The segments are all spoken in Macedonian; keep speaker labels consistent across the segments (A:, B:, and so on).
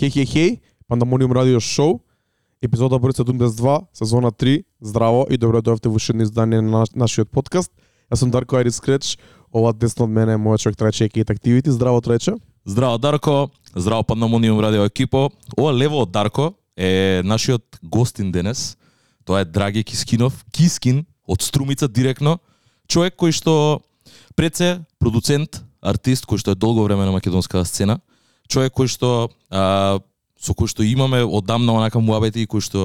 A: Хеј, хеј, хеј, Пандамониум радио шоу, епизода број 72, сезона 3. Здраво и добро дојавте во уште издание на нашиот подкаст. Јас сум Дарко Айрис Креч, ова десно од мене е мојот човек Трајче Екейт Активити. Здраво Трајче.
B: Здраво Дарко, здраво Пандамониум радио екипо. Ова лево од Дарко е нашиот гостин денес. Тоа е Драги Кискинов, Кискин од Струмица директно. Човек кој што пред се продуцент, артист кој што е долго време на македонската сцена. Човек кој што а, со кој што имаме одамна онака муабети и кој што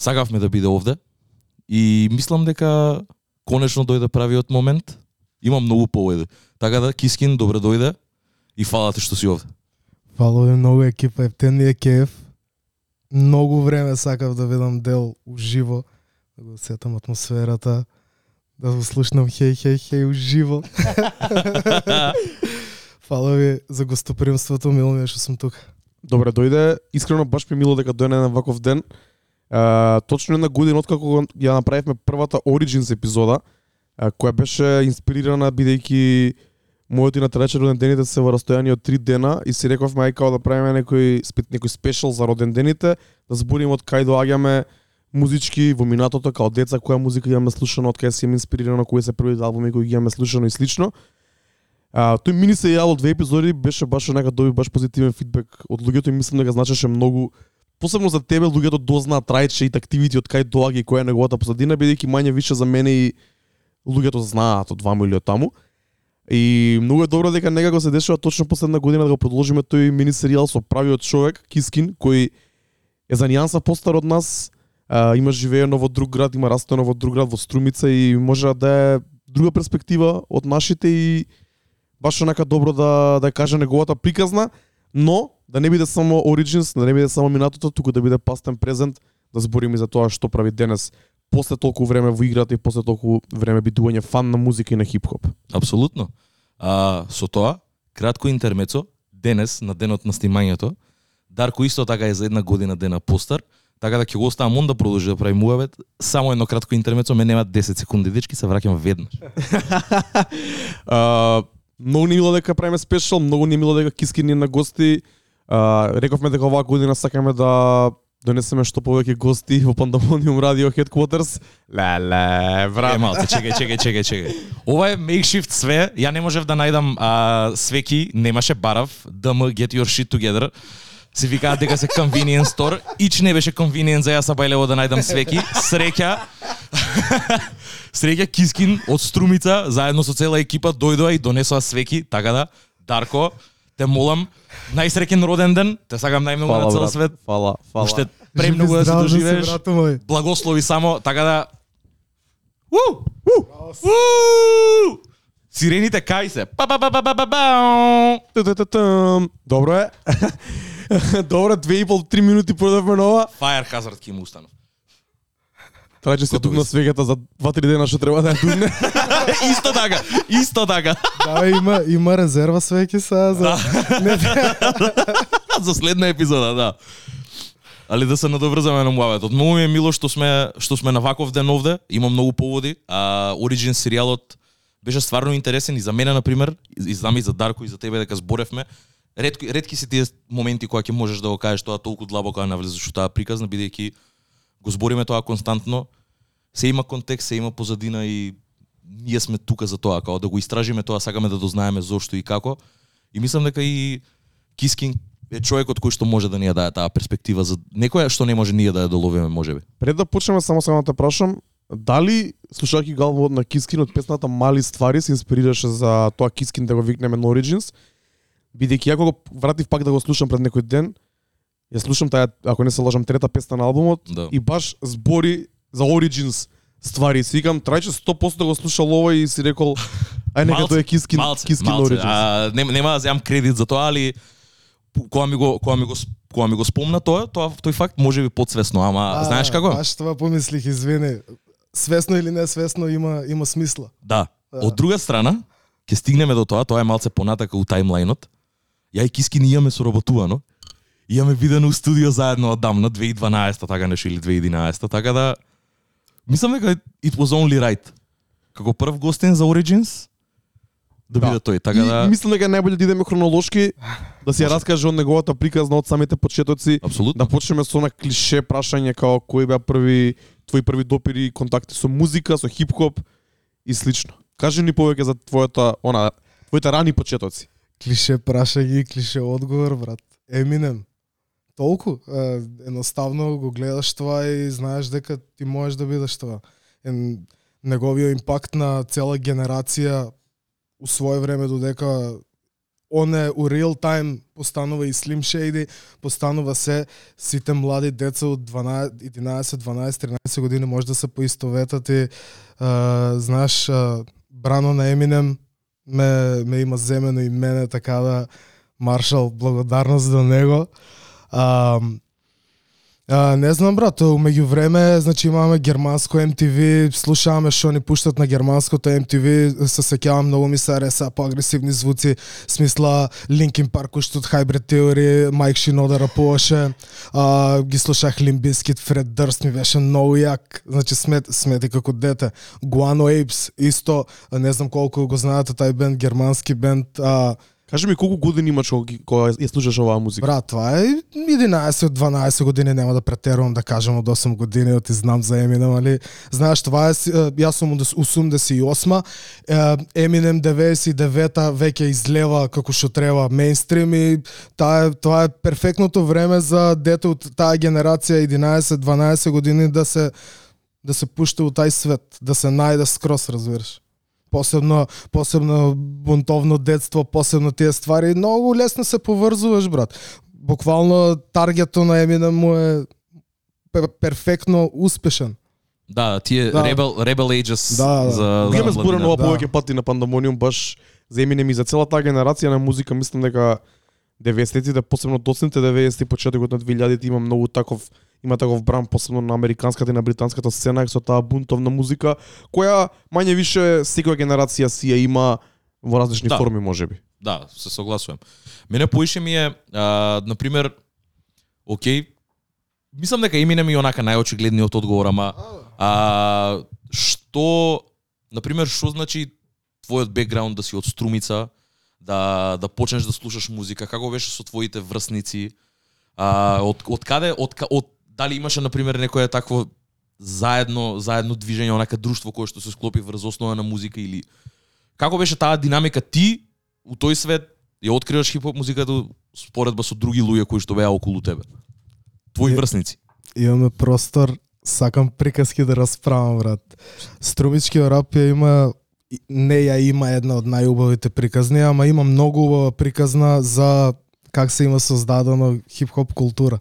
B: сакавме да биде овде. И мислам дека конечно дојде правиот момент. Има многу поведе. Така да Кискин добре дојде и фала ти што си овде.
C: Фало ви многу екипа, ептен ми е кеф. Многу време сакав да видам дел уживо, да го сетам атмосферата, да го слушнам хеј, хеј, хеј уживо. Фала ви за гостопримството, мило ми е што сум тука.
A: Добре дојде. Искрено баш ми е мило дека дојде на ваков ден. А, точно една година откако ја направивме првата Origins епизода, а, која беше инспирирана бидејќи мојот и на Трајче роден дените се во растојание од 3 дена и си рековме ај као да правиме некој спет некој спешал за роден дените, да збориме од кај доаѓаме музички во минатото као деца која музика имаме слушано, од кај си имаме инспирирано, кои се првите албуми кои ги имаме слушано и слично. А, тој мини се јавил две епизоди, беше баш онака доби баш позитивен фидбек од луѓето и мислам дека значеше многу посебно за тебе луѓето дознаат трајче и активити од кај доаѓа и која е неговата позадина бидејќи мање више за мене и луѓето знаат од ваму или од таму. И многу е добро дека некако се дешава точно последна година да го продолжиме тој мини серијал со правиот човек Кискин кој е за нијанса постар од нас, а, има живеено во друг град, има растено во друг град во Струмица и може да е друга перспектива од нашите и баш онака добро да да каже неговата приказна, но да не биде само Origins, да не биде само минатото, туку да биде пастен презент, да збориме за тоа што прави денес после толку време во играта и после толку време бидување фан на музика и на хип-хоп.
B: Апсолутно. А, со тоа, кратко интермецо, денес, на денот на снимањето, Дарко исто така е за една година дена постар, така да ќе го оставам он да продолжи да прави муавет. Само едно кратко интермецо, ме нема 10 секунди, дечки, се враќам веднаш.
A: Многу ни мило дека правиме спешал, многу ни мило дека киски ни на гости. А, рековме дека оваа година сакаме да донесеме што повеќе гости во Пандамониум радио Headquarters. Леле,
B: Е,
A: брат.
B: малце, чекај, чекај, чекај, чекај. Ова е makeshift све. Ја не можев да најдам а, свеки, немаше барав, ДМ get your shit together. Се викаат дека се convenience store. Ич не беше convenience за јас бајлево да најдам свеки. Среќа. Среќа Кискин од Струмица заедно со цела екипа дојдоа и донесоа свеки, така да Дарко, те молам најсреќен роден ден, те сакам најмногу на цел свет.
A: Фала, фала.
B: Уште премногу да се доживееш благослови само, така да... У! У! Сирените кај се. Па па па па па па па.
A: Добро е. Добро, две и пол, три минути продавме нова.
B: Fire Hazard ки му установ.
A: Трајче се дугна
B: сме.
A: свегата за 2-3 дена што треба да ја дугне.
B: исто така, исто така.
C: Да, има, има резерва свеки сега за... Не,
B: За следна епизода, да. Али да се надоврзаме на муаветот. Многу ми е мило што сме што сме на ваков ден овде, има многу поводи. А Origin серијалот беше стварно интересен и за мене на пример, и знам и за Дарко и за тебе дека зборевме. Ретки редки се тие моменти кои ќе можеш да го кажеш тоа толку длабоко да навлезеш во таа приказна бидејќи го збориме тоа константно. Се има контекст, се има позадина и ние сме тука за тоа, како да го истражиме тоа, сакаме да дознаеме зошто и како. И мислам дека и Кискин е човекот кој што може да ни ја даде таа перспектива за некоја што не може ние да ја доловиме, можеби.
A: Пред да почнеме само само да те прашам, дали слушајќи го на Кискин од песната Мали ствари се инспирираше за тоа Кискин да го викнеме на Origins, бидејќи ја кога го вратив пак да го слушам пред некој ден, ја слушам таа, ако не се лажам, трета песна на албумот
B: Да.
A: и баш збори за Origins ствари. Си викам, трајче 100% го слушал ова и си рекол, ај нека тоа е Кискин,
B: малце,
A: Кискин
B: малце.
A: Origins.
B: А, нема, нема да земам кредит за тоа, али кога ми го кога ми го кога ми го спомна тоа, тоа тој факт може би подсвесно, ама знаеш како?
C: Баш тоа помислих, извини. Свесно или несвесно има има смисла.
B: Да.
C: Да.
B: Од друга страна, ќе стигнеме до тоа, тоа е малце понатака у таймлајнот. Ја и Киски ни имаме соработувано. Имаме видено у студио заедно одамна 2012 така нешто или 2011 така да мислам дека it was only right. Како прв гостин за Origins, да биде тој, така
A: и
B: да
A: мислам дека најболе да идеме хронолошки, да ја раскаже од неговата приказна од самите почетоци,
B: апсолутно.
A: да почнеме со на клише прашање као кои беа први твои први допири и контакти со музика, со хип-хоп и слично. Кажи ни повеќе за твојата она твоите рани почетоци.
C: Клише прашање и клише одговор, брат. Еминем. Толку. Е, едноставно го гледаш тоа и знаеш дека ти можеш да бидеш това. Е, неговиот импакт на цела генерација у свое време додека он е у реал тайм постанува и Slim Shady, постанува се сите млади деца од 12, 11, 12, 13 години може да се поистоветат и е, знаеш е, брано на Еминем ме, ме има земено и мене така да Маршал благодарност до него. А, А, не знам брат, меѓу време, значи имаме германско MTV, слушаваме што ни пуштат на германското MTV, се сеќавам многу ми се ареса па поагресивни звуци, смисла Linkin Park уште од Hybrid Theory, Майк Шинода рапуваше, а, ги слушах Лимбискит, Фред Durst ми беше многу јак, значи смет, смети како дете. Guano Apes, исто, не знам колку го знаете, тај бенд, германски бенд, а,
A: Кажи ми колку години имаш кога, кога ја слушаш оваа музика?
C: Брат, това е 11-12 години, нема да претерувам да кажам од 8 години, да оти знам за Eminem, али знаеш, това е, јас сум од 88-ма, Eminem 99-та веќе излева како што треба мејнстрим и таа е, тоа е перфектното време за дете од таа генерација 11-12 години да се да се пушта во тај свет, да се најде скрос, разбираш посебно посебно бунтовно детство, посебно тие ствари, многу лесно се поврзуваш, брат. Буквално таргетот на Еминем му е пер- перфектно успешен.
B: Да, тие
C: Да.
B: Rebel Rebel Ages
C: Да, да.
B: за
C: Да,
A: Имаме
B: за
A: зборено
C: да.
A: повеќе пати на Пандамониум баш за Еминем и за целата таа генерација на музика, мислам дека 90-тите, посебно доцните 90-ти, почетокот на 2000-ти има многу таков има таков бран посебно на американската и на британската сцена со таа бунтовна музика која мање више секоја генерација си ја има во различни
B: Да.
A: форми можеби.
B: Да, се согласувам. Мене поише ми е, а, на пример, окей, мислам дека Eminem е онака најочигледниот одговор, ама а, што, на пример, што значи твојот бекграунд да си од струмица, да да почнеш да слушаш музика, како беше со твоите врсници, а, од од каде од, од дали имаше на пример некое такво заедно заедно движење онака друштво кое што се склопи врз основа на музика или како беше таа динамика ти у тој свет ја откриваш хип-хоп музиката споредба со други луѓе кои што беа околу тебе. Твои врсници.
C: Имаме простор, сакам приказки да расправам, брат. Струмичкиот рап ја има не ја има една од најубавите приказни, ама има многу убава приказна за как се има создадено хип-хоп култура.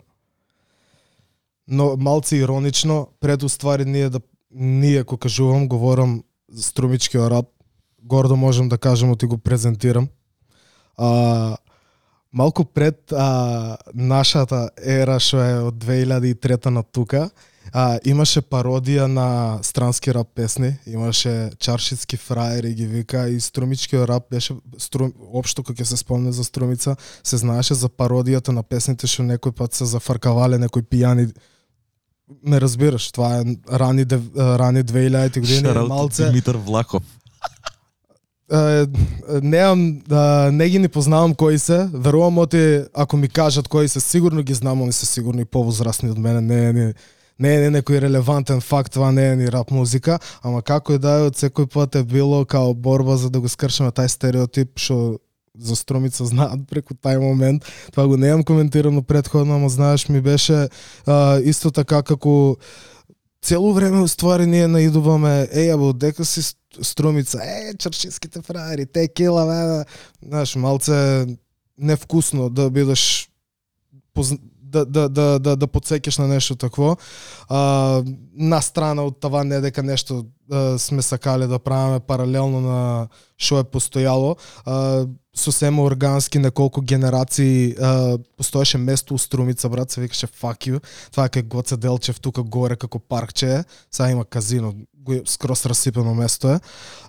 C: Но малце иронично, пред уствари ние да ние кога кажувам, говорам за араб, гордо можам да кажам оти го презентирам. А, малку пред а, нашата ера што е од 2003 на тука, а, имаше пародија на странски рап песни, имаше чаршитски фраери ги вика и струмичкиот рап беше струм, општо кога ќе се спомне за струмица, се знаеше за пародијата на песните што некој пат се зафаркавале некои пијани ме разбираш, това е рани, рани 2000 години, малце.
B: Димитар Влахов.
C: Е, неам, не ги ни познавам кои се, верувам оти, ако ми кажат кои се, сигурно ги знам, они се сигурно и повозрастни од мене, не е ни не е ни некој релевантен факт, това не е ни рап музика, ама како и да е, од секој пат е било као борба за да го скршиме тај стереотип што за струмица знаат преку тај момент. Това го неам коментирано предходно, ама знаеш ми беше а, исто така како цело време уствари ние наидуваме, еј, або, дека си струмица, е, чаршинските фраери, те кила, бе. Знаеш, малце невкусно да бидеш позна да, да, да, да, да подсекеш на нешто такво. А, на страна од това не дека нешто а, сме сакале да правиме паралелно на што е постојало. А, сосема органски неколку генерации а, постоеше место у Струмица, брат, се викаше Fuck you. Това е кај Гоце Делчев тука горе како паркче. Сега има казино, го скрос расипено место е.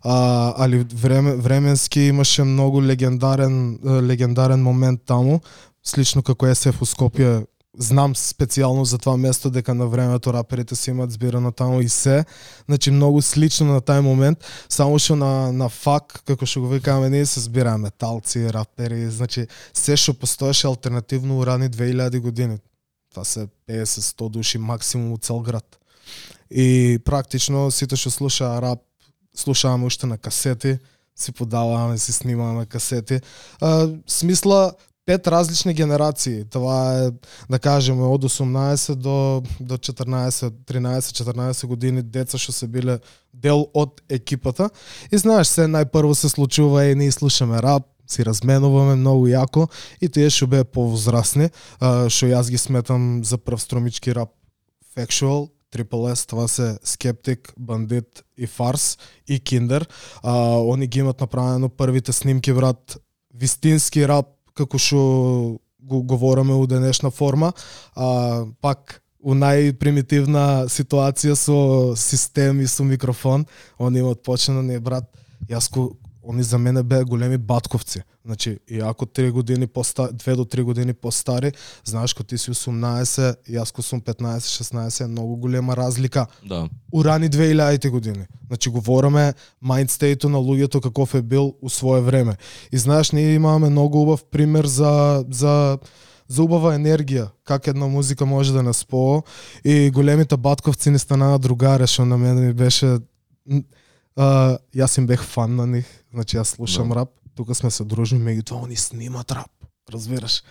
C: А, али време, временски имаше многу легендарен легендарен момент таму, слично како СФ у Скопје знам специјално за тоа место дека на времето раперите се имат збирано таму и се. Значи многу слично на тај момент, само што на на фак како што го викаме ние се збираа металци, рапери, значи се што постоеше алтернативно у рани 2000 години. Тоа се 50-100 души максимум у цел град. И практично сите што слушаа рап слушаваме уште на касети, си подаваме, си снимаме касети. А, смисла пет различни генерации. Тоа е да кажеме од 18 до до 14, 13, 14 години деца што се биле дел од екипата. И знаеш, се најпрво се случува и ние слушаме рап, си разменуваме многу јако и тие што беа повозрасни, што јас ги сметам за прв струмички рап Factual, Triple S, това се Skeptic, Bandit и Фарс и Kinder. А, они ги имат направено првите снимки, брат, вистински рап, како што го говориме у денешна форма, а, пак у најпримитивна ситуација со систем и со микрофон, они имаат почнено не брат, јас ко они за мене беа големи батковци. Значи, и ако 3 години поста 2 до 3 години постари, знаеш кога ти си 18, јас кога сум 15, 16, е многу голема разлика.
B: Да.
C: У рани 2000 години. Значи говориме майндстейту на луѓето каков е бил у свое време. И знаеш, ние имаме многу убав пример за за за убава енергија, как една музика може да нас споо и големите батковци не станаа другари, што на мене ми беше а, јас им бех фан на нив, значи јас слушам
B: Да.
C: рап, тука сме се дружни, меѓутоа они снимат рап, разбираш.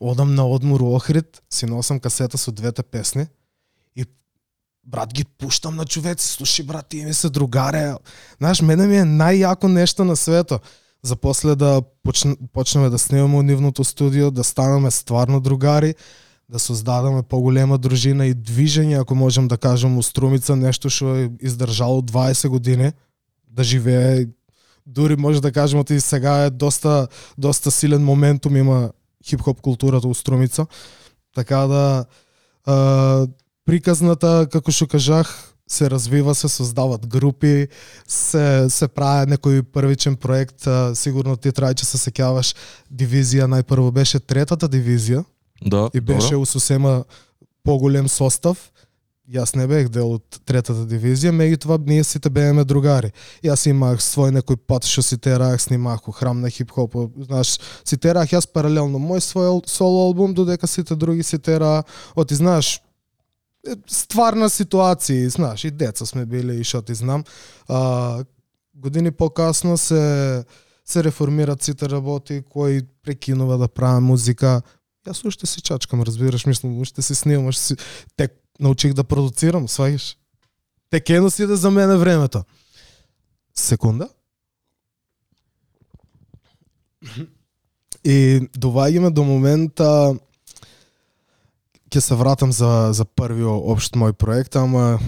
C: Одам на одмор Охрид, си носам касета со двете песни и брат ги пуштам на човеци, слушай брат, тие ми се другаре. Знаеш, мене ми е најјако нешто на свето. За после да почн, почнеме да снимаме у нивното студио, да станеме стварно другари, да создадеме поголема дружина и движење, ако можем да кажем, у Струмица, нешто што е издржало 20 години, да живее дури може да кажеме и сега е доста доста силен моментум има хип-хоп културата у Струмица. Така да а, приказната како што кажах се развива, се создават групи, се се прави некој првичен проект, а, сигурно ти трајче се сеќаваш дивизија најпрво беше третата дивизија
B: Да.
C: и беше
B: добро.
C: у сосема поголем состав. Јас не бех дел од третата дивизија, меѓутоа ние сите бееме другари. Јас имах свој некој пат што си терах, снимах у храм на хип-хоп, знаеш, си терах јас паралелно мој свој соло албум, додека сите други си тераа, оти знаеш, стварна ситуација, знаеш, и деца сме били и што ти знам. А, години покасно се се реформираат сите работи кои прекинува да правам музика. Јас уште си чачкам, разбираш, мислам, уште си снимам, уште си тек научих да продуцирам, сваѓаш. Текено си да за мене времето. Секунда. И доваѓаме до момента ќе се вратам за за првиот општ мој проект, ама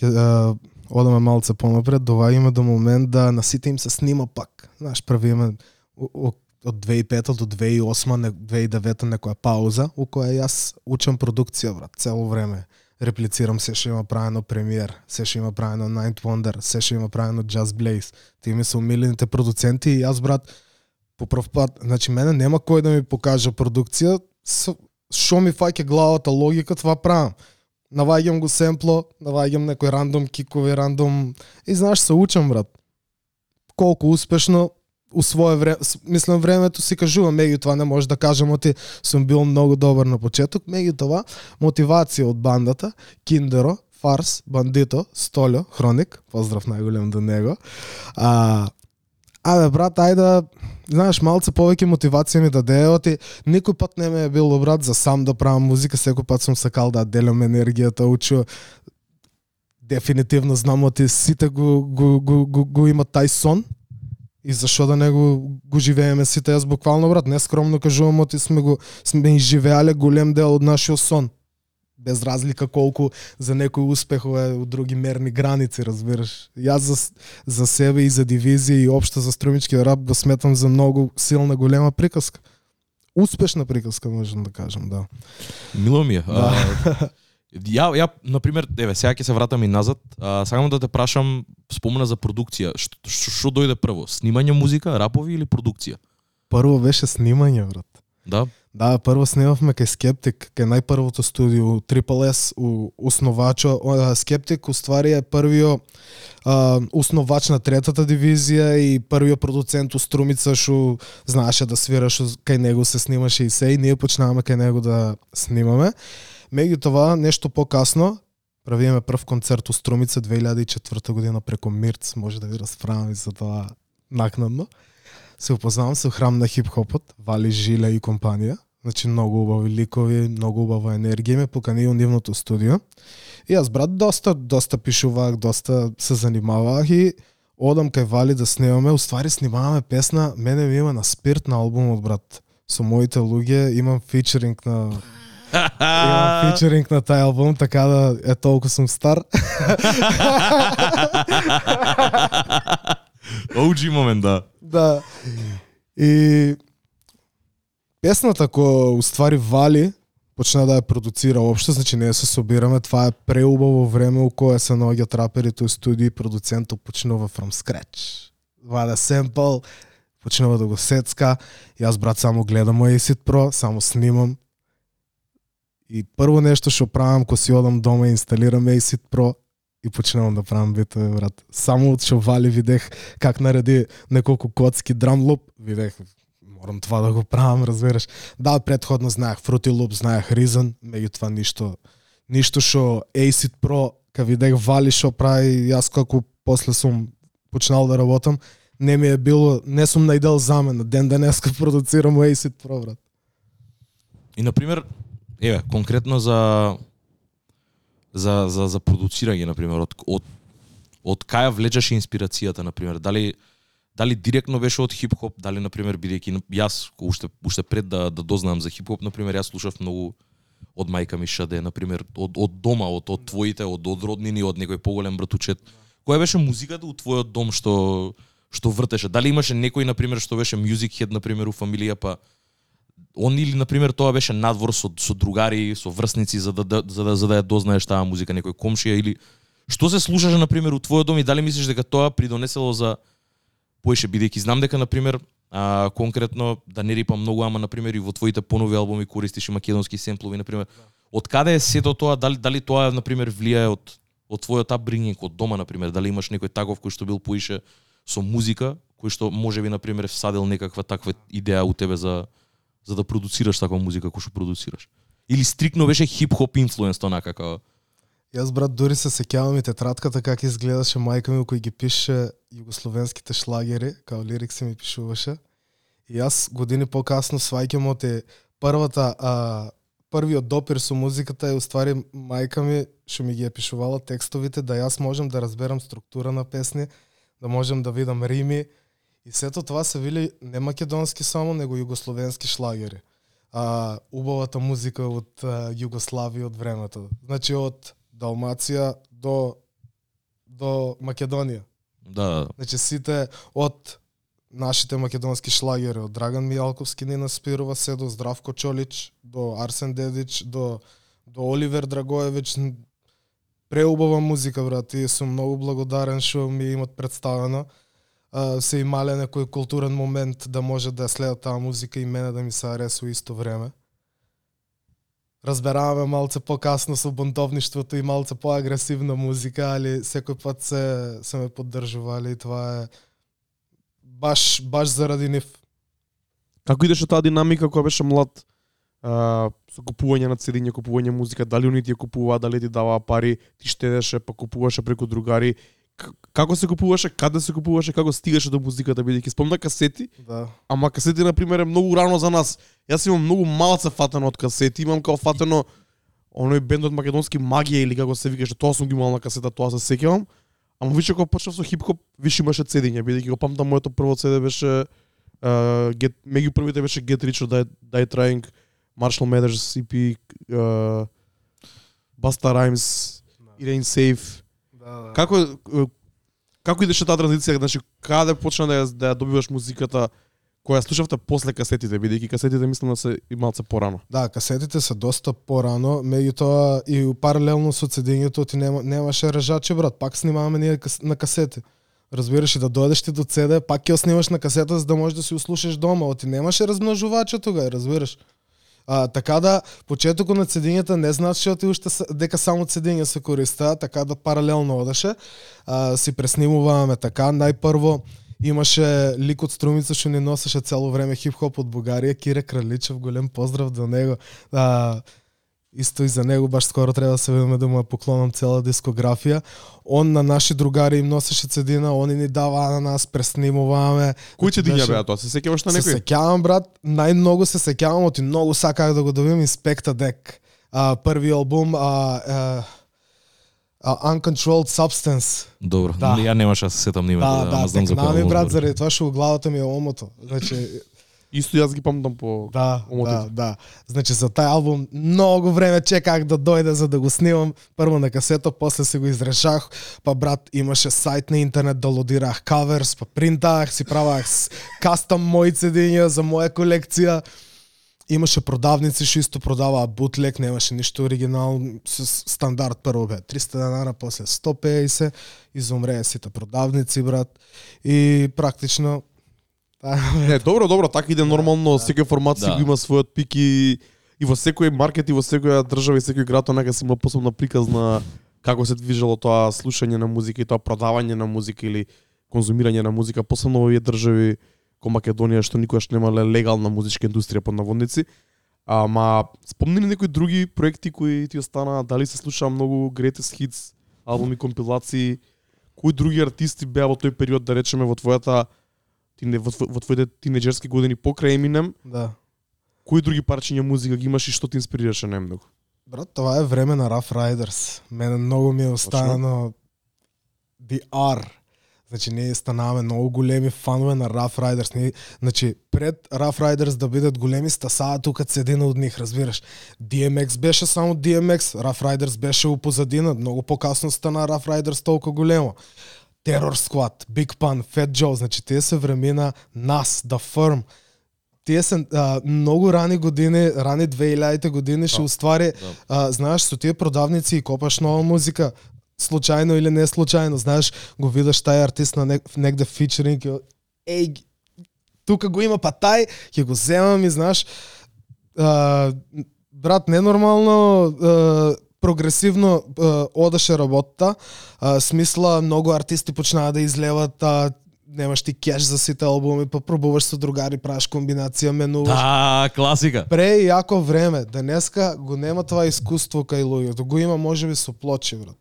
C: ќе одаме малце понапред, доваѓаме до момент да на сите им се снима пак. Знаеш, правиме од 2005 до 2008, 2009 некоја пауза, у која јас учам продукција, брат, цело време. Реплицирам се што има правено премиер, се што има правено Ninth Wonder, се што има правено Just Blaze. Тие ми се умилените продуценти и јас, брат, по прв пат, значи мене нема кој да ми покаже продукција, што ми фаќа главата логика, това правам. Наваѓам го семпло, наваѓам некој рандом кикови, рандом и знаеш се учам брат. Колку успешно у свое време, мислам времето си кажувам, меѓутоа не може да кажам оти сум бил многу добар на почеток, меѓутоа мотивација од бандата, Киндеро, Фарс, Бандито, Столјо, Хроник, поздрав најголем до него. А, Абе, брат, ајде, знаеш, малце повеќе мотивација ми даде, оти никој пат не ме е било, брат, за сам да правам музика, секој пат сум сакал да делам енергијата, учу, дефинитивно знам оти сите го, го, го, го, го имат тај сон, и зашо да не го, го живееме сите, јас буквално, брат, не скромно кажувам, оти сме го, сме изживеале голем дел од нашиот сон без разлика колку за некој успех е у други мерни граници, разбираш. Јас за, за себе и за дивизија и општо за струмички рап го сметам за многу силна голема приказка. Успешна приказка, можам да кажам, да.
B: Мило ми е. А, ја, ја, на пример, еве, сега ќе се вратам и назад. А, сакам да те прашам, спомена за продукција. Што, што, што дојде прво? Снимање музика, рапови или продукција?
C: Прво беше снимање, брат.
B: Да?
C: Да, прво снимавме кај Скептик, кај најпрвото студио Triple S, у основачо Скептик уствари е првиот а, основач на третата дивизија и првиот продуцент у Струмица што знаеше да свира што кај него се снимаше и се и ние почнаваме кај него да снимаме. Меѓутоа нешто покасно правиме прв концерт у Струмица 2004 година преку Мирц, може да ви расправам и за тоа накнадно се упознавам со храм на хип-хопот, Вали Жиле и компанија. Значи многу убави ликови, многу убава енергија ме покани у нивното студио. И јас брат доста доста пишувах, доста се занимавах и одам кај Вали да снимаме, уствари снимаваме песна, мене ми има на спирт на албумот брат. Со моите луѓе имам фичеринг на Имам фичеринг на тај албум, така да е толку сум стар.
B: OG момент, да.
C: Да. И песната која уствари Вали почна да ја продуцира општо, значи ние се собираме, това е преубаво време у кое се наоѓаат раперите у студии, продуцентот почнува from scratch. Вада семпл, почнува да го сецка, јас брат само гледам Acid Pro, само снимам. И прво нешто што правам кога си одам дома и инсталирам Acid Pro и почнувам да правам битови, брат. Само од што Вали видех как нареди неколку коцки драм луп, видех морам това да го правам, разбираш. Да, предходно знаех Fruity Loop, знаех Reason, меѓутоа ништо ништо што Acid Pro ка видех Вали што прави, јас како после сум почнал да работам, не ми е било, не сум најдел замена ден денеска продуцирам Acid Pro, брат.
B: И на пример, еве, конкретно за за за за продуцирање на пример од од од каја влечеше инспирацијата на пример дали дали директно беше од хип-хоп, дали на пример бидејќи јас уште уште пред да да дознам за хип-хоп на пример јас слушав многу од мајка ми Шаде на пример од од дома, од од твоите, од од роднини, од некој поголем братучет. Која беше музиката у твојот дом што што вртеше? Дали имаше некој на пример што беше music head на пример у фамилија па он или на пример тоа беше надвор со со другари, со врсници за да, да за да за да ја дознаеш таа музика некој комшија или што се слушаше на пример у твојот дом и дали мислиш дека тоа придонесело за поише бидејќи знам дека на пример а, конкретно да не рипам многу, ама на пример и во твоите понови албуми користиш и македонски семплови на пример. Од каде е сето тоа? Дали дали тоа на пример влијае од од твојот апбрингинг од дома на пример? Дали имаш некој таков кој што бил поише со музика, кој што може би на пример всадил некаква таква идеја у тебе за за да продуцираш таква музика кој што продуцираш? Или стрикно беше хип-хоп инфлуенс тоа како
C: Јас брат дури се сеќавам и тетрадката како изгледаше мајка ми кој ги пише југословенските шлагери, као лирикси ми пишуваше. И јас години покасно сваќам од првата а, првиот допир со музиката е уствари мајка ми што ми ги е пишувала текстовите да јас можам да разберам структура на песни, да можам да видам рими и сето тоа се вили не македонски само, него југословенски шлагери. А, убавата музика од а, Југославија од времето. Значи од Далмација до до Македонија.
B: Да,
C: Значи сите од нашите македонски шлагери, од Драган Мијалковски, Нина Спирова, се до Здравко Чолич, до Арсен Дедич, до до Оливер Драгоевич, преубава музика, брат, и сум многу благодарен што ми имат представено. А, се имале некој културен момент да може да ја следат таа музика и мене да ми се аресува исто време. Разбераваме малце покасно со бунтовништвото и малце поагресивна музика, али секој пат се се ме поддржувале и тоа е баш баш заради нив.
A: Како идеше таа динамика кога беше млад? А, со купување на цедиња, купување музика, дали они ти ја купува, дали ти даваа пари, ти штедеше, па купуваше преку другари. Како се купуваше, каде се купуваше, како стигаше до музиката, бидејќи спомна касети,
C: Да.
A: ама касети на пример е многу рано за нас. Јас имам многу малце фатено од касети, имам као фатено оној бендот македонски магија или како се викаше, тоа сум ги имал на касета, тоа се сеќавам. Ама више кога почнав со хип-хоп, више имаше цедиња, бидејќи го памтам моето прво цеде беше uh, get, меѓу првите беше Get Rich or Die, Die Trying, Marshall Mathers EP, uh, Busta Rhymes, It Ain't Safe. Како како идеше таа транзиција, значи каде почна да ја, да ја добиваш музиката која слушавте после касетите, бидејќи касетите мислам да се и малце порано.
C: Да, касетите се доста порано, меѓутоа и паралелно со цедењето ти нема, немаше режачи брат, пак снимаваме ние на касети. Разбираш и да дојдеш ти до CD, пак ќе снимаш на касета за да можеш да си услушаш дома, оти немаше размножувача тога, разбираш. А, така да, почетокот на цедењата не значи да оти уште дека само цедење се користа, така да паралелно одеше. А, си преснимуваме така, најпрво имаше лик од Струмица што ни носеше цело време хип-хоп од Бугарија, Кире Краличев, голем поздрав до него. А, исто и за него баш скоро треба да се видиме да му ја поклонам цела дискографија. Он на наши другари им носеше цедина, они ни даваа на нас, преснимуваме.
A: Кој
C: Значи,
A: ќе диња
C: беше-
A: беа тоа? Се сеќаваш на
C: Се
A: некој?
C: сеќавам брат, најмногу се сеќавам оти многу саках да го добиам Inspecta Deck. А, први албум а, а, а, Uncontrolled Substance.
B: Добро,
C: Да.
B: ја немаше да се сетам на името,
C: Да,
B: ама
C: да,
B: знам за кој албум
C: брат заради тоа што главата ми е омото. Значи,
A: Исто јас ги памтам по
C: да,
A: омотите.
C: да, да. Значи за тај албум многу време чеках да дојде за да го снимам. Прво на касета, после се го изрешах, па брат имаше сајт на интернет да лодирах каверс, па принтах, си правах кастом мои цедења за моја колекција. Имаше продавници што исто продаваа бутлек, немаше ништо оригинал, с стандард прво бе 300 денара, после 150, изумреа сите продавници брат и практично
A: Не, добро, добро, така иде нормално, секој формат си
B: Да.
A: има својот пик и и во секој маркет и во секоја држава и секој град нека си има посебна приказ на како се движело тоа слушање на музика и тоа продавање на музика или конзумирање на музика, посебно во овие држави ко Македонија што никогаш немале легална музичка индустрија под наводници. Ама спомни ли некои други проекти кои ти останаа, дали се слушаа многу greatest hits, албуми, компилации, кои други артисти беа во тој период да речеме во твојата тине, во, во твоите тинеџерски години покрај Eminem,
C: да.
A: кои други парчиња музика ги имаш и што те инспирираше најмногу?
C: Брат, това е време на Rough Riders. Мене многу ми е останано The R. Значи, ние станаваме многу големи фанове на Rough Riders. Ние, значи, пред Rough Riders да бидат големи, стасаа тука цедина од нив, разбираш. DMX беше само DMX, Rough Riders беше у позадина, многу покасно стана Rough Riders толку големо. Terror Squad, Big Pun, Fat Joe, значи тие се времена нас, The Firm, тие се а, многу рани години, рани 2000-те години што
B: Да.
C: уствари,
B: Да.
C: а, знаеш, со тие продавници и копаш нова музика, случајно или не случајно, знаеш, го видиш тај артист на нек, негде фичеринг, еј, тука го има па тај, ќе го земам и знаеш, а, брат, ненормално а, прогресивно а, одеше работата, а, смисла многу артисти почнаа да излеват, а, немаш ти кеш за сите албуми, па пробуваш со другари, правиш комбинација, менуваш.
B: Да, класика.
C: Пре јако време, денеска го нема това искуство кај луѓето, го има можеби со плочи, брат.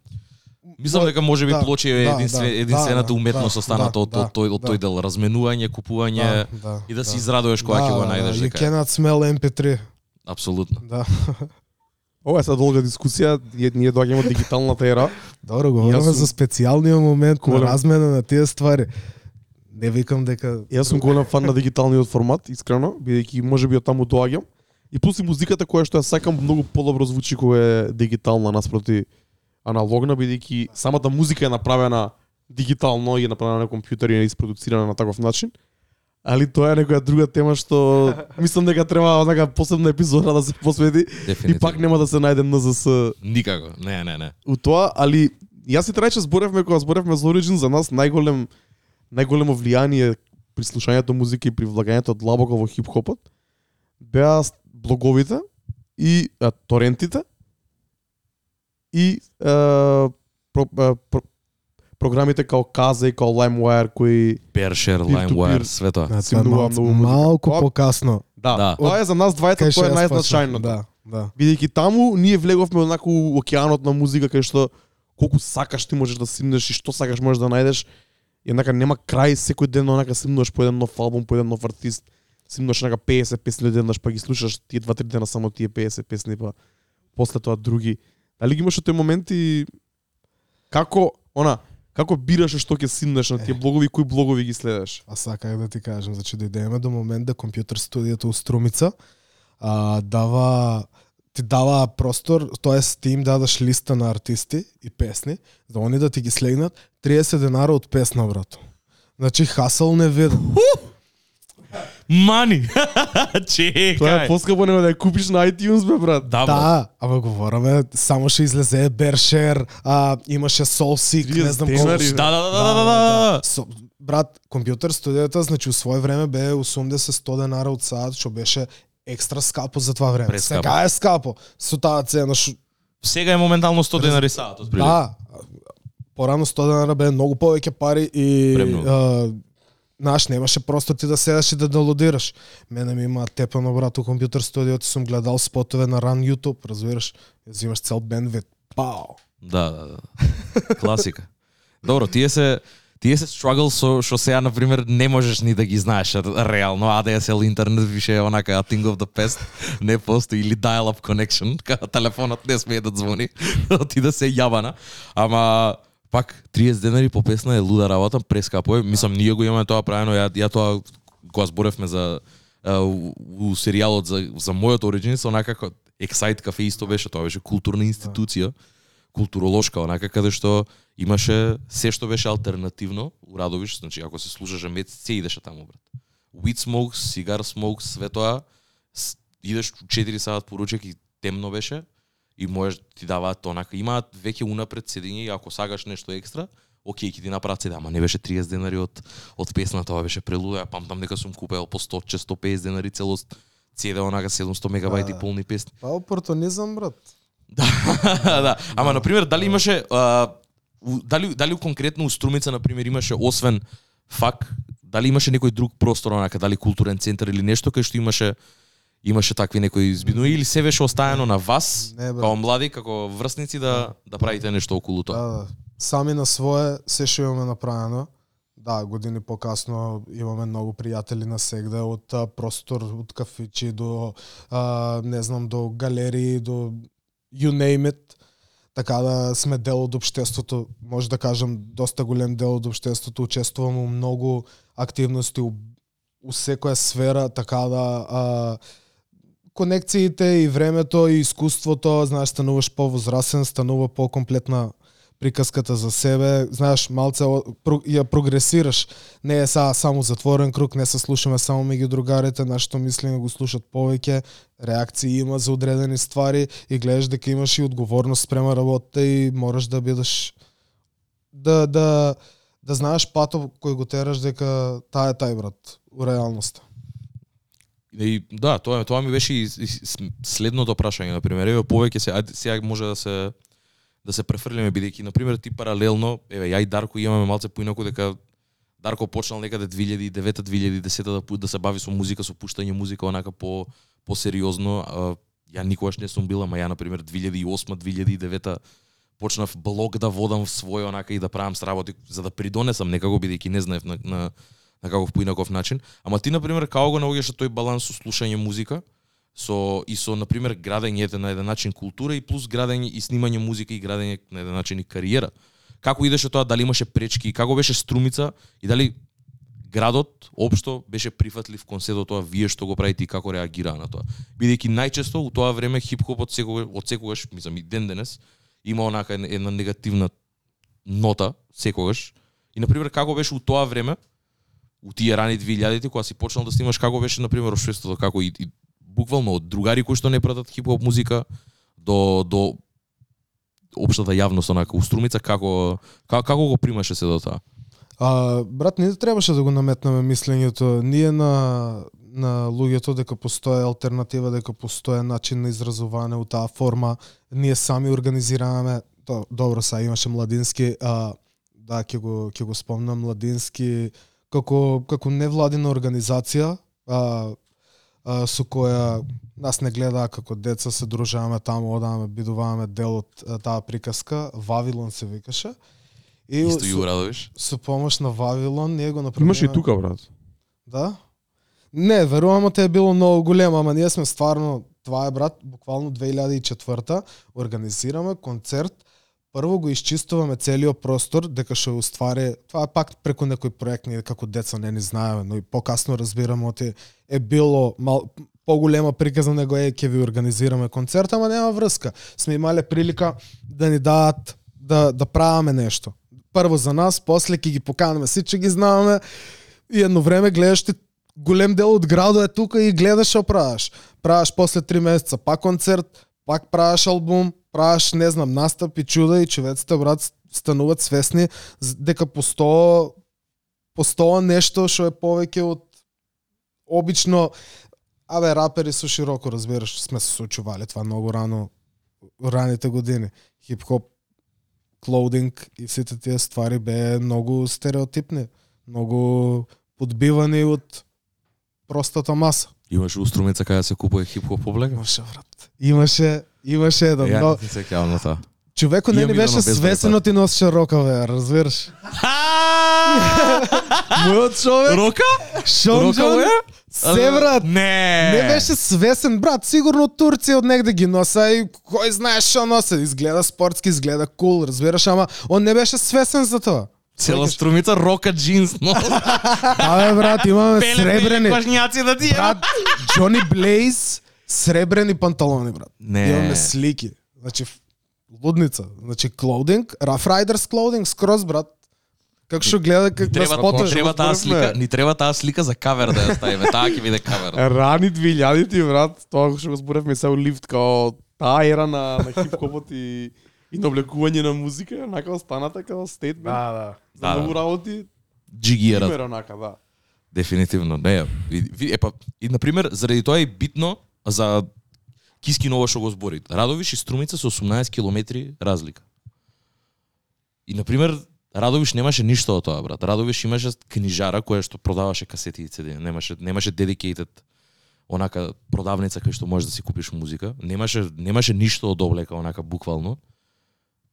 B: Мислам дека може би
C: Да,
B: плочи е
C: да,
B: единствен,
C: да,
B: единствената
C: да,
B: уметност
C: да,
B: останата
C: да,
B: од, од, тој, од
C: да.
B: тој дел разменување, купување
C: да,
B: и да, се израдуваш кога ќе го најдеш
C: You
B: дека.
C: cannot smell MP3.
B: Апсолутно.
C: Да.
A: Ова е сега долга дискусија, ние, ние доаѓаме од дигиталната ера.
C: Добро, говориме
A: сум-
C: за специјалниот момент на
A: Голем-
C: размена на тие ствари. Не викам дека
A: Јас сум голем фан на дигиталниот формат, искрено, бидејќи можеби од таму доаѓам. И плюс и музиката која што ја сакам многу подобро звучи кога е дигитална наспроти аналогна, бидејќи самата музика е направена дигитално и е направена на компјутер и е isproducirана на таков начин. Али тоа е некоја друга тема што мислам дека треба онака посебна епизода да се посвети и пак нема да се најде НЗС
B: Никако. Не, не, не.
A: у тоа, али јас и трајче зборевме кога зборевме за Origin, за нас најголем најголемо влијание при слушањето музика и при влагањето длабоко во хип-хопот беа блоговите и а, торентите и а, про, а, про, програмите као Каза и као LimeWire кои
B: Першер, LimeWire, све тоа.
C: Да, е
A: многу,
C: малку,
A: многу музика.
C: малку
A: Тоа-
C: покасно.
A: да,
B: Да.
A: тоа е за нас двајца тоа е најзначајното.
C: почнав. Да, да.
A: Бидејќи таму ние влеговме онаку у океанот на музика кај што колку сакаш ти можеш да симнеш и што сакаш можеш да најдеш. И онака нема крај секој ден онака симнуваш по еден нов албум, по еден нов артист. Симнуваш онака 50 песни денаш, па ги слушаш тие 2-3 дена само тие 50 песни, па после тоа други. Дали ги имаш тој моменти како она како бираш што ќе симнеш на тие блогови, кои блогови ги следеш?
C: А саках да ти кажам, значи дојдеме до момент да компјутер студијата у Струмица а, дава ти дава простор, тоест ти им дадаш листа на артисти и песни, за они да ти ги слегнат 30 денара од песна, брато. Значи хасал не виден.
B: Мани!
A: Тоа е
B: Чекај!
A: поскапо него да ја купиш на iTunes, бе, брат.
B: Да.
C: Да, ама говораме, само ще излезе Бершер, а, имаше Soul Seek, не
A: 30
C: знам
A: денари,
C: колку.
A: бе.
B: Да, да, да, да, да, да, да.
C: Со, брат, компјутер студијата, значи у своје време бе 80-100 денара од саат, што беше екстра скапо за това време.
B: Прескапо.
C: Сега е скапо со таа цена шо
B: Сега е моментално 100 денари саат, од
C: Да. Порано 100 денари бе многу повеќе пари и
B: Премногу.
C: а, Знаеш, немаше просто ти да седаш и да доwnloadираш. Мене ми има тепано брат у компјутер и сум гледал спотове на ран YouTube, разбираш? Взимаш цел бендвит. Пау!
B: Да, да, да. Класика. Добро, тие се тие се struggle со што сега на пример не можеш ни да ги знаеш реално ADSL интернет више е онака a thing of the past не постои или dial up connection кога телефонот не смее да звони да ти да се јабана ама пак 30 денари по песна е луда работа прескапо е. Мислам ние го имаме тоа правено ја ја тоа кога зборевме за у, у серијалот за за мојот Origins онака како Excite Cafe исто беше тоа беше културна институција културолошка, онака каде што имаше се што беше алтернативно у Радовиш, значи ако се слушаше мец, се идеше таму брат. Weed smokes, cigar smokes, све тоа идеш 4 саат поручек и темно беше и можеш ти даваат онака имаат веќе унапред седење и ако сагаш нешто екстра, окей, ќе ти направат седе, ама не беше 30 денари од од песна, тоа беше прелуда, ја памтам дека сум купел по 100 150 денари целост CD онака 700 мегабајти
C: Да.
B: полни песни.
C: Па опортунизам, брат.
B: Да, да. Ама на пример дали имаше а, дали дали конкретно у Струмица на пример имаше освен фак, дали имаше некој друг простор онака, дали културен центар или нешто кај што имаше имаше такви некои збиднови или се беше оставено на вас
C: Не,
B: као млади, како врсници да да правите нешто околу
C: Да,
B: тоа.
C: да. Сами на свое се што имаме направено. Да, години покасно имаме многу пријатели на сегде од а, простор, од кафичи до а, не знам до галерии, до you name it. Така да сме дел од општеството, може да кажам доста голем дел од општеството, учествуваме у многу активности у, у секоја сфера, така да а, конекциите и времето и искуството, знаеш, стануваш повозрасен, станува по-комплетна приказката за себе, знаеш, малце ја прогресираш. Не е са само затворен круг, не се слушаме само меѓу другарите, нашето мислење го слушат повеќе, реакции има за одредени ствари и гледаш дека имаш и одговорност спрема работа и мораш да бидеш да да да знаеш патот кој го тераш дека таа е тај брат у реалноста.
B: И да, тоа тоа ми беше и, и следното прашање на пример. Еве повеќе се ајде, сега може да се да се префрлиме бидејќи на пример ти паралелно, еве ја и Дарко имаме малце поинаку дека Дарко почнал некаде 2009 2010 да пу- да се бави со музика, со пуштање музика онака по посериозно. А, Ја никогаш не сум била, ма ја на пример 2008 2009 почнав блог да водам свој онака и да правам сработи за да придонесам некако бидејќи не знаев на, на на каков поинаков начин. Ама ти на пример како го наоѓаш тој баланс со слушање музика, со и со на пример градењето на еден начин култура и плюс градење и снимање музика и градење на еден начин и кариера. Како идеше тоа, дали имаше пречки, како беше струмица и дали градот општо беше прифатлив кон се до тоа вие што го правите и како реагираа на тоа. Бидејќи најчесто у тоа време хип-хопот секогаш од секогаш, мислам и ден денес, има онака една- една негативна нота секогаш. И на пример како беше у тоа време, у тие рани 2000-ти кога си почнал да снимаш како беше на пример општеството, како и, и буквално од другари кои што не пратат хип-хоп музика до до општата јавност онака у Струмица како како, како го примаше се до тоа?
C: А, брат, ние требаше да го наметнеме мислењето. Ние на на луѓето дека постои алтернатива, дека постои начин на изразување у таа форма. Ние сами организираме то добро са имаше младински, а да ќе го ќе го спомнам младински како како невладина организација, а, а, со која нас не гледаа како деца, се дружаваме таму, одаваме, бидуваме дел од таа приказка, Вавилон се викаше. И
B: Исто
C: со- со помош на Вавилон ние го направивме.
A: Имаш и тука, брат.
C: Да? Не, верувам те е било многу големо, ама ние сме стварно, това е брат, буквално 2004 организираме концерт, прво го исчистуваме целиот простор, дека што е уствари, тоа е пак преку некој проект, ние како деца не ни знаеме, но и покасно разбираме оти е било мал, поголема приказна него е ќе ви организираме концерт, ама нема врска. Сме имале прилика да ни дадат да да правиме нешто. Прво за нас, после ќе ги поканеме сите ги знаеме и едно време гледаш ти голем дел од градот е тука и гледаш што правиш. Правиш после три месеца па концерт, пак праваш албум, праваш, не знам, настап и чуда и човеците, брат, стануваат свесни дека постоа постоа нешто што е повеќе од обично Абе, рапери со широко, разбираш, сме се соочували това многу рано, раните години. Хип-хоп, клоудинг и сите тие ствари беа многу стереотипни, многу подбивани од простата маса.
B: Имаше устромица каде се купува хип-хоп облека?
C: Имаше, брат. Имаше, имаше еден,
B: Ја
C: но
B: не се на тоа.
C: човекот не ни беше свесено ти носеше рокаве, разбираш? Мојот човек,
B: Рока?
C: Шон
B: Рока
C: Джон,
B: Уер?
C: се брат,
B: Не.
C: Не беше свесен, брат. Сигурно Турција од негде ги носа и кој знае што носи. Изгледа спортски, изгледа кул, разбираш, ама он не беше свесен за тоа.
B: Цела струмица рока джинс, но
C: Абе, брат, имаме сребрени.
B: Пашњаци да ти
C: Брат, Джони Блейз, сребрени панталони, брат.
B: Не.
C: Имаме слики. Значи, лудница. Значи, клоудинг, Rough Riders клоудинг, скроз, брат. Како што гледа как да
B: Треба,
C: спота.
B: ни треба таа слика, ни треба таа слика за кавер да ја ставиме. Таа ќе биде кавер.
A: Рани 2000-ти, брат, тоа што го зборевме се лифт као таа ера на, на хип-хопот и, и на облекување на музика, онака останата како стейтмент.
C: Да, да.
A: За
B: Да,
A: многу
B: да.
A: работи,
B: Джигиерат.
A: пример онака, да.
B: Дефинитивно, не. Ви, епа, и на пример, заради тоа е битно за Киски нова што го збори. Радовиш и Струмица со 18 километри разлика. И на пример, Радовиш немаше ништо од тоа, брат. Радовиш имаше книжара која што продаваше касети и CD. Немаше немаше dedicated онака продавница кај што можеш да си купиш музика. Немаше немаше ништо од облека онака буквално.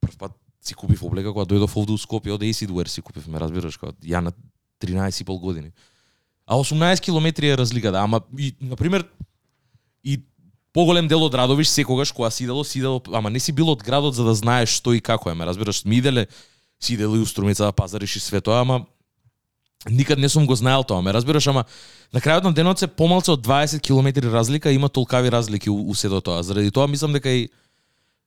B: Прв пат си купив облека кога дојдов овде у Скопје од Acid Wear си купивме, разбираш, кога ја на 13 и пол години. А 18 километри е разликата, да, ама и на пример и поголем дел од Радовиш секогаш кога си идело, си идело, ама не си бил од градот за да знаеш што и како е, ме разбираш, ми иделе си идело и у Струмица да пазариш и све тоа, ама никад не сум го знаел тоа, ме разбираш, ама на крајот на денот се помалку од 20 километри разлика, има толкави разлики у, у сето тоа. Заради тоа мислам дека и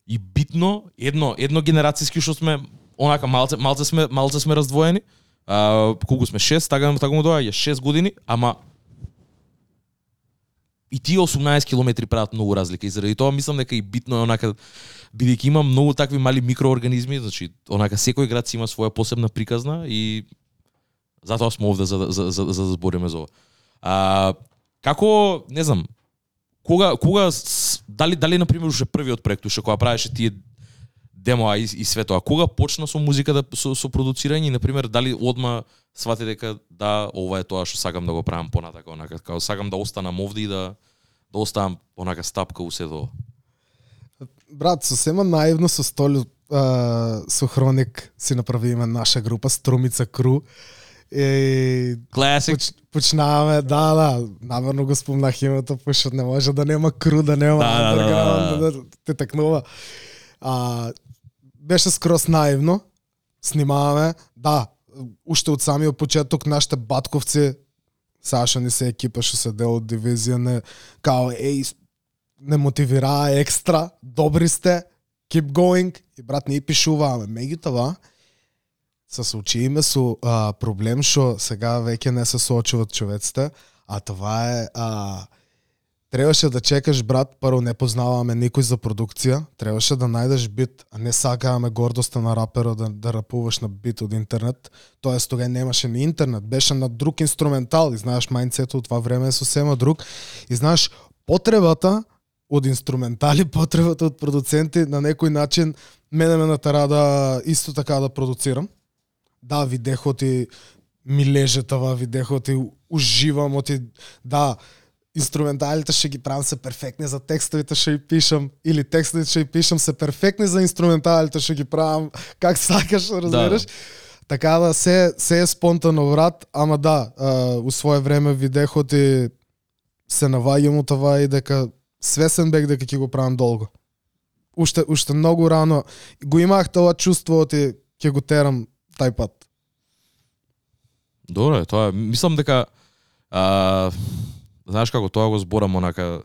B: и битно едно едно генерацијски што сме онака малце малце сме малце сме раздвоени. А, колку сме 6, така да така му доаѓа 6 години, ама и тие 18 километри прават многу разлика и заради тоа мислам дека и битно е онака бидејќи има многу такви мали микроорганизми, значи онака секој град си има своја посебна приказна и затоа сме овде за да- за за, за да збориме за ова. А како, не знам, кога кога дали дали на пример уште првиот проект уште кога правеше тие демоа и, и све тоа, кога почна со музика да со, со продуцирање и на пример дали одма свати дека да ова е тоа што сакам да го правам понатака онака како сакам да останам овде и да да оставам онака стапка у сето ова.
C: Брат, сосема наивно со Столю со Хроник си направиме наша група Струмица Кру. И
B: Класик.
C: поч, почнаваме, да, да, намерно го спомнах името, пошто не може да нема кру, да нема
B: Да, да, да,
C: underground,
B: да.
C: да, те такнува. А, беше скрос наивно, снимаваме, да, уште од самиот почеток нашите батковци, што ни се екипа што се дел од дивизија, не, као, еј, не мотивираа екстра, добри сте, keep going, и брат, ние пишуваме. Меѓутоа, се случиме со а, проблем што сега веќе не се соочуваат човеците, а това е а, требаше да чекаш брат, прво не познаваме никој за продукција, требаше да најдеш бит, а не сакаваме гордоста на раперот да, да рапуваш на бит од интернет. Тоест тога немаше ни интернет, беше на друг инструментал, и знаеш мајнцето од това време е сосема друг. И знаеш потребата од инструментали, потребата од продуценти на некој начин мене ме натара да исто така да продуцирам. Да, видехот и ми леже това, видехот и уживам од и да, инструменталите што ги правам се перфектни за текстовите што ги пишам или текстовите што ги пишам се перфектни за инструменталите што ги правам как сакаш, разбираш? Така да се се е спонтано врат, ама да, а, у свое време видехот и се наваѓам у това и дека свесен бег дека ќе го правам долго. Уште уште многу рано го имах тоа чувство и ќе го терам тај пат.
B: Добро е, тоа. Мислам дека а, знаеш како тоа го зборам онака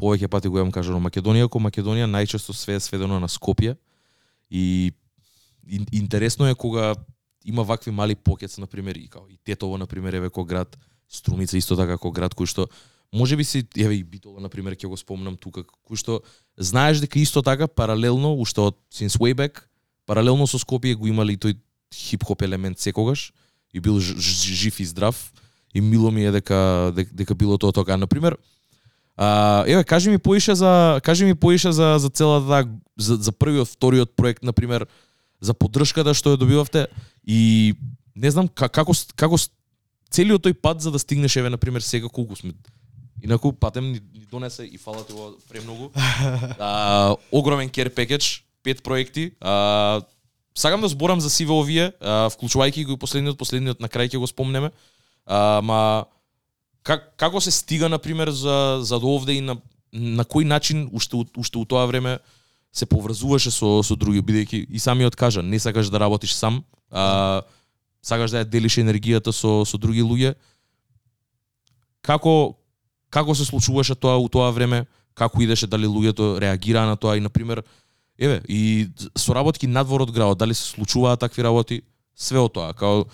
B: повеќе пати го имам кажано Македонија кога Македонија најчесто све е сведено на Скопје и интересно е кога има вакви мали покец на пример и као и Тетово на пример еве кој град Струмица исто така кој град кој што може би си еве и Битола на пример ќе го спомнам тука кој што знаеш дека исто така паралелно уште од since way back паралелно со Скопје го имали тој хип-хоп елемент секогаш и бил жив и здрав и мило ми е дека дека, дека било тоа така. На пример, А, еве, кажи ми поише за кажи ми поише за за целата таа за, за првиот, вториот проект на пример за поддршката што ја добивавте и не знам ка- како како целиот тој пат за да стигнеш еве на пример сега колку сме Инаку патем ни, ни донесе и фала ти премногу. А, огромен care package, пет проекти. А, сакам да зборам за сиве овие, а, вклучувајќи го и последниот, последниот на крај ќе го спомнеме. А, ма как, како се стига на пример за за до овде и на на кој начин уште уште у тоа време се поврзуваше со со други бидејќи и самиот кажа не сакаш да работиш сам, а сакаш да ја делиш енергијата со со други луѓе. Како како се случуваше тоа у тоа време, како идеше дали луѓето реагираа на тоа и на пример еве и соработки надвор од градот, дали се случуваа такви работи, све од тоа, како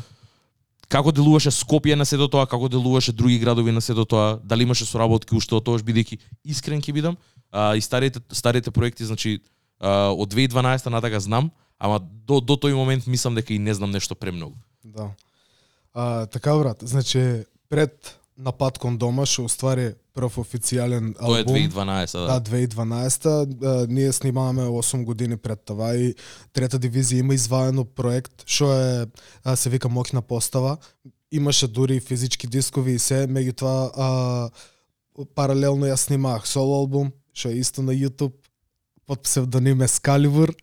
B: како делуваше Скопје на сето тоа, како делуваше други градови на сето тоа, дали имаше соработки уште од тоа, бидејќи искрен ќе бидам, а, и старите старите проекти, значи а, од 2012 натака знам, ама до до тој момент мислам дека и не знам нешто премногу.
C: Да. А, така брат, значи пред напад кон дома што уствари прв официјален
B: Тоа е
C: албум.
B: 2012,
C: Да,
B: да.
C: 2012 а, ние снимаваме 8 години пред това и трета дивизија има изваено проект што е се вика Мокна постава. Имаше дури и физички дискови и се, меѓутоа а, паралелно ја снимах соло албум што е исто на YouTube под псевдоним Ескалибур.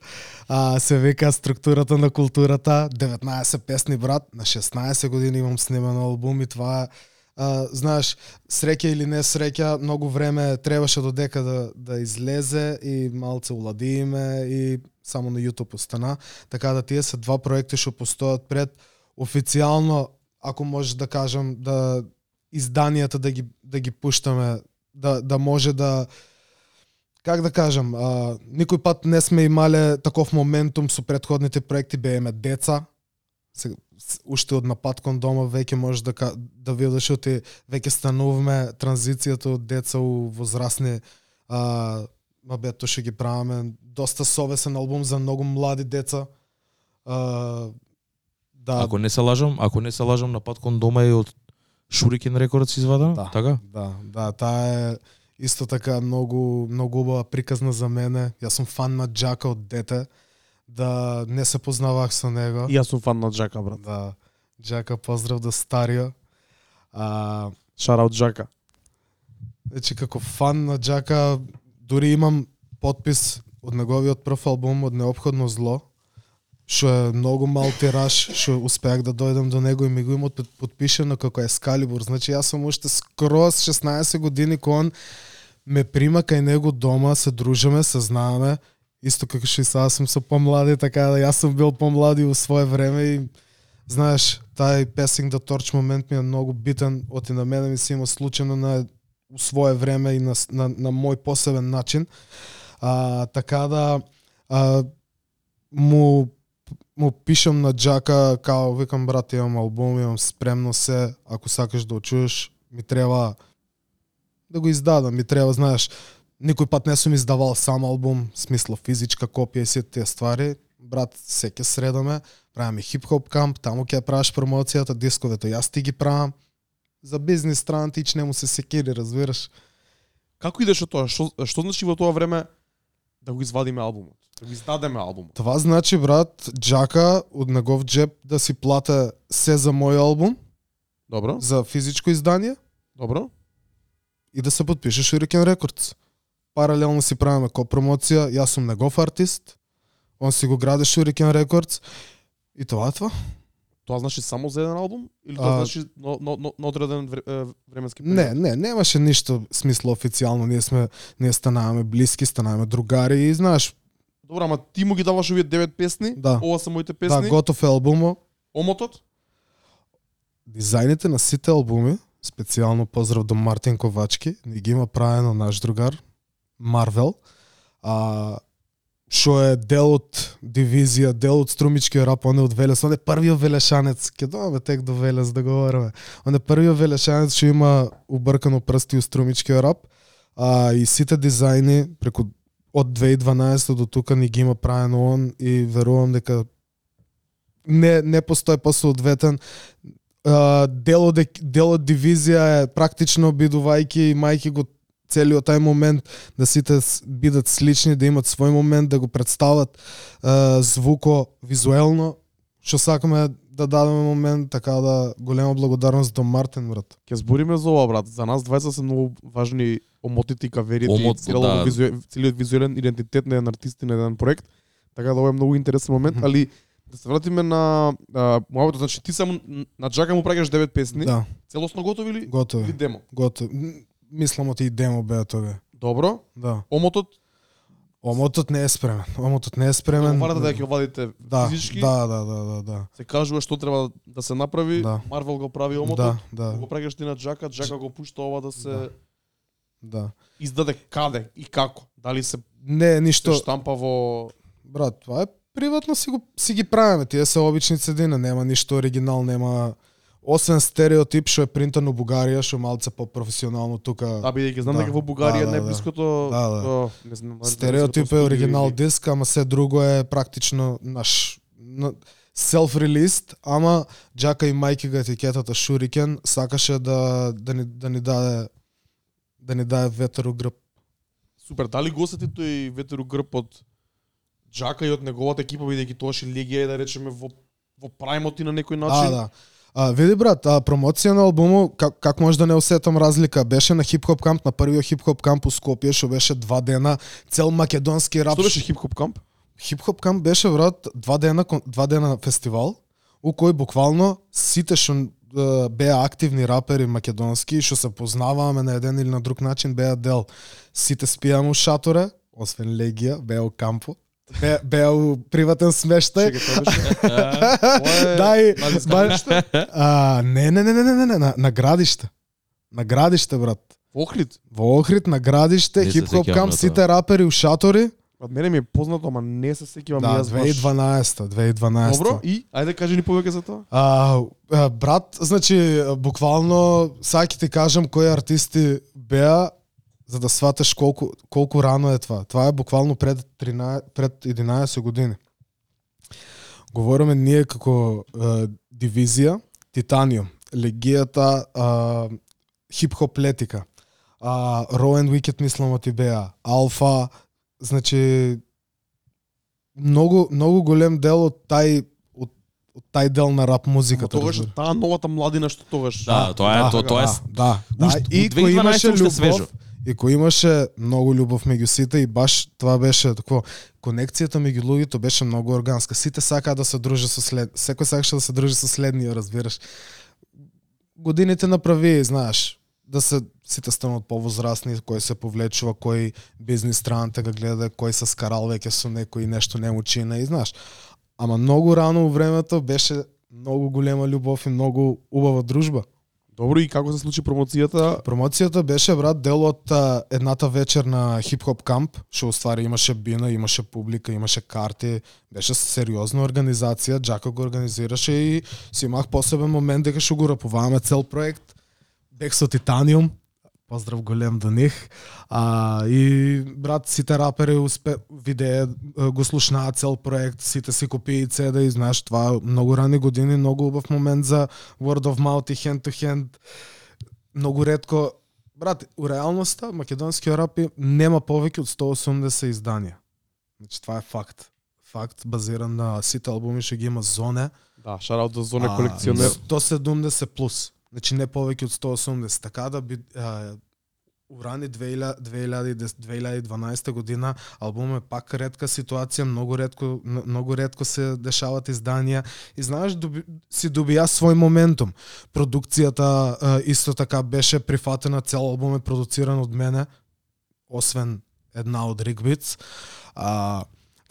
C: А, се вика структурата на културата, 19 песни брат, на 16 години имам сниман албум и това е а, знаеш, среќа или не среќа, многу време требаше додека да, да излезе и малце уладиме и само на YouTube остана. Така да тие се два проекти што постојат пред официјално, ако може да кажам, да изданијата да ги да ги пуштаме, да да може да как да кажам, а, никој пат не сме имале таков моментум со предходните проекти, бееме деца, уште од напад кон дома веќе можеш да да видиш оти веќе стануваме транзицијата од деца у возрастни а ма бе тоа што ги правиме доста совесен албум за многу млади деца. А, да,
B: Ако не се лажам, ако не се лажам, напад кон дома е од Шурикен Рекордс извадено,
C: Да.
B: така?
C: Да, да, таа е исто така многу многу убава приказна за мене. Јас сум фан на Джака од дете. Да не се познавах со него.
A: И јас сум фан на Джака, брат.
C: Да. Джака поздрав до старио. А,
A: Шараут Джака.
C: Значи како фан на Джака дури имам подпис од неговиот прв албум од Неопходно зло што е многу мал тираж, што успеах да дојдам до него и ми го има под- подпишено како Ескалибур. Значи јас сум уште скроз 16 години кога он ме прима кај него дома, се дружиме, се знаеме, исто како што и сега сум со помлади, така да јас сум бил помлади во свое време и знаеш, тај passing the torch момент ми е многу битен, оти на мене ми се има случено на у свое време и на, на, на мој посебен начин. А, така да а, му му пишам на Джака, као викам брат, имам албум, имам спремно се, ако сакаш да го чуеш, ми треба да го издадам, ми треба, знаеш, никој пат не сум издавал сам албум, смисло физичка копија и сите тие ствари. Брат, се ќе средаме, правиме хип-хоп камп, таму ќе правиш промоцијата, дисковето јас ти ги правам. За бизнес страна тич не му се секири, разбираш.
A: Како идеше тоа? Што, што значи во тоа време да го извадиме албумот? Да го издадеме албумот?
C: Това значи, брат, Джака од негов джеб да си плате се за мој албум,
A: Добро,
C: за физичко издание
A: добро.
C: и да се подпише Shuriken Records. Паралелно си правиме копромоција, јас сум негов артист, он си го граде Shuriken Records и тоа е тоа.
A: Тоа значи само за еден албум или
C: А-
A: тоа значи на, на, на, на одреден временски период?
C: Не, не, немаше ништо смисло официјално, ние сме ние станаваме блиски, станаваме другари и знаеш,
A: Добро, ама ти му ги даваш овие девет песни,
C: Да.
A: ова се моите
C: да,
A: песни,
C: готов е албумот.
A: омотот,
C: Дизајните на сите албуми, специјално поздрав до Мартин Ковачки, ни ги има правено наш другар Марвел, а што е дел од дивизија, дел од струмичкиот рап, он е од Велес, он е првиот велешанец, ќе доаме тек до Велес да говориме. Он е првиот велешанец што има убркано прсти у струмичкиот рап, а и сите дизајни преку од 2012 до тука ни ги има правено он и верувам дека не не постои посоодветен дел од дел од дивизија е практично бидувајќи мајки го целиот тај момент да сите бидат слични, да имат свој момент, да го представат е, звуко, визуелно, што сакаме да дадеме момент, така да голема благодарност до Мартин брат.
A: Ќе збориме за ова брат. За нас двајца се многу важни омотите и каверите
B: Омот, да.
A: визу... целиот визуелен идентитет на еден артист и на еден проект. Така да ова е многу интересен момент,
C: Мгм.
A: али да се вратиме на а, муабетот, значи ти само на Джака му праќаш 9 песни,
C: Да,
A: целосно готови или или
C: готови.
A: демо?
C: Готови. Мислам и демо беа тога.
A: Добро.
C: Да.
A: Омотот,
C: Омотот не е спремен. Омотот не е спремен.
A: договарате да ќе го вадите
C: да,
A: физички.
C: да, да, да, да, да.
A: Се кажува што треба да се направи.
C: Да.
A: Марвел го прави омотот.
C: Да, да,
A: Го праќаш ти на Джака, Джака го пушта ова да се
C: Да. да.
A: издаде каде и како. Дали се,
C: Не,
A: се
C: ништо.
A: штампа во
C: Брат, това е приватно си, го, си ги правиме. Тие се обични цедина, нема ништо оригинал, нема освен стереотип што е принтан у Бугарија, што малце по-професионално тука.
A: Да, бидејќи знам
C: Да.
A: дека во Бугарија
C: Да, да, да.
A: најблиското
C: Да, да.
A: о, не знам. дали
C: Стереотип е
A: тоа
C: оригинал диск, ама се друго е практично наш на- self-released, ама Джака и Мајки га етикетата Шурикен сакаше да, да, ни, да ни даде да ни даде ветер у грб.
A: Супер, дали го осети тој ветер у грб од Джака и од неговата екипа бидејќи тоаш и легија е да речеме во во праймот и на некој
C: А,
A: начин.
C: да. А, види брат, а, промоција на албумот, как, как може да не осетам разлика? Беше на хип-хоп камп, на првиот хип-хоп камп у Скопје, што беше два дена, цел македонски рап.
A: Што беше хип-хоп камп?
C: Хип-хоп камп беше, брат, два дена, два дена фестивал, у кој буквално сите што беа активни рапери македонски, што се познаваме на еден или на друг начин, беа дел. Сите спијаме у шаторе, освен Легија, беа у кампо. Беа, беа у приватен смештај. Да, и-? А, не, не, не, не, не, не, на, на градиште. На градиште, брат.
A: Во Охрид.
C: Во Охрид, на градиште, хип-хоп
B: тоа.
C: сите рапери у шатори.
A: Од мене ми е познато, ама не се сеќавам
C: Да,
A: јас баш.
C: 2012, 2012.
A: Добро, и ајде кажи ни повеќе за тоа.
C: А, брат, значи, буквално, ќе ти кажам кои артисти беа, за да сватеш колку, колку рано е това. Това е буквално пред, 13, пред 11 години. Говориме ние како е, дивизија Титаниум, легијата а, хип-хоп летика, а, and Wicked мислам ти беа, Алфа, значи многу многу голем дел од тај од, од тај дел на рап музиката.
A: тогаш таа новата младина што тогаш.
B: Да, тоа е, то- тоа е
C: да, да,
B: Уште-
C: и кој
B: 2012
C: имаше
B: уште свежо
C: и кој имаше многу љубов меѓу сите и баш това беше такво конекцијата меѓу луѓето беше многу органска. Сите сакаа да се дружат со след секој сакаше да се дружи со следниот, разбираш. Годините направи, знаеш, да се сите станат повозрасни, кој се повлечува, кој бизнис страната го гледа, кој се скарал веќе со некој и нешто не му чина и знаеш. Ама многу рано во времето беше многу голема љубов и многу убава дружба.
A: Добро, и како се случи промоцијата?
C: Промоцијата беше брат дел од едната вечер на хип-хоп камп, што уствари имаше бина, имаше публика, имаше карти, беше сериозна организација, Джако го организираше и си имах посебен момент дека што го рапуваме цел проект. Бех со Титаниум, поздрав голем до нив. А, и брат, сите рапери успе, видеа, а, го слушнаат цел проект, сите си купии CD и знаеш, това многу рани години, многу убав момент за word of mouth и hand to hand. Многу ретко Брат, у реалноста македонскиот рап е- нема повеќе од 180 изданија. Значи това е факт. Факт базиран на сите албуми што ги има Зоне.
A: Да, шараут до зона
C: а,
A: колекционер.
C: 170 плюс. Значи не повеќе од 180. Така да би а, у рани 2000 2010 2012 година албум е пак ретка ситуација, многу ретко многу ретко се дешаваат изданија и знаеш доби, си добија свој моментум. Продукцијата а, исто така беше прифатена, цел албум е продуциран од мене, освен една од Ригбиц. А,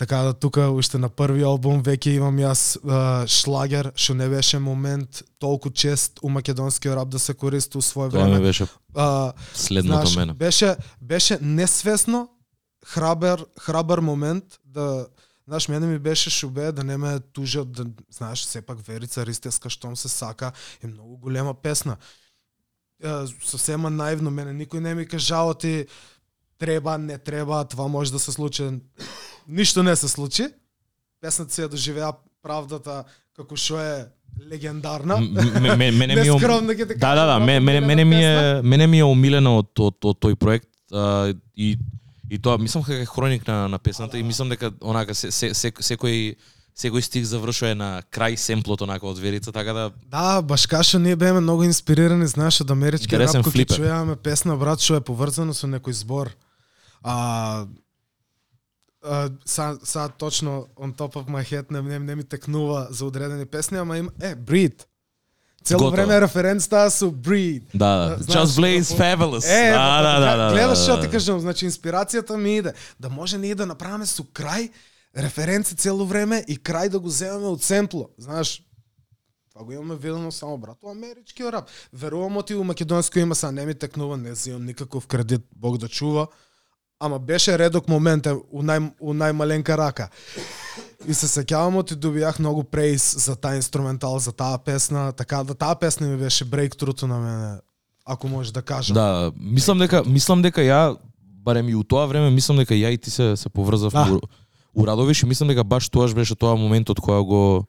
C: така да тука уште на први албум веќе имам јас а, шлагер што не беше момент толку чест у македонскиот рап да се користи у свое
B: Тоа ми
C: време.
B: беше
C: А,
B: следното
C: знаеш,
B: мене.
C: беше беше несвесно храбар храбар момент да Знаеш, мене ми беше шубе да не ме тужат, да, знаеш, сепак Верица Ристеска, штом се сака, е многу голема песна. Е, сосема наивно, мене никој не ми кажало ти треба, не треба, това може да се случи. Ништо не се случи. Песната си ја доживеа правдата како што е легендарна.
B: Мене ми е Да, да, да,
C: кажам,
B: мене, ми е мене ми е омилена од од, од тој проект и и тоа мислам дека е хроник на на песната и мислам дека онака се, се, се, секој секој стих завршува на крај семплот онака од верица, така да
C: Да, баш каша ние беме многу инспирирани, знаеш, од амерички рап, ќе чујаме песна брат што е поврзано со некој збор. А са, са точно on top of my head не, не, не ми текнува за одредени песни, ама има е Breed. Цело
B: Готово.
C: време референцата со Breed.
B: да, да. Just Blaze Fabulous.
C: Е,
B: да, да, да, да,
C: гледаш
B: да,
C: што
B: да.
C: ти кажам, значи инспирацијата ми иде да може ние да направиме со крај референци цело време и крај да го земеме од семпло. Знаеш, Това го имаме видено само брат у амерички рап. Верувам ти у македонско има са не ми текнува, не земам никаков кредит, Бог да чува. Ама беше редок момент у, нај, у најмаленка рака. И се сеќавам ти добијах многу прейс за таа инструментал, за таа песна, така да таа песна ми беше брейктруто на мене, ако можеш да кажам.
B: Да, мислам дека мислам дека ја барем и у тоа време мислам дека ја и ти се се поврзавме
C: Да.
B: у, у Радовиш и мислам дека баш тоаш беше тоа моментот кога го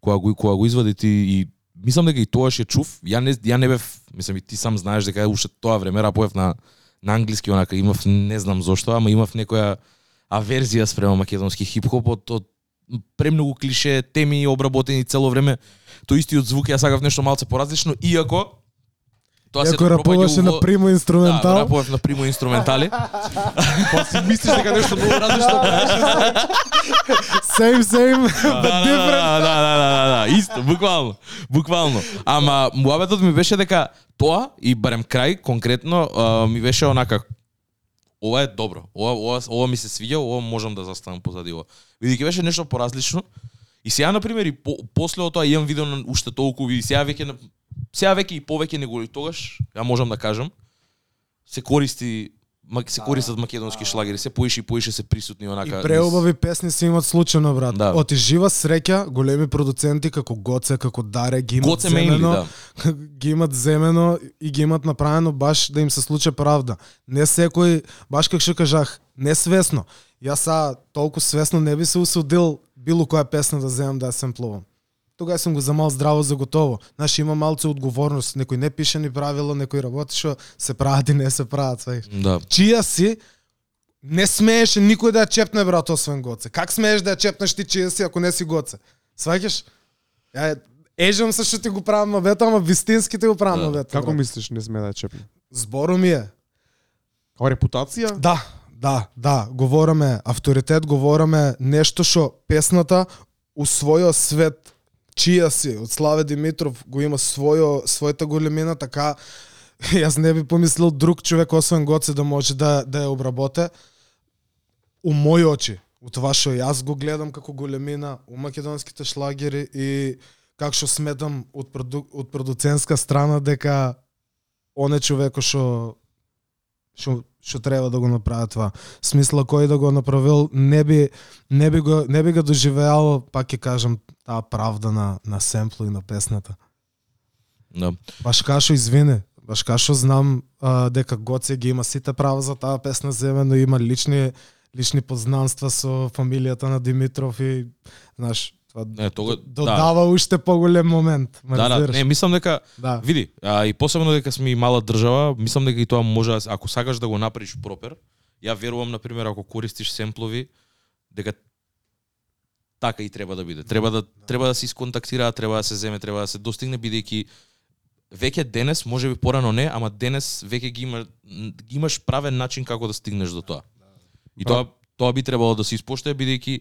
B: кога го кога го извади ти и мислам дека и тоаш ја чув. Ја не ја не бев, мислам и ти сам знаеш дека уште тоа време рапував на на англиски онака имав не знам зошто, ама имав некоја аверзија спрема македонски хип-хоп од, од премногу клише, теми обработени цело време. Тој истиот звук ја сакав нешто малце поразлично, иако тоа се у
C: на примо
B: Да,
C: инструментал.
B: рапував на примо инструментали.
A: Па си мислиш дека нешто многу различно
C: Same, same,
B: да,
C: but
B: да,
C: different.
B: да, да, да, да, да, да, исто, буквално, буквално. Ама муабетот ми беше дека тоа и барем крај конкретно ми беше онака ова е добро. Ова, ова, ова ми се свиѓа, ова можам да заставам позади ова. Види беше нешто поразлично. И сега на пример и по, после тоа имам видео на уште толку и сега веќе на- сега веќе и повеќе него ли тогаш, ја можам да кажам, се користи се користат македонски шлагери, се поише и поише се присутни
C: И
B: онака.
C: преубави песни се имат случајно, брат.
B: Да.
C: Оти жива среќа, големи продуценти како Гоце, како Даре ги имат
B: Гоце
C: земено,
B: да.
C: ги имат земено и ги имат направено баш да им се случи правда. Не секој, баш како што кажах, не свесно. Јас са толку свесно не би се усудил било која песна да земам да ја семплувам. Тогаш сум го замал здраво за готово. Знаеш, има малце одговорност. Некој не пише ни правила, некој работи што се прават и не се прават. сваќаш.
B: Да.
C: чија си, не смееше никој да ја чепне брат освен Гоце. Как смееш да ја чепнеш ти чија си ако не си Гоце? Сваќаш? Ја ежам се што ти го правам мабето, ама вистински ти го правам
B: Да.
C: мабето.
A: Како
C: брат.
A: мислиш не сме да ја чепне?
C: Зборо ми е.
A: Као репутација?
C: Да, да, да, говораме авторитет, говораме нешто што песната у својот свет чија си, од Славе Димитров го има својо својата големина, така јас не би помислил друг човек освен Гоце да може да да ја обработе. У мои очи, у тоа што јас го гледам како големина у македонските шлагери и како што сметам од проду, од продуцентска страна дека он е што што што треба да го направи това. Смисла кој да го направил не би не би го не би го доживеал, пак ќе кажам, таа правда на на семпло и на песната.
B: Да.
C: Баш кашо извини, баш кашо знам а, дека Гоце ги има сите права за таа песна земено, има лични лични познанства со фамилијата на Димитров и знаеш, това
B: Не, тога да.
C: додава уште поголем момент. ме
B: Да, да, не, мислам дека
C: да.
B: види, а, и посебно дека сме и мала држава, мислам дека и тоа може да ако сакаш да го направиш пропер. Ја верувам на пример ако користиш семплови дека така и треба да биде. Треба да треба да се исконтактира, треба да се земе, треба да се достигне бидејќи веќе денес, може би порано не, ама денес веќе ги има ги имаш правен начин како да стигнеш до тоа. И тоа тоа би требало да се испоштува бидејќи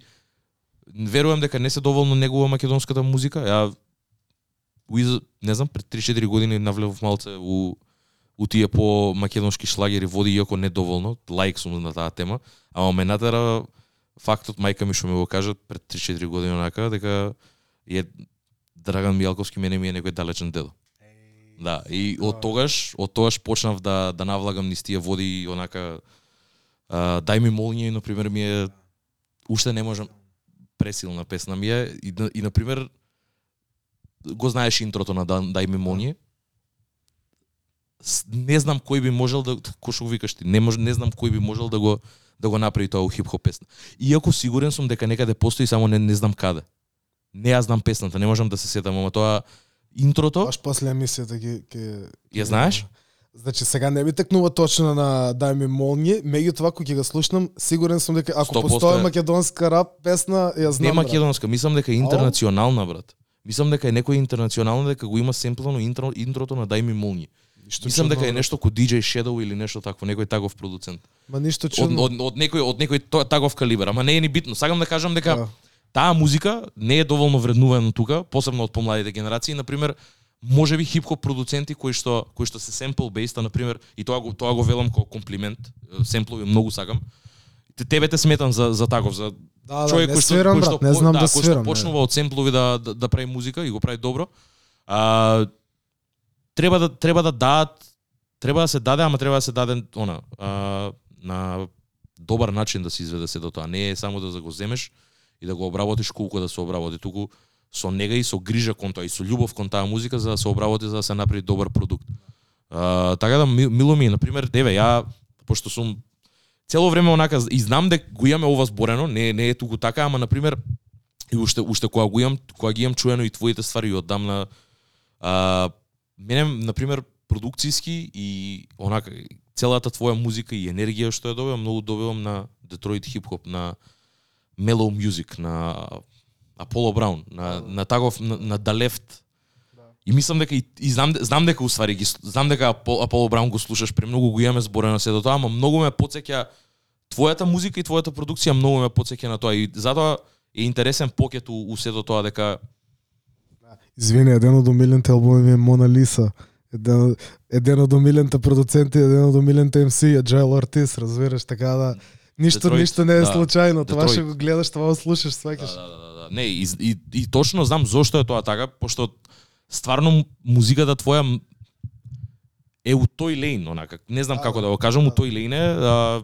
B: верувам дека не се доволно негува македонската музика. Ја уиз, не знам, пред 3-4 години навлевав малце у у тие по македонски шлагери води иако недоволно, лайк сум на таа тема, ама ме натера фактот мајка ми што ми го кажа пред 3-4 години онака дека е Драган Мијалковски мене ми е некој далечен дедо. Да, и од тогаш, од тогаш почнав да да навлагам низ тие води и онака а, дај ми молње, на пример ми е уште не можам пресилна песна ми е и, на- и на пример го знаеш интрото на Дан- Дај ми. С- Не знам кој би можел да кој што го викаш ти, не мож, не знам кој би можел да го да го направи тоа у хип-хоп песна. Иако сигурен сум дека некаде постои само не не знам каде. Не ја знам песната, не можам да се сетам, ама тоа интрото,
C: Баш после емисијата ги ќе
B: ја знаеш?
C: Значи сега не ми текнува точно на Дај ми молње, меѓутоа кога ќе го слушнам, сигурен сум дека ако
B: 100%
C: постои македонска рап песна, ја знам.
B: Не
C: брат.
B: македонска, мислам дека е интернационална, брат. Мислам дека е некој интернационална дека го има семплано интро, интрото на Дај ми молњи.
C: Ништо
B: Мислам дека е нешто ко DJ Shadow или нешто такво, некој таков продуцент.
C: Ма ништо
B: Од,
C: чудно.
B: од, од некој од некој тој таков калибар, ама не е ни битно. Сакам да кажам дека
C: Да.
B: таа музика не е доволно вреднувана тука, посебно од помладите генерации, на пример можеби хип-хоп продуценти кои што кои што се sample based, на пример, и тоа го тоа го велам како комплимент, семплови многу сакам. Те- Тебе те сметам за за таков, за
C: Да, да,
B: човек кој што
C: свирам,
B: кој што
C: брат, не знам
B: да,
C: да
B: кој што
C: свирам,
B: почнува од семплови да, да да прави музика и го прави добро. А треба да треба да дадат треба да се даде, ама треба да се даде она а, на добар начин да се изведе се до тоа. Не е само да го земеш и да го обработиш колку да се обработи, туку со нега и со грижа кон тоа и со љубов кон таа музика за да се обработи за да се направи добар продукт. А, така да мило ми е, на пример, еве ја пошто сум цело време онака и знам дека го имаме ова зборено, не не е туку така, ама на пример и уште уште кога го имам кога ги имам чуено и твоите ствари од дамна а мене на пример продукцијски и онака целата твоја музика и енергија што ја добивам многу добивам на Detroit хип хоп на Mellow Music на Apollo Brown на на таков на, на The Left И мислам дека и, и знам знам дека уствари ги знам дека Апол- Apollo Brown го слушаш премногу го имаме зборено се до тоа, ама многу ме потсеќа твојата музика и твојата продукција многу ме потсеќа на тоа и затоа е интересен покет у, у сето тоа дека
C: Извини, еден од омилените албуми ми е Мона Лиса. Еден, еден од омилените продуценти, еден од омилените MC е Джайл Ортис, разбираш, така да ништо
B: Детройт,
C: ништо не е
B: да.
C: случајно, тоа
B: Детройт.
C: што го гледаш, тоа го слушаш,
B: да,
C: сваќаш.
B: да, да, да, да. Не, и, и, и точно знам зошто е тоа така, пошто стварно музиката твоја е у тој лейн, онака. Не знам
C: Да,
B: како
C: да,
B: да го кажам, у
C: да.
B: тој лейн е, а,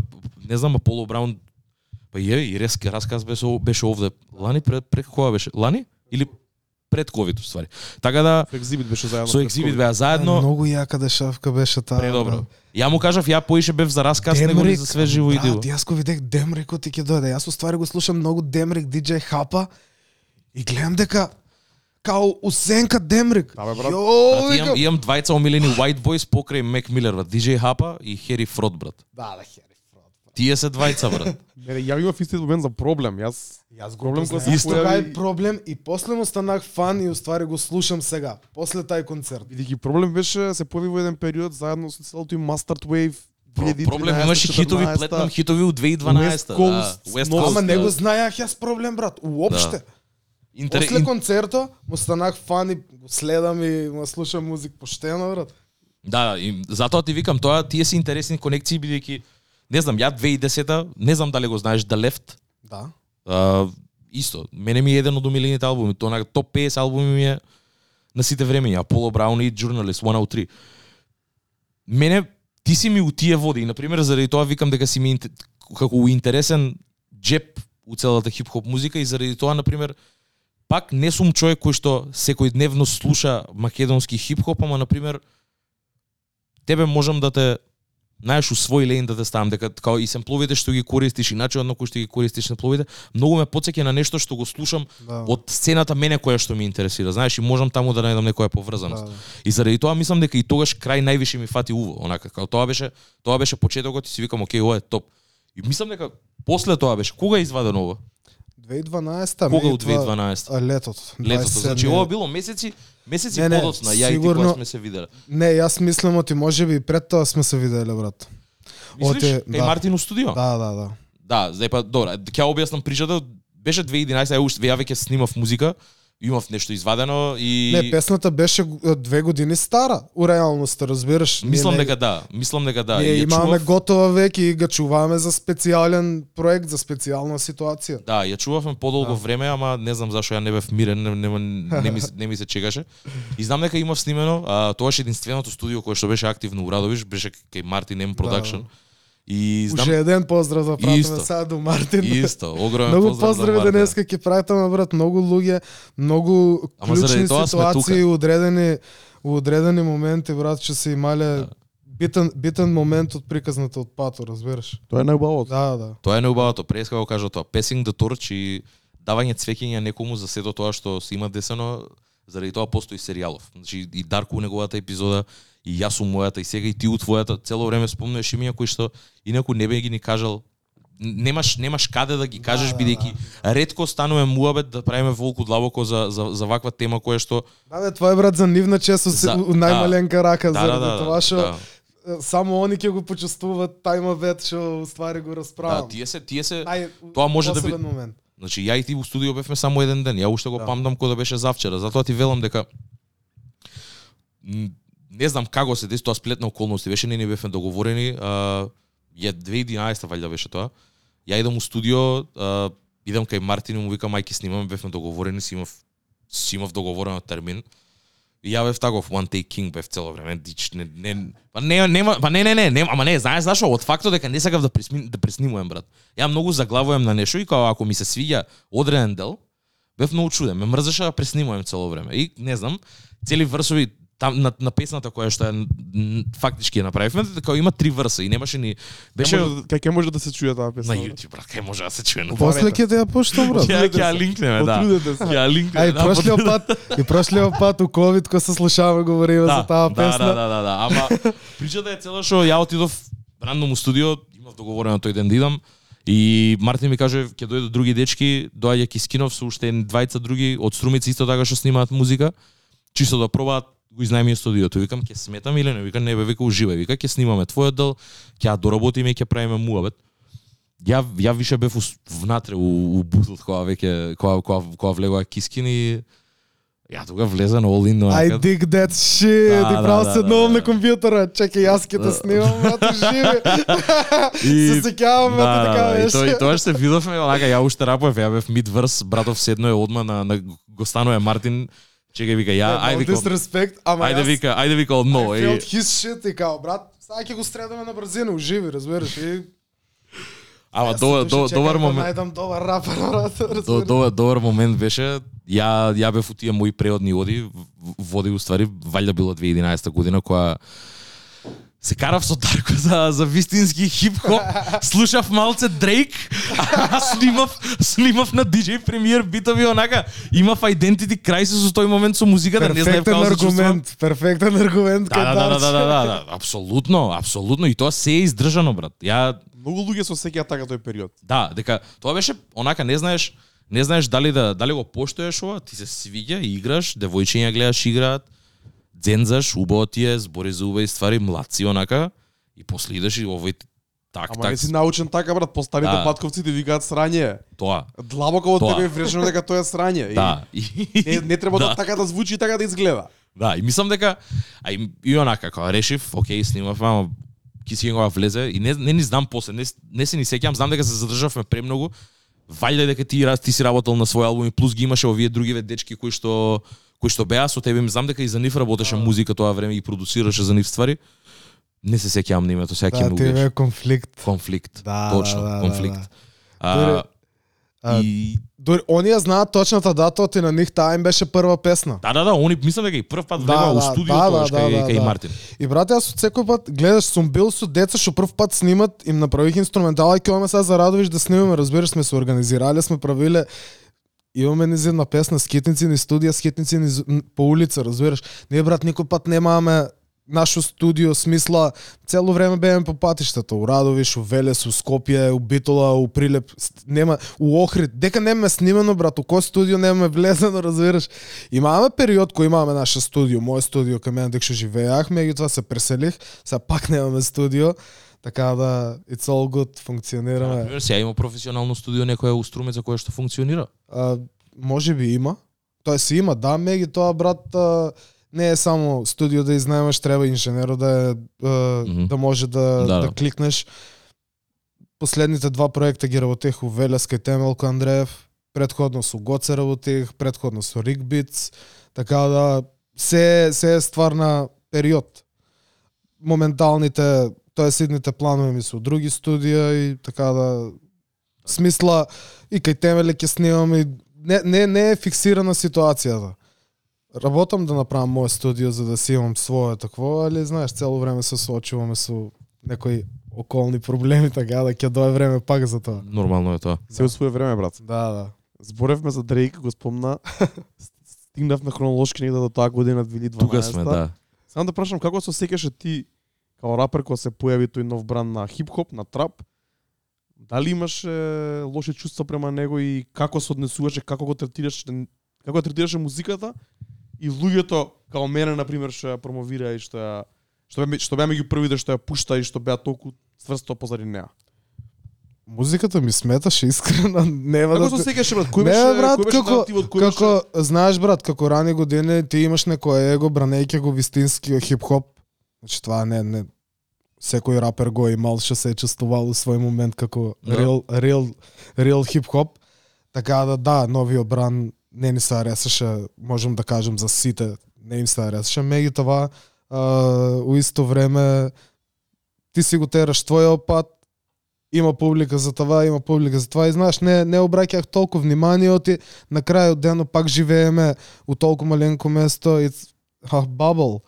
B: не знам, Аполо Браун Па е, и резки расказ беше, беше овде. Лани пред, пред кога беше? Лани? Или пред ковид, ствари. Така да,
A: Со Екзибит беше заедно.
B: со Екзибит беа заедно,
C: Многу јака дешавка беше таа.
B: предобро. Ја му кажав, ја поише бев за расказ, него ли за све живо и диво.
C: брат, јас го видех Демрикот и ќе дојде. Јас уствари го слушам многу Демрик, DJ Хапа и гледам дека као усенка Демрик.
A: Да, бе, брат.
C: Јо,
B: Брат, имам, имам двајца омилени White Boys покрај Мек Милер, брат. DJ Хапа и Хери Фрод, брат.
C: Да, да, хери. брат.
B: Тие се двајца, брат.
A: Не, не, ја имав истиот момент за проблем. Јас
C: Јас го
A: Проблем кој
C: Исто е проблем и после му станах фан и уствари го слушам сега, после тај концерт.
A: бидејќи проблем беше се појави во еден период заедно со целото им Mustard Wave.
B: Про-
A: 2013,
B: Проблем имаше хитови,
A: 14.
B: плетнам хитови од 2012.
A: West Coast,
B: да. West Coast,
C: Ама не го
B: да.
C: знаеах јас проблем, брат, уопште.
B: Интер...
C: После концертот му станах фан и го следам и му слушам музик поштено, брат.
B: Да, и затоа ти викам тоа, тие се интересни конекции бидејќи не знам, ја 2010-та, не знам дали го знаеш The Left.
C: Да.
B: А, исто, мене ми е еден од омилените албуми, тоа на топ 50 албуми ми е на сите времења, Apollo Brown и Journalist 103. Мене ти си ми у тие води и на пример заради тоа викам дека си ми како интересен джеп у целата хип-хоп музика и заради тоа на пример пак не сум човек кој што секојдневно слуша македонски хип-хоп, ама на пример тебе можам да те знаеш у свој лейн да те ставам дека као и семпловите што ги користиш и начинот на кој што ги користиш семпловите многу ме потсеќа на нешто што го слушам
C: Да.
B: од сцената мене која што ми интересира знаеш и можам таму да најдам некоја поврзаност
C: Да, да.
B: и заради тоа мислам дека и тогаш крај највише ми фати уво онака као тоа беше тоа беше почетокот и си викам окей ова е топ и мислам дека после тоа беше кога е извадено ова
C: 2012-та,
B: кога
C: това-
B: 2012
C: А, летото.
B: летото
C: 27
B: значи ова било месеци месеци
C: Не, не,
B: подоцна ја и ти
C: сигурно-
B: сме се виделе
C: Не, јас мислам оти можеби и пред тоа сме се виделе, брат.
B: мислиш
C: Оте,
B: кај
C: да.
B: Мартин у студио
C: Да, да, да.
B: Да, зај па добро, ќе објаснам причата. Беше 2011, ја уште ја веќе снимав музика, имав нешто извадено и
C: Не, песната беше две години стара, у реалноста, разбираш.
B: Мислам
C: не-
B: дека да, мислам дека да.
C: Ние имаме
B: чував-
C: готова веќе и ga чуваме за специјален проект, за специјална ситуација.
B: Да, ја чувавме подолго
C: Да.
B: време, ама не знам зашо ја не бев мирен, не, не, не, ми, не ми се чекаше. И знам дека имав снимено, а, тоа единственото студио кое што беше активно у Радовиш, беше кај Мартин M Production.
C: Да.
B: И знам
C: Уже еден поздрав да пратиме
B: Исто.
C: сега до Мартин.
B: исто, огромен
C: Многу
B: поздрав за
C: поздрави денеска ќе пратиме брат, многу луѓе, многу клучни ситуации, у одредени у одредени моменти брат ќе се имале
B: Да.
C: битен битен момент од приказната од пато, разбираш?
A: Тоа е најубавото.
C: Да, да.
B: Тоа е неубавото, преска го кажа тоа. Passing the torch и давање цвеќиња некому за сето тоа што се има десено, заради тоа постои серијалов. Значи и Дарко у неговата епизода, и јас у мојата, и сега и ти у твојата, цело време спомнуваш имиња кои што инаку не би ги ни кажал немаш немаш каде да ги кажеш
C: Да, да,
B: бидејќи ретко станува муабет да правиме волку длабоко за за за ваква тема која што
C: Да, бе, е брат за нивна често се
B: За-
C: најмаленка рака
B: да,
C: заради
B: да, да,
C: тоа што
B: да.
C: само они ќе го почувствуваат тајмавет што уствари го
B: Да,
C: расправам.
B: тие се тие се
C: Ај,
B: тоа може да би-
C: момент.
B: Значи ја и ти у студио бевме само еден ден. Ја уште го
C: Да.
B: памтам кога да беше завчера. Затоа ти велам дека не знам како се деси тоа сплетна околност. околности. Беше не ни бевме договорени. А, ја 2011 валјда беше тоа. Ја идам у студио, а, идам кај Мартин и му викам мајки снимаме, бевме договорени, си имав си имав договорен термин. И ја бев таков one take king бев цело време дич не не па не нема па не не не не, ама не знаеш зашо од фактот дека не сакав да пресми, да преснимувам брат. Ја многу заглавувам на нешто и као ако ми се свиѓа одреден дел бев многу чуден. Ме мрзеше да преснимувам цело време. И не знам, цели врсови там на, на песната која што е фактички ја направивме, дека има три врса и немаше ни беше
A: кај ќе може да се чуе таа
B: на
A: песна?
B: YouTube брат, кај може да се чуе на
C: После ќе те ја пуштам, брат.
B: Ќе ќе ја линкнеме, да.
A: Потрудете се.
B: Ќе ја линкнеме.
C: Ај,
B: да,
C: прошлиот пат, и прошлиот пат у ковид кога се слушаваме говориме за таа
B: Да,
C: песна.
B: да, да, да, да. Ама причата е цела што ја отидов рандом у студио, имав договорено тој ден да идам и Мартин ми каже ќе дојдат други дечки, доаѓа Кискинов со уште двајца други од Струмици исто така што снимаат музика, чисто да пробаат го изнајмија студиото. Викам ќе сметам или не? Вика не бе, вика уживај. Вика ќе снимаме твојот дел, ќе ја доработиме и ќе правиме муабет. Ја ја више бев внатре у, у бутот кога веќе кога кога кога влегоа Кискин и ја тога влеза на all in
C: I dig that shit.
B: Да,
C: и
B: да,
C: право
B: да,
C: се
B: да,
C: едновам
B: да.
C: на компјутера. Чекај, јас ќе те снимам, брат, живи.
B: И-
C: Се сеќавам,
B: да,
C: така
B: да, и
C: беше.
B: тоа, и тоа што се видовме, онака ја уште рапов, ја бев мидврс, братов седно е одма на, на го станува Мартин, чекај вика, ја,
C: Ајде,
B: ајде вика,
C: disrespect, ама
B: ајде вика, ајде вика одно.
C: I
B: И,
C: felt his shit и као, брат, сега ќе го средаме на брзина, уживи, разбираш, и...
B: ама добар,
C: се
B: добар,
C: да
B: момент.
C: најдам добар рапер, брат,
B: До, добар, добар момент беше, ја ја бев у тие мои преодни оди, води уствари, валјда било 2011 година која се карав со Дарко за, за вистински хип-хоп, слушав малце Дрейк, а снимав, снимав на DJ Premier битови онака, имав identity crisis со тој момент со музиката, не знаев како да се чувствувам.
C: аргумент, перфектен аргумент
B: Да, да, да, да, да, да, да, апсолутно, апсолутно и тоа се е издржано брат. Ја
A: Многу луѓе се сеќаат така тој период.
B: Да, дека тоа беше онака не знаеш не знаеш дали да дали го поштоеш ова, ти се свиѓа, играш, девојчиња гледаш играат, дзензаш, убаво ти е, збори за убави ствари, младци онака и после идеш и овој так
A: Ама
B: так
A: не си научен така брат, постарите
B: Да.
A: патковци ти викаат срање.
B: тоа.
A: Длабоко од
B: Тоа.
A: тебе е врежено дека тоа е срање.
B: Да. И,
A: Не, не треба да.
B: Да.
A: така да звучи и така да изгледа.
B: Да, и мислам дека а и, и онака кога решив, окей, снимав, ама кога влезе и не не ни знам после, не, не се ни сеќам, знам дека се задржавме премногу. Валјда дека ти ти си работел на свој албум и плюс ги имаше овие другиве дечки кои што кои што беа со тебе, знам дека и за нив работеше музика тоа време и продуцираше за нив ствари. Не се сеќавам на името, сега ќе
C: Да,
B: убиеш.
C: е конфликт.
B: Конфликт.
C: Да,
B: Точно,
C: да, да,
B: конфликт.
C: да.
B: А,
C: Добре. А,
B: и
C: Дори оние знаат точната дата, оти на нив таа им беше прва песна.
B: да, да, да, они мислам дека и прв пат
C: Да,
B: влегоа у
C: да,
B: студио
C: да,
B: тогаш
C: да,
B: кај
C: да,
B: кај
C: да.
B: Мартин.
C: И брате, јас секој пат гледаш сум бил со деца што прв пат снимат, им направих инструментала и ќе имаме сега за Радовиш да снимаме, разбираш, сме се организирале, сме правиле имаме низ една песна скетници, ни студија, скетници ни по улица, разбираш. Не, брат никој пат немаме нашо студио, смисла, цело време бееме по патиштата, у Радовиш, у Велес, у Скопје, у Битола, у Прилеп, нема, у Охрид, дека немаме снимено, брат, у кој студио немаме влезено, разбираш. Имаме период кој имаме наше студио, мое студио кај мене дека што живеах, меѓутоа се преселих, сега пак немаме студио, така да it's all good, функционираме.
B: Например, сега има професионално студио некоја у Струмица кое што функционира.
C: А, може би има. Тоа си има, да, меѓу тоа брат а, не е само студио да изнаемаш, треба инженеро да е а,
B: Мгм.
C: да може да,
B: Да,
C: да,
B: да.
C: да кликнеш. Последните два проекта ги работех у Велес кај Темелко Андреев, предходно со Гоце работех, предходно со Beats, така да се се е ствар на период. Моменталните, тоа сидните планови ми се други студија и така да смисла и кај Темеле ќе снимам и не, не, не е фиксирана ситуацијата. Работам да направам моје студио за да си имам свое такво, али знаеш, цело време се соочуваме со некои околни проблеми, така да ќе дое време пак за тоа.
B: Нормално е тоа.
A: Се од своје време брат.
C: Да, да.
A: Зборевме за Дрейк, го спомна. стигнавме хронолошки негде до таа година 2012.
B: Тука сме, да.
A: Само да прашам како се осеќаше ти као рапер кога се појави тој нов бранд на хип-хоп, на трап? Дали имаш е, лоши чувства према него и како се однесуваше, како го третираше, како го третираше музиката и луѓето као мене на пример што ја промовира и што ја што беа што беа меѓу првите што ја пушта и што беа толку цврсто позади неа.
C: Музиката ми сметаше искрено, нема
A: Како
C: да...
A: се осеќаше брат? Кој беше
C: брат,
A: кој беше
C: како-
A: наративот, кој
C: Како,
A: беше
C: знаеш брат, како рани години ти имаш некој его бранејќи го вистинскиот хип-хоп. Значи това не не секој рапер го имал што се е чувствувал у свој момент како
B: Да.
C: реал реал реал хип-хоп. Така да да, новиот бран не ни се аресаше, можам да кажам за сите, не им се аресаше, меѓутоа а, у исто време ти си го тераш твојот пат, има публика за това, има публика за това и знаеш, не, не обраќах толку внимание, оти на крајот денот пак живееме у толку маленко место и а, бабл.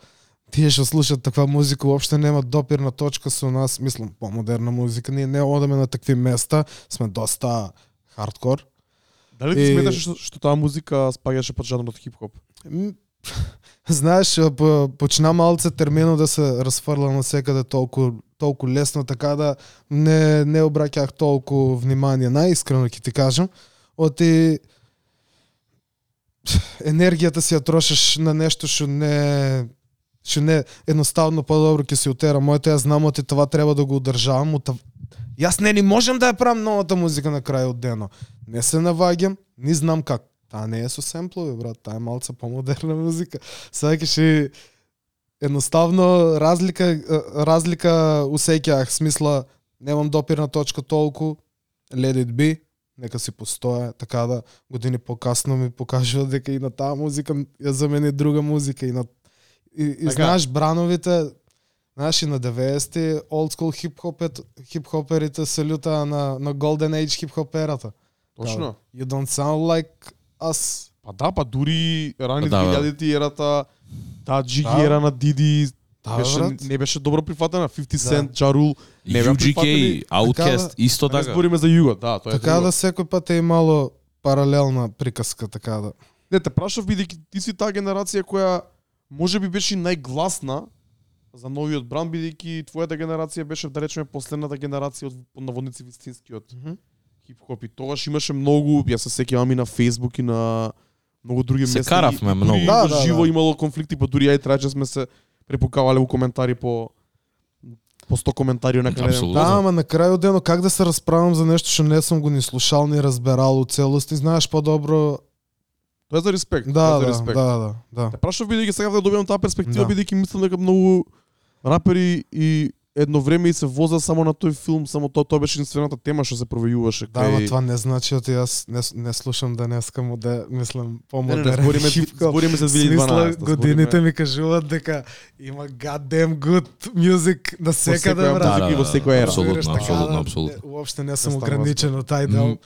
C: Тие што слушаат таква музика уопште немаат допирна точка со нас, мислам, помодерна музика. Ние не одеме на такви места, сме доста хардкор.
A: Дали ти
C: И-
A: сметаш што, што таа музика спаѓаше под жанрот хип-хоп?
C: Знаеш, по- почна малце терминот да се разфрла на секаде толку толку лесно, така да не не обраќах толку внимание, најискрено ќе ти кажам. Оти енергијата си ја трошиш на нешто што не што не едноставно подобро ќе се утера моето ја знам оти това треба да го одржавам от... Јас не ни можам да ја правам новата музика на крајот дено. Не се наваѓам, ни знам как. Таа не е со семплови, брат, таа е малце помодерна музика. Сакаш и едноставно разлика разлика усеќаах, смисла немам допирна точка толку, let it be, нека си постоја, така да години покасно ми покажува дека и на таа музика ја замени друга музика и на и, и
A: Така.
C: знаеш брановите Знаеш, и на 90-ти олдскул хип-хопет, хип-хоперите се лютаа на, на Golden Age хип-хоперата.
A: Точно.
C: You don't sound like us.
A: Па да, па дури рани
B: Па да, бе.
A: 2000-ти ерата, таа джиги
C: Да.
A: ера на Диди
C: Да,
A: беше,
C: брат.
A: не беше добро прифатена. 50
C: Да.
A: Cent, Джарул, Не беа
B: UGK. Outcast,
C: Така
B: исто
A: не
B: така.
A: збориме за југот, да, тоа е
C: Така да секој пат е имало паралелна приказка, така да.
A: Не, те прашав бидејќи ти си таа генерација која може би беше и најгласна за новиот бранд, бидејќи твојата генерација беше, да речеме, последната генерација од наводници вистинскиот хип-хоп и тогаш имаше многу, јас се сеќавам и на Facebook и на многу други
B: Се
A: места.
B: каравме
A: и, и
B: многу.
C: Да,
A: во
C: да,
A: живо
C: да.
A: имало конфликти, па дури ја и трајче сме се препукавале у коментари по по 100 коментари на
B: Апсолутно.
C: Да, ама на крајот дено как да се расправам за нешто што не сум го ни слушал ни разберал у целост и знаеш подобро
A: Тоа е за респект.
C: Да,
A: тоа е за
C: да,
A: респект.
C: да, да, да.
A: Те прашав бидејќи сега да добивам таа перспектива,
C: Да.
A: бидејќи мислам дека многу рапери и едно време и се воза само на тој филм, само тоа тоа беше единствената тема што се провејуваше
C: Да, ама това не значи оти јас не, не слушам денеска му да мислам
A: Не, не, не,
C: помодерен
A: збориме, збориме за
C: Смисла,
A: 2012.
C: годините ми кажуваат дека има goddamn good music на секаде, брат.
A: музика и во секоја ера.
C: Разбираш, така
B: апсолутно,
C: да,
B: апсолутно.
C: не, Уопште не сум ограничен од тај дел.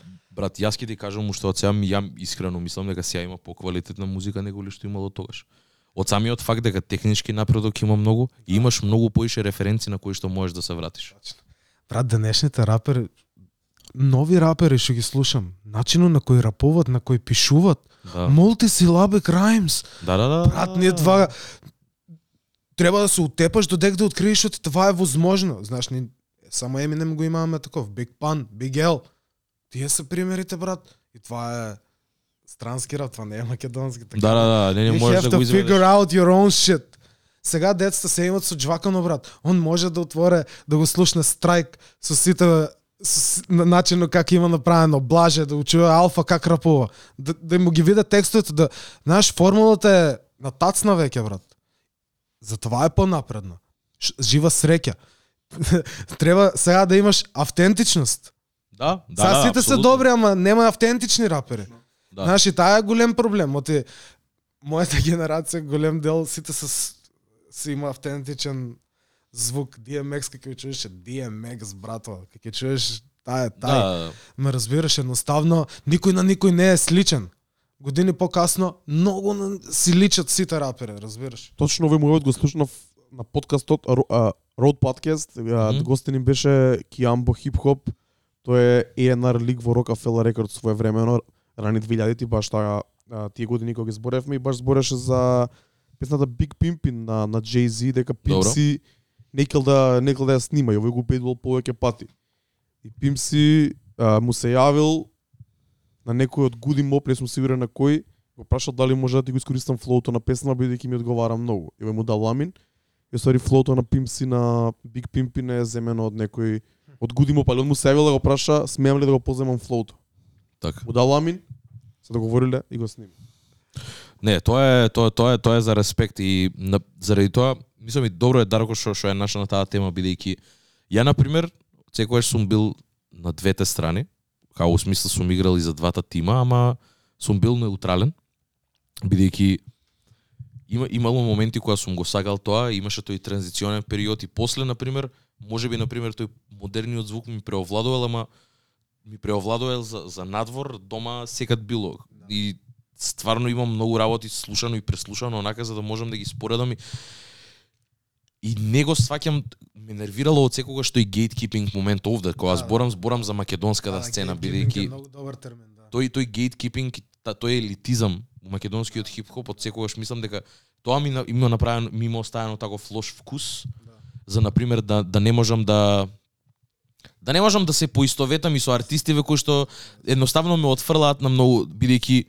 B: Брат, јас ќе ти кажам уште од сега, ја искрено мислам дека сега има поквалитетна музика него ли што имало тогаш. Од самиот факт дека технички напредок има многу и имаш многу поише референци на кои што можеш да се вратиш.
C: Брат, денешните рапери, нови рапери што ги слушам, начинот на кој рапуват, на кој пишуват,
B: Да.
C: multisyllabic rhymes.
B: Да, да, да.
C: Брат, ние това треба да се утепаш додека да откриеш оти това е возможно. Знаеш, ни само Eminem го имаме таков, Big Pun, Big L. Тие се примерите, брат. И това е странски рап, това не е македонски. Така.
B: Да, да, да, не, не
C: You
B: можеш да го
C: to figure
B: изведеш.
C: out your own shit. Сега децата се имат со джвакано, брат. Он може да отворе, да го слушне страйк со сите с, на начинот како има направено, блаже, да учува алфа как рапува, да, да му ги виде текстовете, да, знаеш, формулата е натацна веќе, брат. Затова е понапредна. Жива среќа. Треба сега да имаш автентичност.
B: Да, да,
C: Сега
B: да,
C: сите се добри, ама нема автентични рапери.
B: Да.
C: Знаеш, и таа е голем проблем. Оти, мојата генерација, голем дел, сите се, се има автентичен звук. DMX, како ќе чуеш, DMX, брато. Како ќе чуеш, таа е тај.
B: Да,
C: Ме разбираш, едноставно, никој на никој не е сличен. Години покасно, многу на- си личат сите рапери, разбираш?
A: Точно овој мојот го слушнав на подкастот Road Podcast, а,
B: Мгм.
A: гостин им беше Киамбо Хип Хоп. Тој е A&R лик во Rockefeller Records своевремено, рани 2000-ти, баш таа тие години кога ги зборевме и баш збореше за песната Big Pimpin на на Jay-Z дека. Пимси некел да некел да ја снима и овој го педувал повеќе пати. И Пимси а, му се јавил на некој од Гуди Моп, не сум сигурен на кој, го прашал дали може да ти го искористам флоуто на песна бидејќи ми одговара многу. И му дал ламин. И ствари флоуто на Пимси на Big Pimpin е земено од некој од Гуди Моп, али он му се да го праша смеам ли да го поземам флоуто.
B: Така.
A: Му дал ламин, се договориле и го снима.
B: Не, тоа е тоа тоа е тоа е за респект и на, заради тоа мислам и добро е Дарко што што е нашла на таа тема бидејќи ја на пример секогаш сум бил на двете страни, као у смисла сум играл и за двата тима, ама сум бил неутрален бидејќи има имало моменти кога сум го сагал тоа, имаше тој транзиционен период и после на пример, можеби на пример тој модерниот звук ми преовладувал, ама ми преовладувал за, за надвор, дома секад било. И стварно имам многу работи слушано и преслушано онака за да можам да ги споредам и и не го сваќам ме нервирало од секогаш тој гейткипинг момент овде кога
C: Да,
B: зборам зборам за македонската
C: Да,
B: сцена
C: gatekeeping
B: бидејќи
C: многу добар термин, да.
B: тој тој гейткипинг та, тој елитизам у македонскиот хип-хоп од секогаш мислам дека тоа ми има направено ми има оставено таков лош вкус
C: Да
B: за на пример да да не можам да да не можам да се поистоветам и со артистиве кои што едноставно ме отфрлаат на многу бидејќи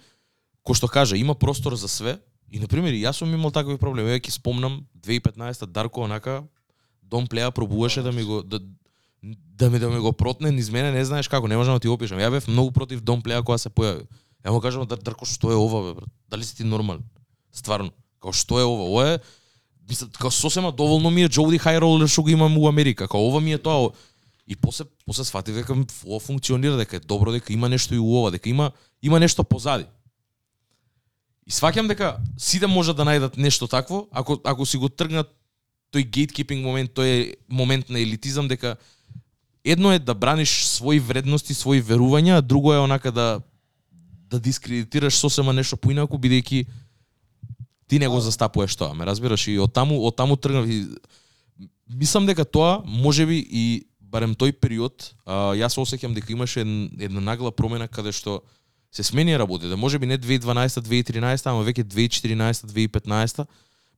B: кој што кажа има простор за све и на пример и јас сум имал такви проблеми ја ќе спомнам 2015 Дарко онака Дом Плеа пробуваше да ми го да да ми да ми го протне низ мене, не знаеш како, не можам да ти опишам. Ја бев многу против Дом Плеа кога се појави. Ја му кажам Дарко што е ова бе брат? Дали си ти нормален? Стварно. како што е ова? Ова е мислам, така сосема доволно ми е Джоуди Хайролер што го имам у Америка. Као ова ми е тоа. И после после сфатив дека ова функционира, дека е добро, дека има нешто и у ова, дека има има нешто позади. И сваќам дека сите можат да најдат нешто такво, ако ако си го тргнат тој гейткипинг момент, тој е момент на елитизам дека едно е да браниш своји вредности, своји верувања, а друго е онака да да дискредитираш сосема нешто поинаку бидејќи ти не го застапуваш тоа, ме разбираш и од таму од таму тргнав и мислам дека тоа можеби и барем тој период, а, јас осеќам дека имаше една нагла промена каде што се смени работите. Можеби не 2012, 2013, ама веќе 2014, 2015.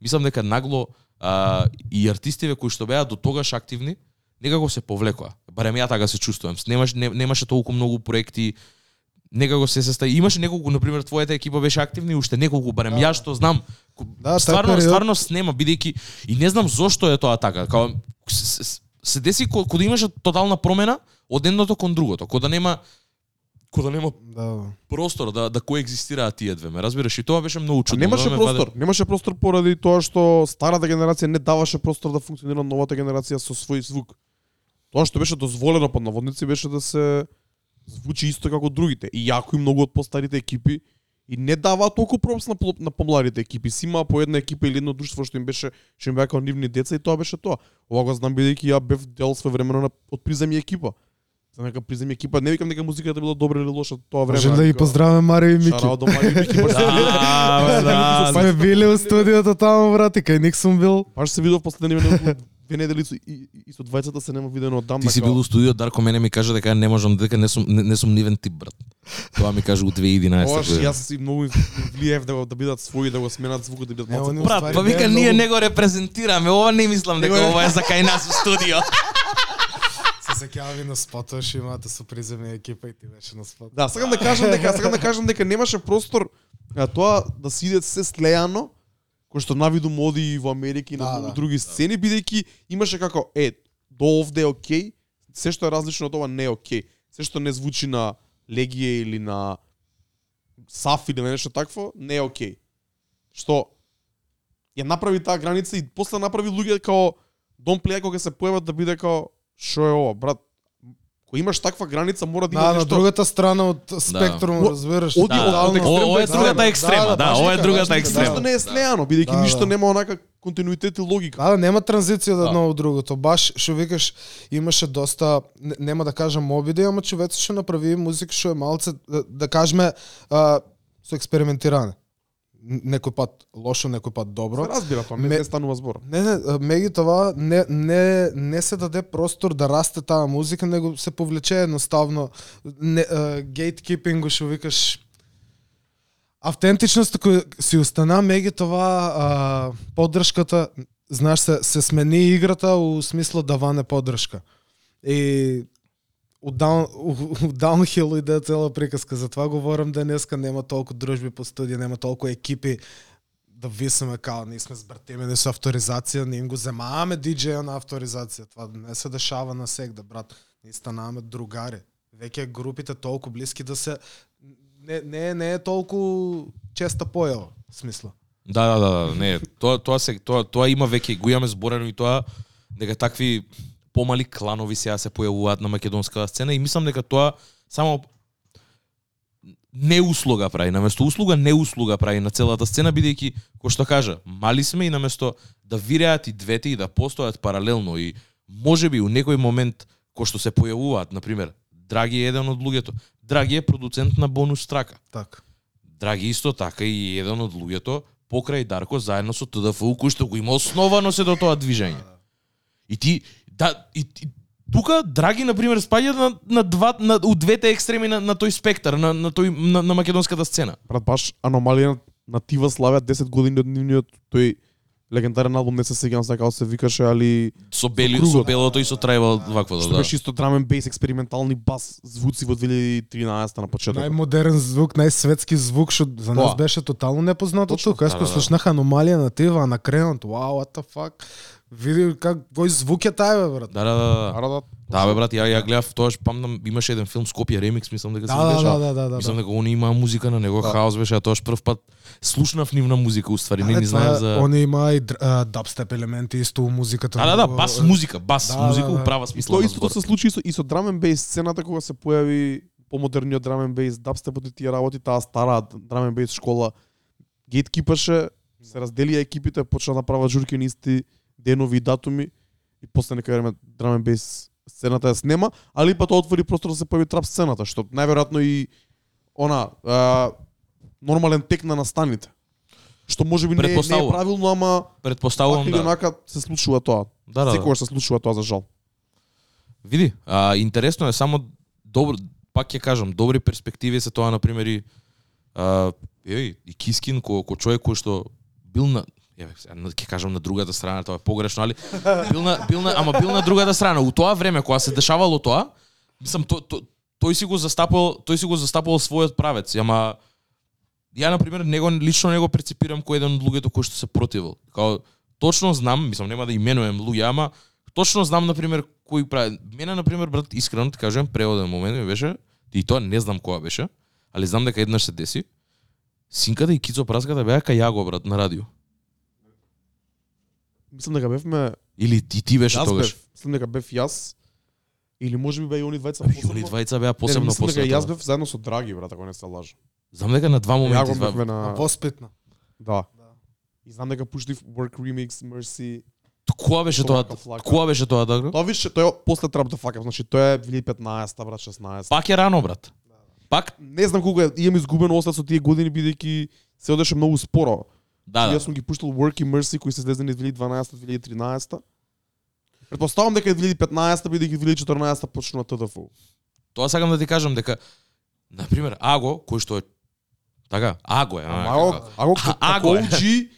B: Мислам дека нагло а, и артистиве кои што беа до тогаш активни, некако се повлекоа. Барем ја така се чувствувам. Немаш, не, немаше толку многу проекти, некако се сеста. Имаше неколку, на пример, твојата екипа беше активна и уште неколку, барем ја што знам.
C: Да,
B: стварно,
C: период-
B: стварно снема бидејќи и не знам зошто е тоа така. Као се, се, деси ко- кога имаше тотална промена од едното кон другото, кога да нема кога да нема
C: Да.
B: простор да да коегзистираат тие две. Ме разбираш и тоа беше многу
A: А
B: чудно.
A: немаше
B: ме
A: простор,
B: ваде-
A: немаше простор поради тоа што старата генерација не даваше простор да функционира новата генерација со свој звук. Тоа што беше дозволено под наводници беше да се звучи исто како другите. И јако и многу од постарите екипи и не даваа толку пропс на, на помладите екипи. Си имаа по една екипа или едно друштво што им беше што им беа како нивни деца и тоа беше тоа. Ова го знам бидејќи ја бев дел своевремено на од приземи екипа. За нека приземи екипа, не викам дека музиката била добра или лоша тоа време.
C: Можем да ги поздравиме Марио и Мики.
A: Шарао до Марио и Мики. Видов-
B: Да, бе, да.
C: Сме били у студиото таму, брати, кај ник сум бил.
A: Баш се видов последни неколку две недели со- и, и со двајцата се нема видено од дамна.
B: Ти си бил у студио, Дарко мене ми кажа дека не можам дека не сум не, не сум нивен тип брат. Тоа ми кажа у 2011
A: Оаш,
B: година.
A: јас си многу влиев да, го- да бидат своји, да го сменат звукот, да бидат малку по-
B: Брат, па
C: не е
B: вика ние не го репрезентираме. Ова не мислам дека ова е за кај нас у студио.
C: Се сеќави на спотот што имате со приземни екипа и ти беше на спот.
A: Да, сакам да кажам дека сакам да кажам дека немаше простор а, тоа да се иде се слејано кој што навиду моди и во Америка и на
C: Да,
A: многу
C: да,
A: други сцени бидејќи имаше како е до овде е окей, се што е различно од ова не е окей. Се што не звучи на Легија или на Саф или на нешто такво, не е окей. Што ја направи таа граница и после направи луѓе као Дом Плеја кога се појават да биде као што е ова, брат? Кога имаш таква граница мора да има
C: Да, на
A: нешто
C: другата страна од спектрум,
A: О-
C: разбираш.
A: оди од-
C: тотално.
A: од екстрем
B: О, ова е другата
A: екстрем.
B: екстрема, да,
C: баш
B: ова е другата
C: така,
B: екстрема.
A: Ништо не е слејано, бидејќи
C: Да,
A: ништо
C: да.
A: нема онака континуитет и логика.
C: Да, да, нема транзиција од
B: Да.
C: едно од другото. Баш што викаш, имаше доста не- нема да кажам обиди, ама човеци што направи музика што е малце да, да кажеме со експериментирање. Некој пат лошо, некој пат добро.
A: Се разбира тоа, не,
C: Ме-
A: не станува збор.
C: Не, не, а, меѓутоа не, не, не се даде простор да расте таа музика, него се повлече едноставно не, гейткипинг, што викаш Автентичноста која си устана меѓу това а, поддршката, знаеш се се смени играта у смисло даване поддршка. И у даун у, даунхил иде цела приказка, затоа говорам да денеска нема толку дружби по студија, нема толку екипи да висиме као ние сме збртемени со авторизација, ние им го земаваме диџеја на авторизација. Това не се дешава на сегда, брат. Ние станаваме другари. Веќе групите толку блиски да се не не не е толку честа појава, смисла.
B: Да, да, да, да, не, тоа тоа се тоа тоа има веќе го имаме зборено и тоа дека такви помали кланови сега се појавуваат на македонската сцена и мислам дека тоа само не услуга прави, наместо услуга не услуга прави на целата сцена бидејќи кој што кажа, мали сме и наместо да виреат и двете и да постојат паралелно и можеби у некој момент кој што се појавуваат, на пример, Драги е еден од луѓето. Драги е продуцент на бонус трака.
C: Така.
B: Драги исто така и еден од луѓето покрај Дарко заедно со ТДФУ кој што го има основано се до тоа движење. И ти да и, и тука Драги на пример спаѓа на на два на у двете екстреми на, на тој спектар на на тој на, на македонската сцена.
A: Брат, баш аномалија на Тива славеа 10 години од нивниот тој легендарен албум, не се сеќавам сега како се викаше, али
B: Со бели
A: кругот.
B: со белото и со трајбал вакво
A: што
B: да.
A: беше исто драмен бейс, експериментални бас звуци во 2013 на почеток.
C: Најмодерен звук, најсветски звук што за нас беше тотално непознато тука. Јас
B: да,
C: кога
B: да, да.
C: слушнах аномалија на тива на кренот, вау, what the fuck. Види как кој звук е тај бе брат.
B: Да, да, да, да.
A: Ара да.
B: Да, бе брат, ја ја гледав тоаш памтам имаше еден филм Скопје ремикс, мислам дека се
C: Да, да,
B: беше.
C: да, да, да, да.
B: Мислам
C: да.
B: дека они имаа музика на него,
A: Да.
B: хаос беше, а тоаш прв пат слушнав нивна музика, уствари, не ни знаев
C: е-
B: за...
C: Они има и дабстеп елементи исто у музиката.
B: Да, да, да, бас музика, бас
C: Да,
B: музика
C: да, да.
B: у права смисла
A: тоа истото се случи и со, и со drum and bass сцената кога се појави помодерниот and bass, дабстепот и тие работи, таа стара and bass школа гейткипаше, се разделија екипите, почна да прават журки на исти денови и датуми и после нека време and bass сцената ја снема, али па тоа отвори простор да се појави трап сцената, што најверојатно и она а, нормален тек на настаните. Што може би не, не е правилно, ама
B: Предпоставувам да.
A: онака се случува тоа.
B: Да, да, да.
A: Секогаш се случува тоа за жал.
B: Види, а, интересно е само добро, пак ќе кажам, добри перспективи се тоа на пример и а, еј, и Кискин ко, ко човек кој што бил на Еве, ќе кажам на другата страна, тоа е погрешно, али бил на, бил на, ама бил на другата страна. У тоа време кога се дешавало тоа, мислам то, то, тој си го застапал, тој си го застапал својот правец, ама ја на пример него лично него прецепирам кој еден од луѓето кој што се противил. Као точно знам, мислам нема да именувам луѓе, ама точно знам на пример кој прави. Мене на пример брат искрено ти кажам, преоден момент ми беше и тоа не знам која беше, али знам дека еднаш се деси. Синката и Кицо Праската беа кај Јаго брат на радио.
A: Мислам дека бевме
B: Или и ти беше
A: Јас
B: тогаш.
A: бев, мислам дека бев јас или може би беа и они двајца
B: И они двајца беа посебно
A: не, мислам дека јас
B: тоа.
A: бев заедно со Драги, брат, ако не се лажам.
B: Знам дека на два моменти
A: Ја бевме
C: На
A: на
C: воспитна.
A: да.
C: Да.
A: И знам дека пуштив Work Remix Mercy.
B: Која беше тоа? Која беше тоа Дагро?
A: Тоа више тоа е после Trap the Fuck значи тоа е 2015 брат, 16.
B: Пак е рано брат. Пак
A: Не знам колку е, имам изгубено остат со тие години бидејќи се одеше многу споро.
B: Да,
A: Јас
B: да.
A: сум ги пуштал Work и Mercy кои се излезени 2012-2013. Предпоставам дека е 2015 бидејќи 2014 почнува ТДФ.
B: Тоа сакам да ти кажам дека на пример Аго кој што е така, Аго е, а,
A: Аго, аго,
B: А, аго е.
A: OG,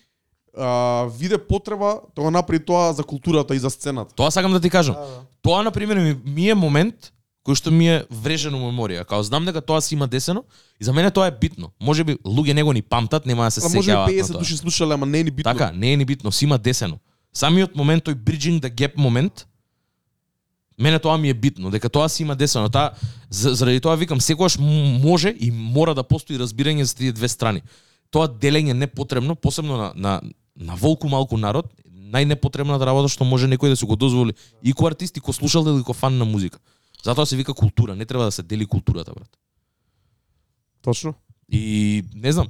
A: а, виде потреба да го направи тоа за културата и за сцената.
B: Тоа сакам да ти кажам.
C: Да, да.
B: Тоа на пример ми, ми е момент кој што ми е врежен у меморија. Као знам дека тоа си има десено и за мене тоа е битно. Можеби луѓе него ни памтат, нема да се
A: А може би
B: сеќаваат на
A: 50
B: тоа.
A: души слушале, ама не е ни битно.
B: Така, не е ни битно, си има десено. Самиот момент, тој bridging the gap момент, мене тоа ми е битно, дека тоа си има десено. Таа, за- заради тоа викам, секогаш може и мора да постои разбирање за тие две страни. Тоа делење непотребно, посебно на, на, на волку малку народ, најнепотребната работа што може некој да се го дозволи и ко артист, и ко слушател, и ко фан на музика. Затоа се вика култура, не треба да се дели културата, брат.
A: Точно.
B: И не знам,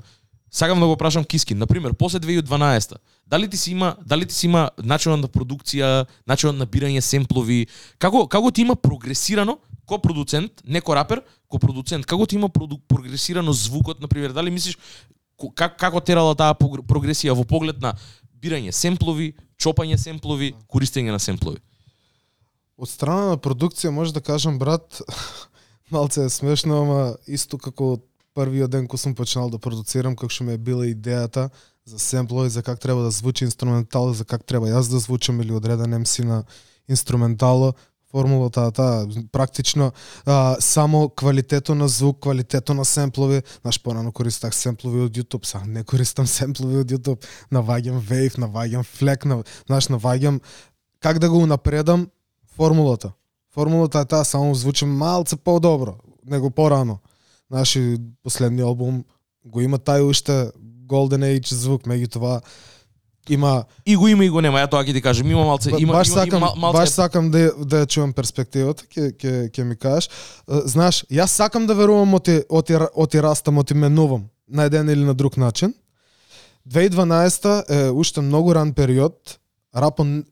B: сакам да го прашам Кискин, на пример, после 2012 дали ти си има, дали ти си има начинот на продукција, начинот на бирање семплови, како како ти има прогресирано ко продуцент, не ко рапер, ко продуцент, како ти има проду, прогресирано звукот, на пример, дали мислиш как, како терала таа прогресија во поглед на бирање семплови, чопање семплови, користење на семплови?
C: Од страна на продукција може да кажам брат, малце е смешно, ама исто како првиот ден кога сум почнал да продуцирам, како што ми е била идејата за семплови, за как треба да звучи инструментал, за как треба јас да звучам или одреден MC на инструментало, формулата таа практично а, само квалитето на звук, квалитето на семплови, Наш порано користах семплови од YouTube, сега не користам семплови од YouTube, наваѓам Wave, наваѓам Fleck, на, наш наваѓам как да го унапредам формулата. Формулата е таа само звучи малце подобро него порано. Знаеш, и последниот албум го има тај уште Golden Age звук, меѓутоа има
B: И го има и го нема, ја тоа ќе ти кажам, има малце, има,
C: баш
B: има,
C: сакам,
B: има малце
C: баш сакам да да ја чувам перспективата, ќе ќе ќе ми кажеш. Знаеш, јас сакам да верувам оти оти оти растам, оти менувам на еден или на друг начин. 2012 е уште многу ран период. Рапот н-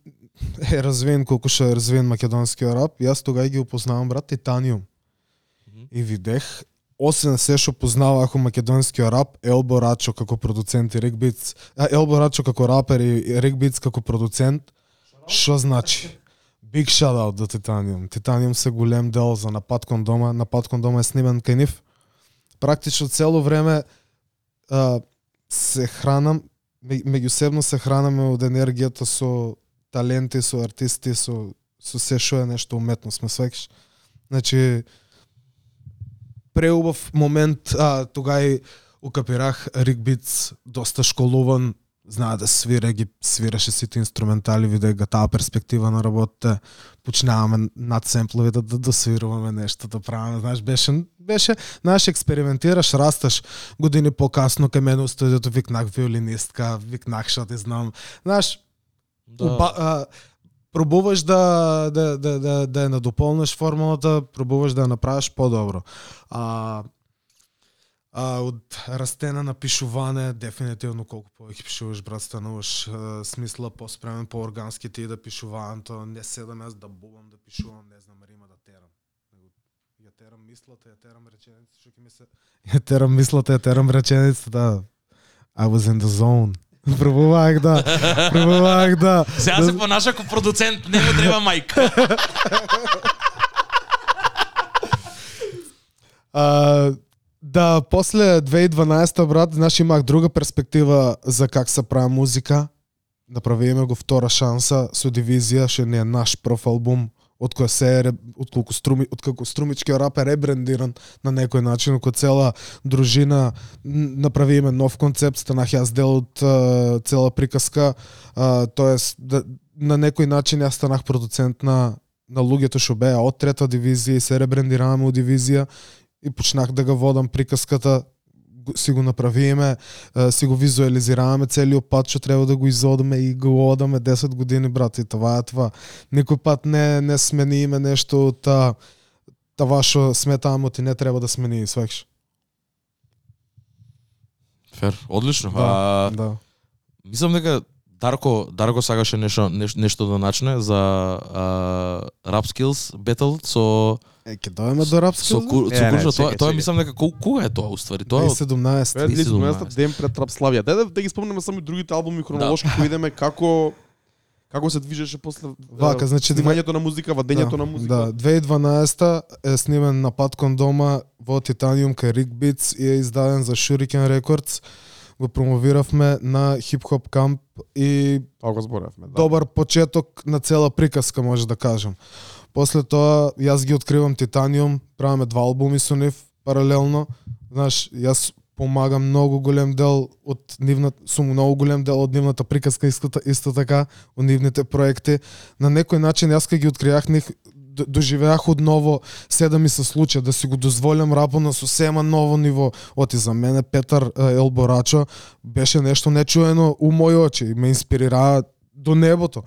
C: е развиен колку што е развиен македонскиот рап. Јас тогава ги упознавам брат Титаниум. И видех освен се што познавах у македонскиот рап, Елбо Рачо како продуцент и Рик Битс, а Елбо Рачо како рапер и Рик Битс како продуцент, Што значи? Big shout out до Титаниум. Титаниум се голем дел за напад кон дома. Напад кон дома е снимен кај нив. Практично цело време а, се хранам, ме- меѓусебно се хранаме од енергијата со таленти, со артисти, со со се што е нешто уметност, ме свекиш. Значи преубав момент, а, тогај укапирах Рик Битс, доста школуван, знае да свира, ги свираше сите инструментали, виде га таа перспектива на работа почнаваме над семплови да, да, да свируваме нешто, да правиме, знаеш, беше, беше, знаеш, експериментираш, расташ, години по-касно кај мене у студиото викнах виолинистка, викнах што ти знам, знаеш,
B: Да.
C: Уба, а, пробуваш да, да, да, да, да ја надополниш формулата, пробуваш да ја направиш подобро. А, а, од растена на пишување, дефинитивно колку повеќе пишуваш, брат, стануваш а, смисла поспремен, по-органски ти да пишувањето, не седам јас да бубам, да пишувам, не знам, рима да терам. Ја терам мислата, ја терам реченицата, што ќе ми се... Ја терам мислата, ја терам реченицата, да. I was in the zone. Пробувах да, пробувах да.
B: Сега
C: да,
B: се понаша како продуцент, не му треба мајк.
C: А, да, после 2012 брат, знаеш, имах друга перспектива за как се прави музика. Направиме го втора шанса со дивизија, што не е наш прв албум, од која се од колку струми, од како струмичкиот рап е ребрендиран на некој начин, кој цела дружина направи направиме нов концепт, станах јас дел од цела приказка, а, тоест да, на некој начин јас станах продуцент на на луѓето што беа од трета дивизија и се ребрендираваме у дивизија и почнах да го водам приказката си го направиме, си го визуализираваме целиот пат што треба да го изодиме и го одаме 10 години брат и това е това. Никој пат не не смениме нешто од та това што сметаме ти не треба да смени, свекш.
B: Фер, одлично.
C: Да,
B: А,
C: да.
B: мислам дека Дарко Дарко сакаше нешто неш, нешто да начне за а, Rap Skills Battle со
C: Е, ќе дојдеме до рапски.
B: со ку,
A: Не,
B: со
A: не,
B: Курша, тоа тоа мислам дека кол- кога е тоа уствари? Тоа е од
C: 17.
A: Пред
B: 2017.
A: 2017 ден пред Трап Славија. Даде да ги спомнеме само и другите албуми хронолошки кои идеме како како се движеше после
C: Вака,
A: е,
C: значи,
A: снимањето на музика, вадењето на музика.
C: Да, 2012 е снимен напад кон дома во Титаниум кај Рик Битс и е издаден за Shuriken Records. Го промовиравме на хип-хоп камп и
A: Тоа го зборевме, да.
C: добар почеток на цела приказка, може да кажам. После тоа, јас ги откривам Титаниум, правиме два албуми со нив паралелно. Знаеш, јас помагам многу голем дел од нивната, сум многу голем дел од нивната приказка исто, исто така, од нивните проекти. На некој начин јас кога ги откријах них, д- доживеах одново се да ми се случи, да си го дозволям рапо на сосема ново ниво. Оти за мене Петар Елборачо беше нешто нечуено у мои очи и ме инспирира до небото.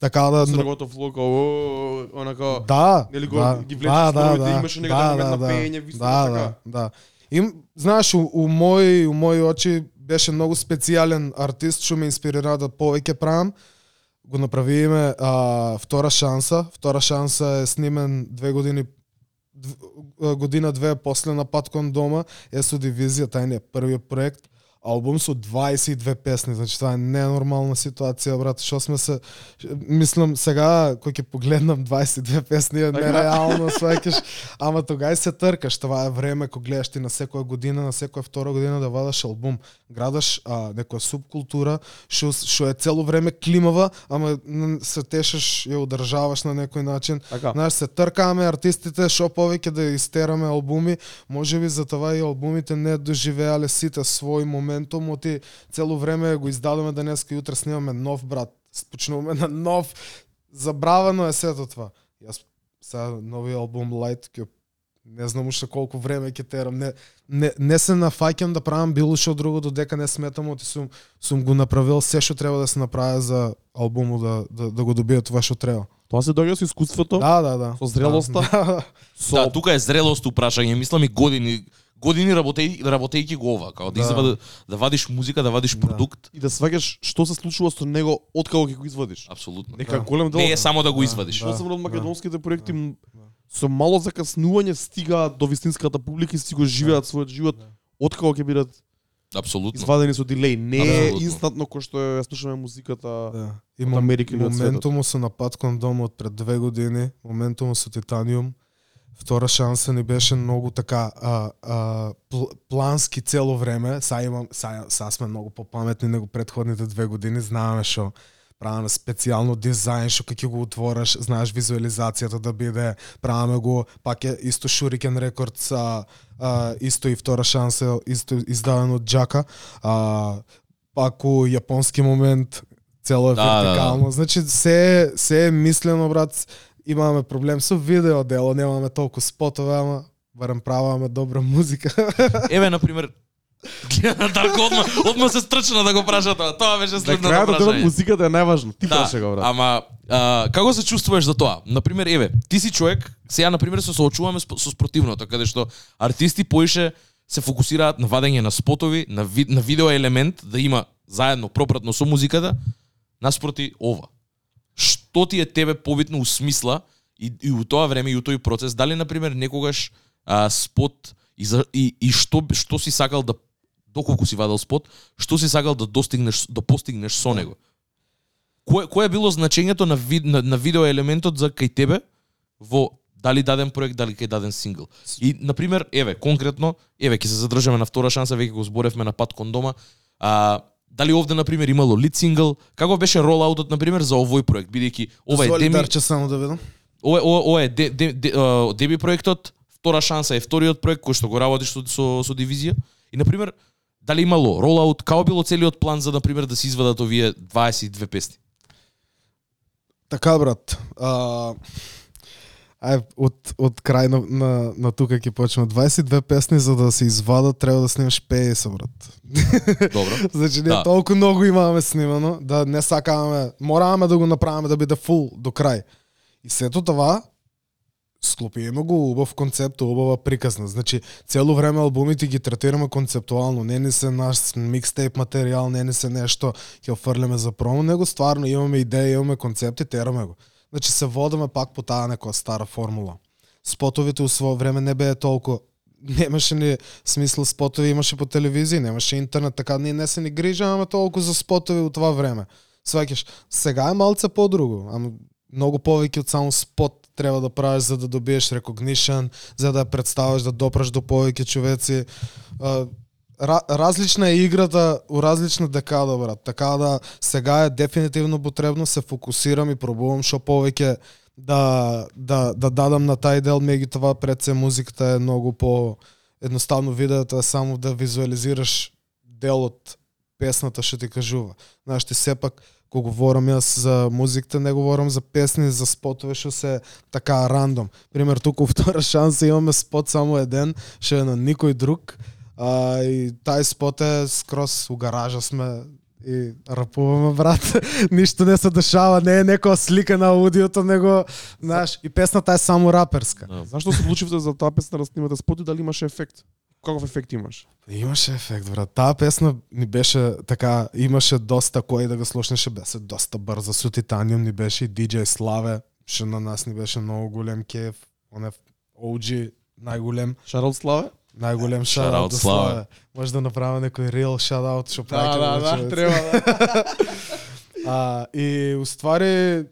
C: Така да
A: Со неговото флоу како онака
C: да,
A: Нели го-
C: да,
A: ги влечеш споровите, имаше некаде момент на пеење, ви сте
C: да,
A: така.
C: да, да. Им, знаеш, у, у мои, у мои очи беше многу специјален артист што ме инспирира да повеќе правам. Го направиме а, втора шанса. Втора шанса е снимен две години година две после напад кон дома, е со дивизија, тај не е првиот проект албум со 22 песни, значи тоа е ненормална ситуација, брат, што сме се мислам сега кој ќе погледнам 22 песни е
A: Така.
C: нереално, сваќаш, ама тогај се тркаш, тоа е време кога гледаш ти на секоја година, на секоја втора година да вадаш албум, градаш а, некоја субкултура што што е цело време климава, ама се тешиш ја одржаваш на некој начин.
A: Така.
C: Знаеш, се тркаме артистите што повеќе да истераме албуми, може би затоа и албумите не доживеале сите свој моментум, оти цело време го издадоме денеска и утре снимаме нов брат, почнуваме на нов. Забравено е сето това. Јас сега нови албум Light ќе не знам уште колку време ќе терам. Не, не, не се нафаќам да правам било што друго додека не сметам, оти сум, сум го направил се што треба да се направи за албумот да, да, да го добие това што треба.
A: Тоа се доаѓа со искуството,
C: Да, да, да.
A: со зрелоста.
C: Да.
A: со
B: Да, тука е зрелост упрашање, мислам и години години работејќи работејќи го ова, као да,
C: Да.
B: извада да вадиш музика, да вадиш
C: Да.
B: продукт.
A: и да сваќаш што се случува со него откако ќе го извадиш.
B: Апсолутно.
A: Нека
C: Да.
A: голем дел.
B: Не е само да го
C: Да.
B: извадиш.
C: Да.
A: Посебно од македонските проекти м, со мало закаснување стигаат до вистинската публика и си го живеат својот живот откако ќе бидат
B: Апсолутно.
A: извадени со дилеј. Не е инстантно кој што ја слушаме музиката.
C: Да. И
A: Од Америка или од
C: моментуму со напад кон домот пред две години, моментуму со Титаниум, втора шанса ни беше многу така а, а, пл, плански цело време. Са имам, са, са сме многу попаметни него предходните две години, знаеме што правиме специјално дизајн што ќе го отвораш, знаеш визуализацијата да биде, правиме го, пак е исто Shuriken Records, а, а, исто и втора шанса, исто издадено од Джака, а, пак у јапонски момент, цело е
B: Да, да, да.
C: вертикално. Значи се се е мислено брат, имаме проблем со видео дело, немаме толку спотове, ама барем праваме добра музика.
B: Еве на пример Гледа Дарко одма, одма се стрчна да го праша тоа. Тоа беше следното
A: денот
B: прашање.
A: музиката е најважно. Ти
B: Да,
A: праша го брат.
B: ама а, како се чувствуваш за тоа? Например, еве, ти си човек, сега на пример се соочуваме со, со спротивното, каде што артисти поише се фокусираат на вадење на спотови, на, ви, на видео елемент да има заедно пропратно со музиката, наспроти ова. Што ти е тебе побитно усмисла и, и у тоа време и у тој процес, дали на пример некогаш а, спот и, за, и, и што што си сакал да доколку си вадел спот, што си сакал да достигнеш да постигнеш со него? Кое кое е било значењето на, ви, на, на видео елементот за кај тебе во дали даден проект, дали кај даден сингл. И на пример, еве, конкретно, еве ќе се задржаме на втора шанса, веќе го зборевме на пат кон дома. А, дали овде на пример имало лид сингл? Како беше ролаутот на пример за овој проект, бидејќи ова е деми,
C: Дарче само да видам.
B: ова, ова, ова е де, де, де, деби проектот, втора шанса е вториот проект кој што го работиш со, со, со дивизија. И на пример, дали имало ролаут, како било целиот план за на пример да се извадат овие 22 песни?
C: Така брат. А, ај од од крај на, на, на тука ќе почнеме. 22 песни за да се извадат треба да снимаш 50 брат.
B: Добро.
C: Значи ние
B: Да.
C: толку многу имаме снимано да не сакаме, мораваме да го направиме да биде фул до крај. И сето това склопиме го убав концепт, убава приказна. Значи цело време албумите ги третираме концептуално, не ни се наш микстейп материјал, не ни се нешто ќе офрлиме за промо, него стварно имаме идеја, имаме концепти, тераме го. Значи се водаме пак по таа некоја стара формула. Спотовите у своје време не беа толку немаше ни смисла спотови имаше по телевизија, немаше интернет, така ние не се ни грижаваме толку за спотови у това време. Сваќаш, сега е малце подруго, ама многу повеќе од само спот треба да правиш за да добиеш recognition, за да ја представиш да допраш до повеќе човеци. Различна е играта у различна декада, брат. Така да сега е дефинитивно потребно се фокусирам и пробувам што повеќе да, да, да дадам на тај дел, меѓутоа пред се музиката е многу по едноставно видеото е само да визуализираш делот песната што ти кажува. Знаеш, ти сепак кога говорам јас за музиката, не говорам за песни, за спотове што се така рандом. Пример, туку втора шанса имаме спот само еден, што е на никој друг. А, и тај спот е скрос у гаража сме и рапуваме брат. Ништо не се дешава, не е некоја слика на аудиото, него знаеш, и песната е само раперска.
A: Зашто се одлучивте за таа песна да снимате спот и дали имаше ефект? Каков ефект имаш?
C: Имаше ефект, брат. Таа песна ни беше така, имаше доста кој да го слушнеше, беше доста брза со Титаниум ни беше и DJ Славе, што на нас ни беше многу голем кеф, он е OG најголем.
A: Шарл Славе?
C: Најголем шараут до
B: Славе.
C: Славе. Може да направиме некој реал шараут што
A: Да,
C: праќаме
A: да, да,
C: човек.
A: треба да.
C: А, и уствари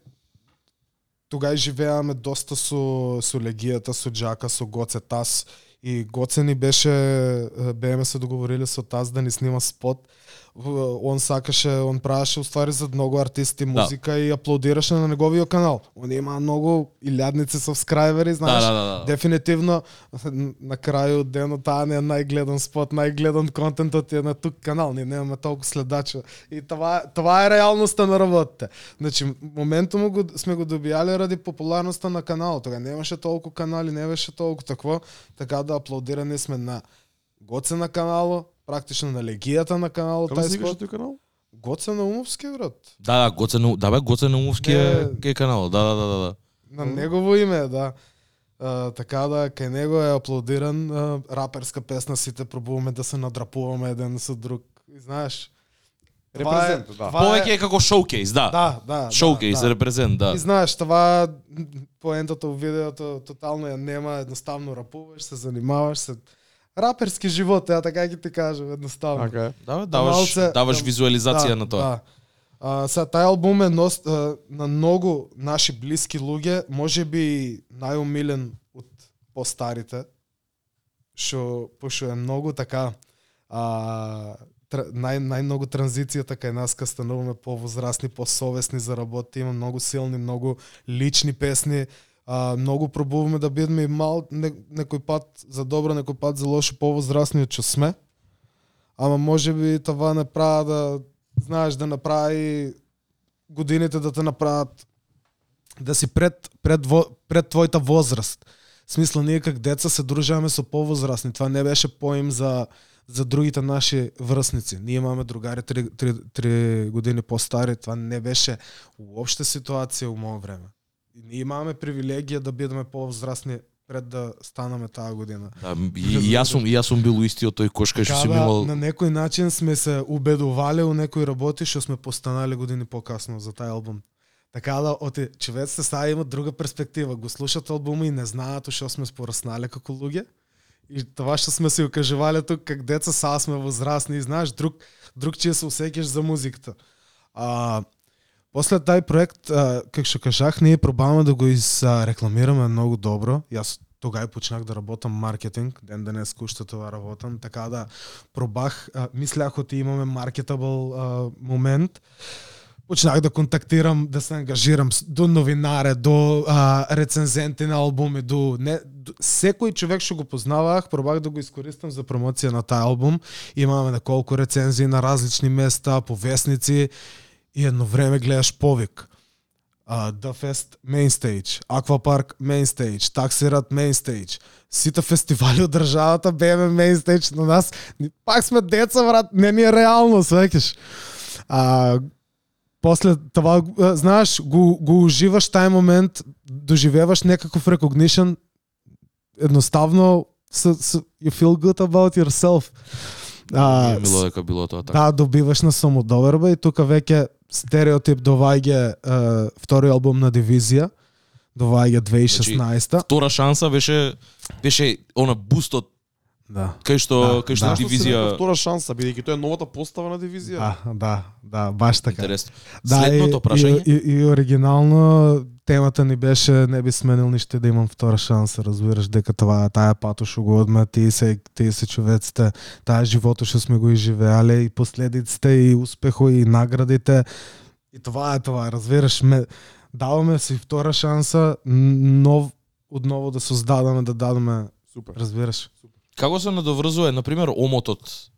C: тогај живеаме доста со со легијата, со Джака, со Гоце Тас и Гоце ни беше е, бееме се договориле со Тас да ни снима спот. Он сакаше, он правеше уствари за многу артисти музика и аплодираше на неговиот канал. Он има многу илјадници сабскрајбери, знаеш.
B: Да, да, да, да.
C: Дефинитивно на крајот денот таа не е најгледан спот, најгледан контентот е на тук канал, ние немаме толку следачи. И това това е реалноста на работите. Значи моментум го сме го добијале ради популарноста на каналот. Тога немаше толку канали, не беше толку такво, така да аплодирани сме на Гоце на канало, практично на легијата на каналот
A: Како
C: тај спот.
A: тој канал?
C: Гоце на Умовски брат.
B: Да, да, Гоце на да бе Гоце на Умовски е
C: Не.
B: кај канал. Да, да, да, да, да.
C: На негово име, да. А, така да, кај него е аплодиран а, раперска песна, сите пробуваме да се надрапуваме еден со друг. И знаеш, е-
A: Репрезент, да.
B: Повеќе е како шоукейс, да.
C: Да, да.
B: Шоукейс,
C: да, да.
B: репрезент, да.
C: И знаеш, това поентата во видеото тотално ја нема, едноставно рапуваш, се занимаваш, се раперски живот, ја така ќе ти кажам, едноставно.
A: Така е.
B: Да, даваш,
C: Малце-
B: даваш
C: да,
B: визуализација
C: да,
B: на тоа.
C: Да. А, сега, тај албум е нос, а, на многу наши блиски луѓе, може би најумилен од постарите, што пошто е многу така а, тр, нај, најмногу транзицијата кај нас ка стануваме повозрасни, посовесни за работа, има многу силни, многу лични песни, а, многу пробуваме да бидеме и мал не, некој пат за добро, некој пат за лошо повозрасни од што сме. Ама може би това не правя да знаеш да направи годините да те направат да си пред пред во, пред твојата возраст. Смисла смисло ние как деца се дружаме со повозрасни. Това не беше поим за за другите наши врсници. Ние имаме другари три, три, три години по-стари, това не беше уопште ситуација у моје време. И ние имаме привилегија да бидеме повозрасни пред да станаме таа година.
B: Да, и, и јас сум и јас сум бил истиот тој кош кај што
C: да,
B: имал
C: на некој начин сме се убедувале у некои работи што сме постанале години покасно за тај албум. Така да, оти човеците сега имат друга перспектива. Го слушат албума и не знаат што сме пораснале како луѓе. И това што сме се окажувале тук как деца, сега сме возрастни и знаеш друг друг че се усеќаш за музиката. А, после тај проект, како што кажах, ние пробаваме да го изрекламираме многу добро. Јас тогаш почнах да работам маркетинг, ден да денес уште тоа работам, така да пробах, а, мислех оти имаме маркетабл а, момент, почнах да контактирам, да се ангажирам до новинаре, до а, рецензенти на албуми, до, не, до секој човек што го познавах, пробах да го искористам за промоција на тај албум. Имаме неколку рецензии на различни места, повесници и едно време гледаш повик. Uh, The Fest Main Stage, Aquapark Main Stage, Таксират Main Stage. Сите фестивали од државата беме Main Stage на нас. Пак сме деца, брат, не ни е реално, свеќаш. А, после това, знаеш, го, го уживаш тај момент, доживеваш некаков recognition, едноставно so, so, you feel good about yourself. А,
B: мило дека било тоа така.
C: да, добиваш на самодоверба и тука веќе стереотип доваѓа е, втори албум на Дивизија, доваѓа 2016
B: Втора шанса беше беше она бустот
C: Да.
B: кај што
C: Да,
B: кај што
C: да.
B: Дивизија
A: втора шанса, бидејќи тоа е новата постава на дивизија.
C: Да, да, да, баш така.
B: интересно.
C: Да,
B: Следното
C: и,
B: прашање.
C: И, и, и оригинално темата ни беше не би сменил ништо да имам втора шанса, разбираш дека това таа пато што го одма тие се тие се човеците, таа живото што сме го изживеале и последиците и успехо и наградите. И това е това, разбираш ме даваме си втора шанса нов одново да создадаме, да дадеме,
A: Супер.
C: разбираш.
B: Како се надоврзува, на пример, омотот?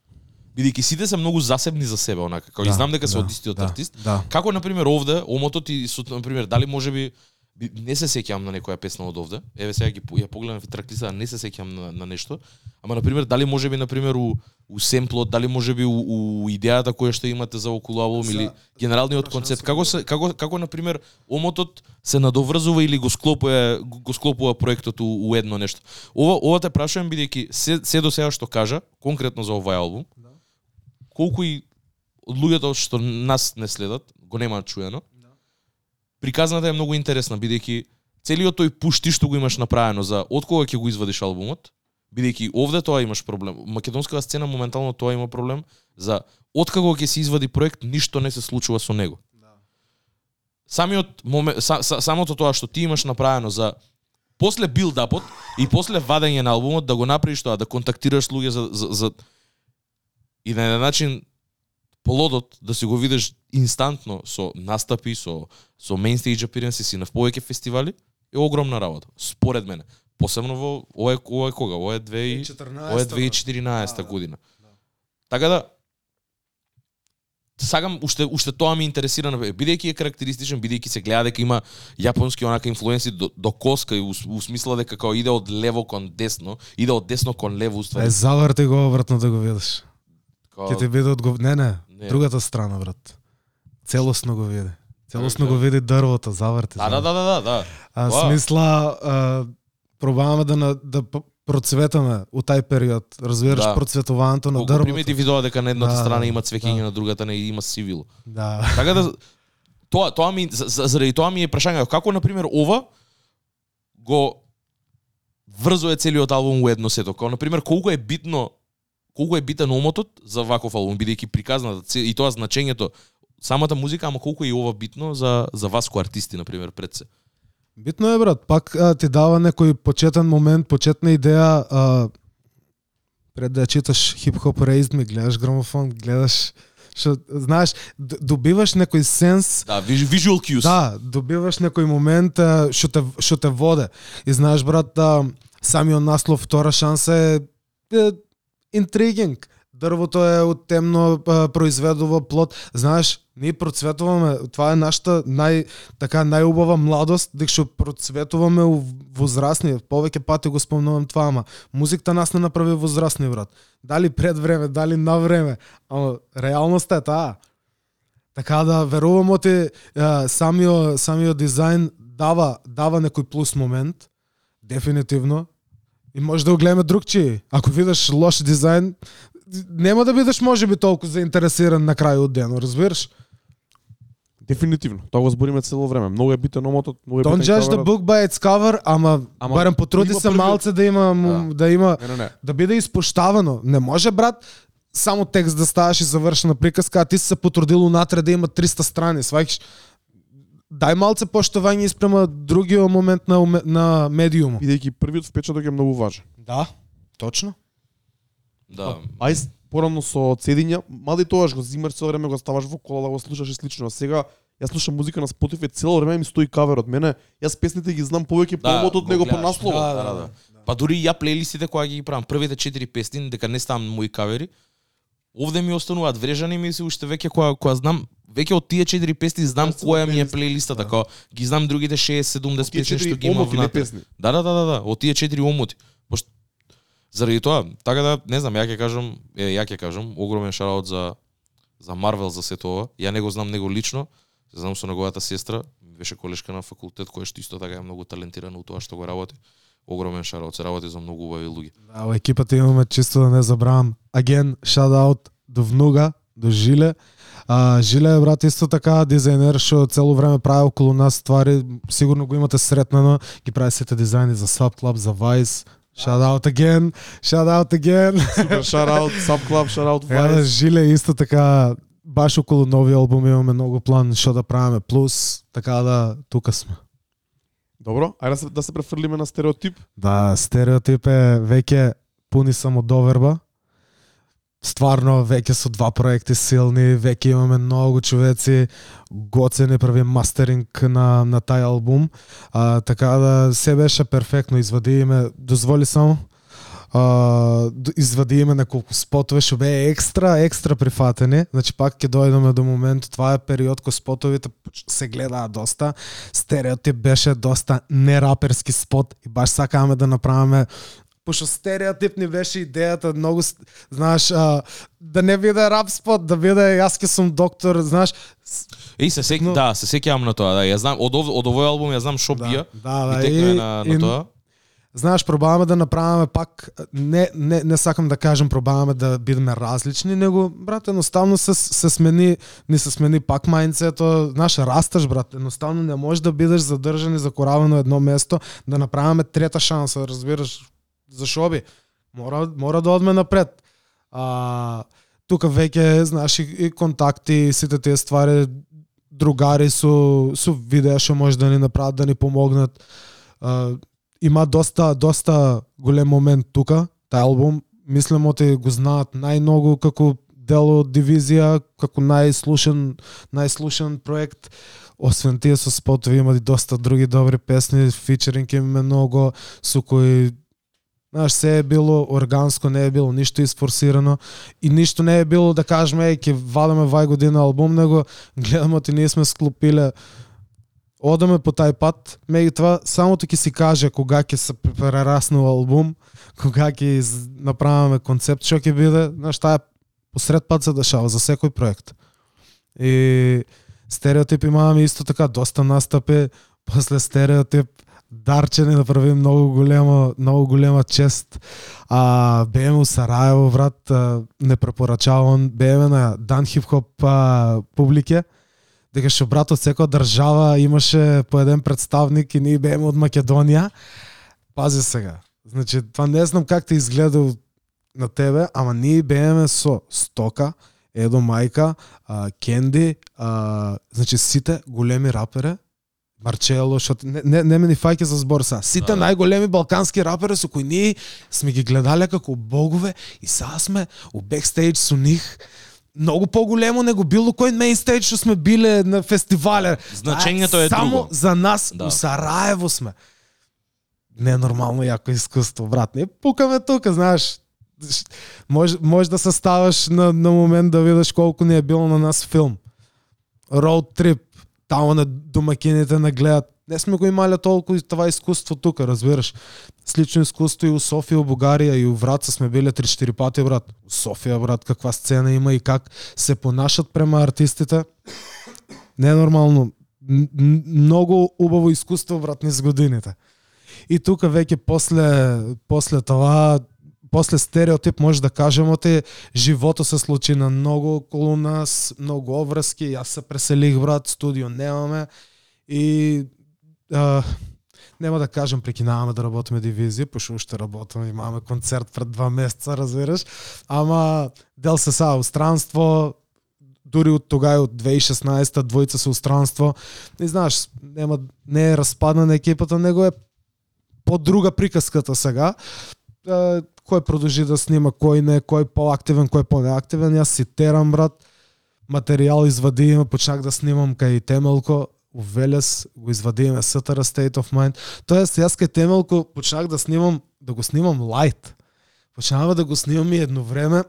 B: Бидејќи сите се многу засебни за себе, онака. Како и
C: Да,
B: знам дека се
C: да,
B: од истиот
C: да,
B: артист.
C: Да.
B: Како на пример овде омотот и со на пример дали можеби би- не се сеќавам на некоја песна од овде. Еве сега ги ја погледам в траклиста, не се сеќавам на, на нешто. Ама на пример дали можеби на пример у у семплот, дали можеби у, у идејата која што имате за околу албум или генералниот концепт. Како се како како на пример омотот се надоврзува или го склопува го склопува проектот у, у едно нешто. Ова ова те прашувам бидејќи се, се до сега што кажа конкретно за овој албум.
C: Да.
B: Колку и од луѓето што нас не следат, го немаат чуено. Приказната е многу интересна бидејќи целиот тој пушти што го имаш направено за од кога ќе го извадиш албумот Бидејќи овде тоа имаш проблем. Македонската сцена моментално тоа има проблем за откако ќе се извади проект, ништо не се случува со него. Самиот момент, са, са, самото тоа што ти имаш направено за после билдапот и после вадење на албумот да го направиш тоа, да контактираш луѓе за, за, за и на еден начин плодот да си го видиш инстантно со настапи, со со main stage appearances и на повеќе фестивали е огромна работа, според мене. Посебно во ова е, ова е кога? Ова е 2000 Ова е 2014
C: Да, да.
B: година. Така да сакам уште уште тоа ми интересира на бидејќи е карактеристичен, бидејќи се гледа дека има јапонски онака инфлуенси до, до коска и у, у смисла дека као иде од лево кон десно, иде од десно кон лево
C: Е,
B: уствари.
C: заврти го обратно да го видиш.
B: Као-
C: Ќе ти биде одгов... Не, не,
B: Не.
C: другата страна, брат. Целосно го види. Целосно
B: Да.
C: го види дрвото.
B: Да, да, да, да, да, да.
C: А смисла, а, пробаваме да, на, да процветаме у тај период. Разбираш
B: Да.
C: процветувањето на дрвото.
B: примети видоа дека на едната
C: Да,
B: страна
C: да,
B: има цвеќење,
C: да.
B: на другата не има сивило.
C: Да.
B: Така да тоа тоа ми за- за- заради тоа ми е прашање како на пример ова го врзува целиот албум у едно сето. Како на пример колку е битно колку е битен омотот за ваков албум бидејќи приказната и тоа значењето самата музика, ама колку е и ова битно за за вас кои артисти на пример пред се.
C: Битно е, брат. Пак а, ти дава некој почетен момент, почетна идеја. А, пред да читаш хип-хоп рейзд ми, гледаш грамофон, гледаш... Шо, знаеш, добиваш некој сенс
B: Да, visual cues.
C: Да, добиваш некој момент што те што те воде. И знаеш брат, а, самиот наслов втора шанса е, е интригинг. Дрвото е од темно произведува плод. Знаеш, ние процветуваме, това е нашата нај така најубава младост, дека што процветуваме у возрастни. Повеќе пати го спомнувам това, ама музиката нас не направи возрастни, брат. Дали пред време, дали на време, ама реалноста е таа. Така да верувам оти самиот самиот дизајн дава дава некој плюс момент дефинитивно и може да го гледаме другчи. Ако видиш лош дизајн, нема да бидеш можеби толку заинтересиран на крај од денот, разбираш?
A: Дефинитивно. Тоа го збориме цело време. Многу е битен омотот, многу е
C: Don't
A: битен
C: judge the book by its cover, ама,
A: Ама
C: барем потруди се
A: првиот-
C: малце да има му- да има
A: Не, не, не.
C: да биде испоштавано. Не може брат само текст да ставаш и завршена приказка, а ти си се потрудил унатре да има 300 страни, сваќаш. Дај малце поштовање испрема другиот момент на на медиумот.
A: Бидејќи првиот впечаток е многу важен.
C: Да, точно.
B: Да.
A: Ај с- порано со цедиња, мада и тогаш го зимаш цело време го ставаш во кола да го слушаш и слично. А сега јас слушам музика на Spotify цело време ми стои каверот. Мене јас песните ги знам повеќе по омотот
B: го
A: него по насловот.
B: Да, да, да. Па дури и ја плейлистите кога ги правам, првите четири песни, дека не ставам мои кавери, овде ми остануваат врежани ми се уште веќе која која знам веќе од тие четири песни знам која ми е
A: плейлист.
B: плейлистата, како ги знам другите 60-70
A: Тие
B: песни што ги има
A: омоти, не
B: внатре.
A: песни.
B: Да, да, да, да, да, од тие четири омоти. Пошто заради тоа, така да не знам, ја ќе кажам, е, ја ќе кажам, огромен шараут за за Марвел за сето ова. Ја не го знам него лично, се знам со неговата сестра, беше колешка на факултет која што исто така е многу талентирана у тоа што го работи. Огромен шараут, се работи за многу убави луѓе.
C: Да, во екипата имаме чисто да не забравам. Аген, shout out до Внуга, до Жиле. А, Жиле брат исто така дизајнер што цело време прави околу нас ствари, сигурно го имате сретнано, ги прави сите дизајни за Sub Club, за Vice. Shout out again, shout out again.
A: Супер шараут, Subclub, шараут
C: Еа, да,
A: Vice.
C: Жиле исто така баш околу нови албум имаме многу план што да правиме плюс, така да тука сме.
A: Добро, ајде да се, да се префрлиме на стереотип.
C: Да, стереотип е веќе пуни самодоверба. Стварно, веќе со два проекти силни, веќе имаме многу човеци, гоцени прави мастеринг на, на тај албум. А, така да се беше перфектно, извади име, дозволи само, а, извади име неколку спотове што бе екстра, екстра прифатени. Значи пак ќе дојдеме до моментот, това е период кој спотовите се гледаат доста. Стереотип беше доста нераперски спот и баш сакаме да направиме пошто стереотип ни беше идејата многу знаеш а, да не биде рап спот, да биде јас ке сум доктор, знаеш.
B: Еј се сек,
C: Но-
B: да, се сеќавам на тоа, да. Ја знам од ов, од овој албум ја знам што бија.
C: да,
B: Да,
C: да,
B: и текнува на, на
C: и-
B: тоа.
C: Знаеш, пробаваме да направиме пак не не не сакам да кажам пробаваме да бидеме различни, него брат едноставно се се смени, ни се смени пак мајнцето, знаеш, расташ брат, едноставно не можеш да бидеш задржан и закораван на едно место, да направиме трета шанса, разбираш, зашо би? Мора мора да одме напред. А тука веќе знаеш и, и контакти, сите тие ствари другари со со видеа што може да ни направат да ни помогнат. А, има доста доста голем момент тука, тај албум. Мислам оти го знаат најмногу како дел од дивизија, како најслушен најслушен проект. Освен тие со спотови има и доста други добри песни, фичеринг имаме многу со кои Знаеш, се е било органско, не е било ништо испорсирано и ништо не е било да кажеме еј ќе вадаме вај година албум, него гледаме ти ние сме склопиле одаме по тај пат, меѓутоа самото ќе си каже кога ќе се прераснува албум, кога ќе из- направиме концепт што ќе биде, знаеш, таа посред пат се дешава за секој проект. И стереотип имаме исто така доста настапи, после стереотип Дарче не направи да многу голема, многу голема чест. А бееме у Сараево, брат, а, не препорачавам, бееме на дан хип-хоп а, публике, дека што брат од секоја држава имаше по еден представник и ние бееме од Македонија. Пази сега. Значи, това не знам как те изгледа на тебе, ама ние бееме со Стока, Едо Мајка, а, Кенди, а, значи сите големи рапери, Марчело, што не, не, не ме ни фаќа за збор са. Сите
B: Да, да.
C: најголеми балкански рапери со кои ние сме ги гледале како богове и сега сме у бекстейдж со нив многу поголемо него било кој мейнстейдж што сме биле на фестивале.
B: Значењето е
C: само
B: друго.
C: за нас
B: Да.
C: у Сараево сме. Ненормално јако искуство, брат. Не пукаме тука, знаеш. Може, може да се ставаш на, на момент да видиш колку ни е било на нас филм. Роуд трип, таму на домакините на гледат. Не сме го имале толку и това искуство тука, разбираш. Слично искуство и у Софија, у Бугарија и у Враца сме биле 3-4 пати, брат. У Софија, брат, каква сцена има и как се понашат према артистите. Ненормално. Многу убаво искуство, брат, низ годините. И тука веќе после после тоа после стереотип може да кажеме те живото се случи на многу околу нас, многу обврски, јас се преселих брат, студио немаме и а, нема да кажам прекинаваме да работиме дивизија, пошто уште работиме, имаме концерт пред два месеца, разбираш, ама дел се са странство, дури од тога и од 2016 двојца се устранство. странство. И знаеш, нема не е распадна на екипата, него е по друга приказката сега. Кој продолжи да снима, кој не, кој поактивен, кој понеактивен. Јас си терам брат, материјал извадиме, почнах да снимам кај Темелко, у Велес го извадиме Сетара State of Mind. Тоест јас кај Темелко почнах да снимам, да го снимам лайт. Почнава да го снимам и едно време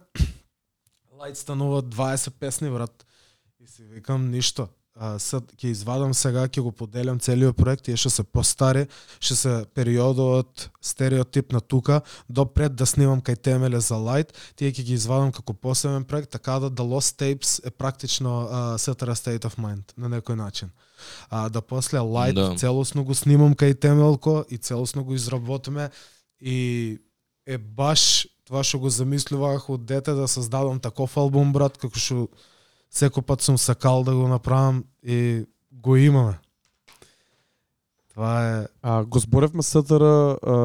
C: лайт станува 20 песни брат. И си викам ништо. А, сад ќе извадам сега, ќе го поделам целиот проект и ќе се постари, ќе се периодот стереотип на тука, допред да снимам кај темеле за лайт, тие ќе ги извадам како посебен проект, така да The Lost Tapes е практично Setara State of Mind на некој начин. А, да после лайт
B: Да.
C: целосно го снимам кај темелко и целосно го изработиме и е баш тоа што го замислувах од дете да создадам таков албум брат како што секој пат сум сакал да го направам и го имаме. Това е
A: А, го зборевме СТР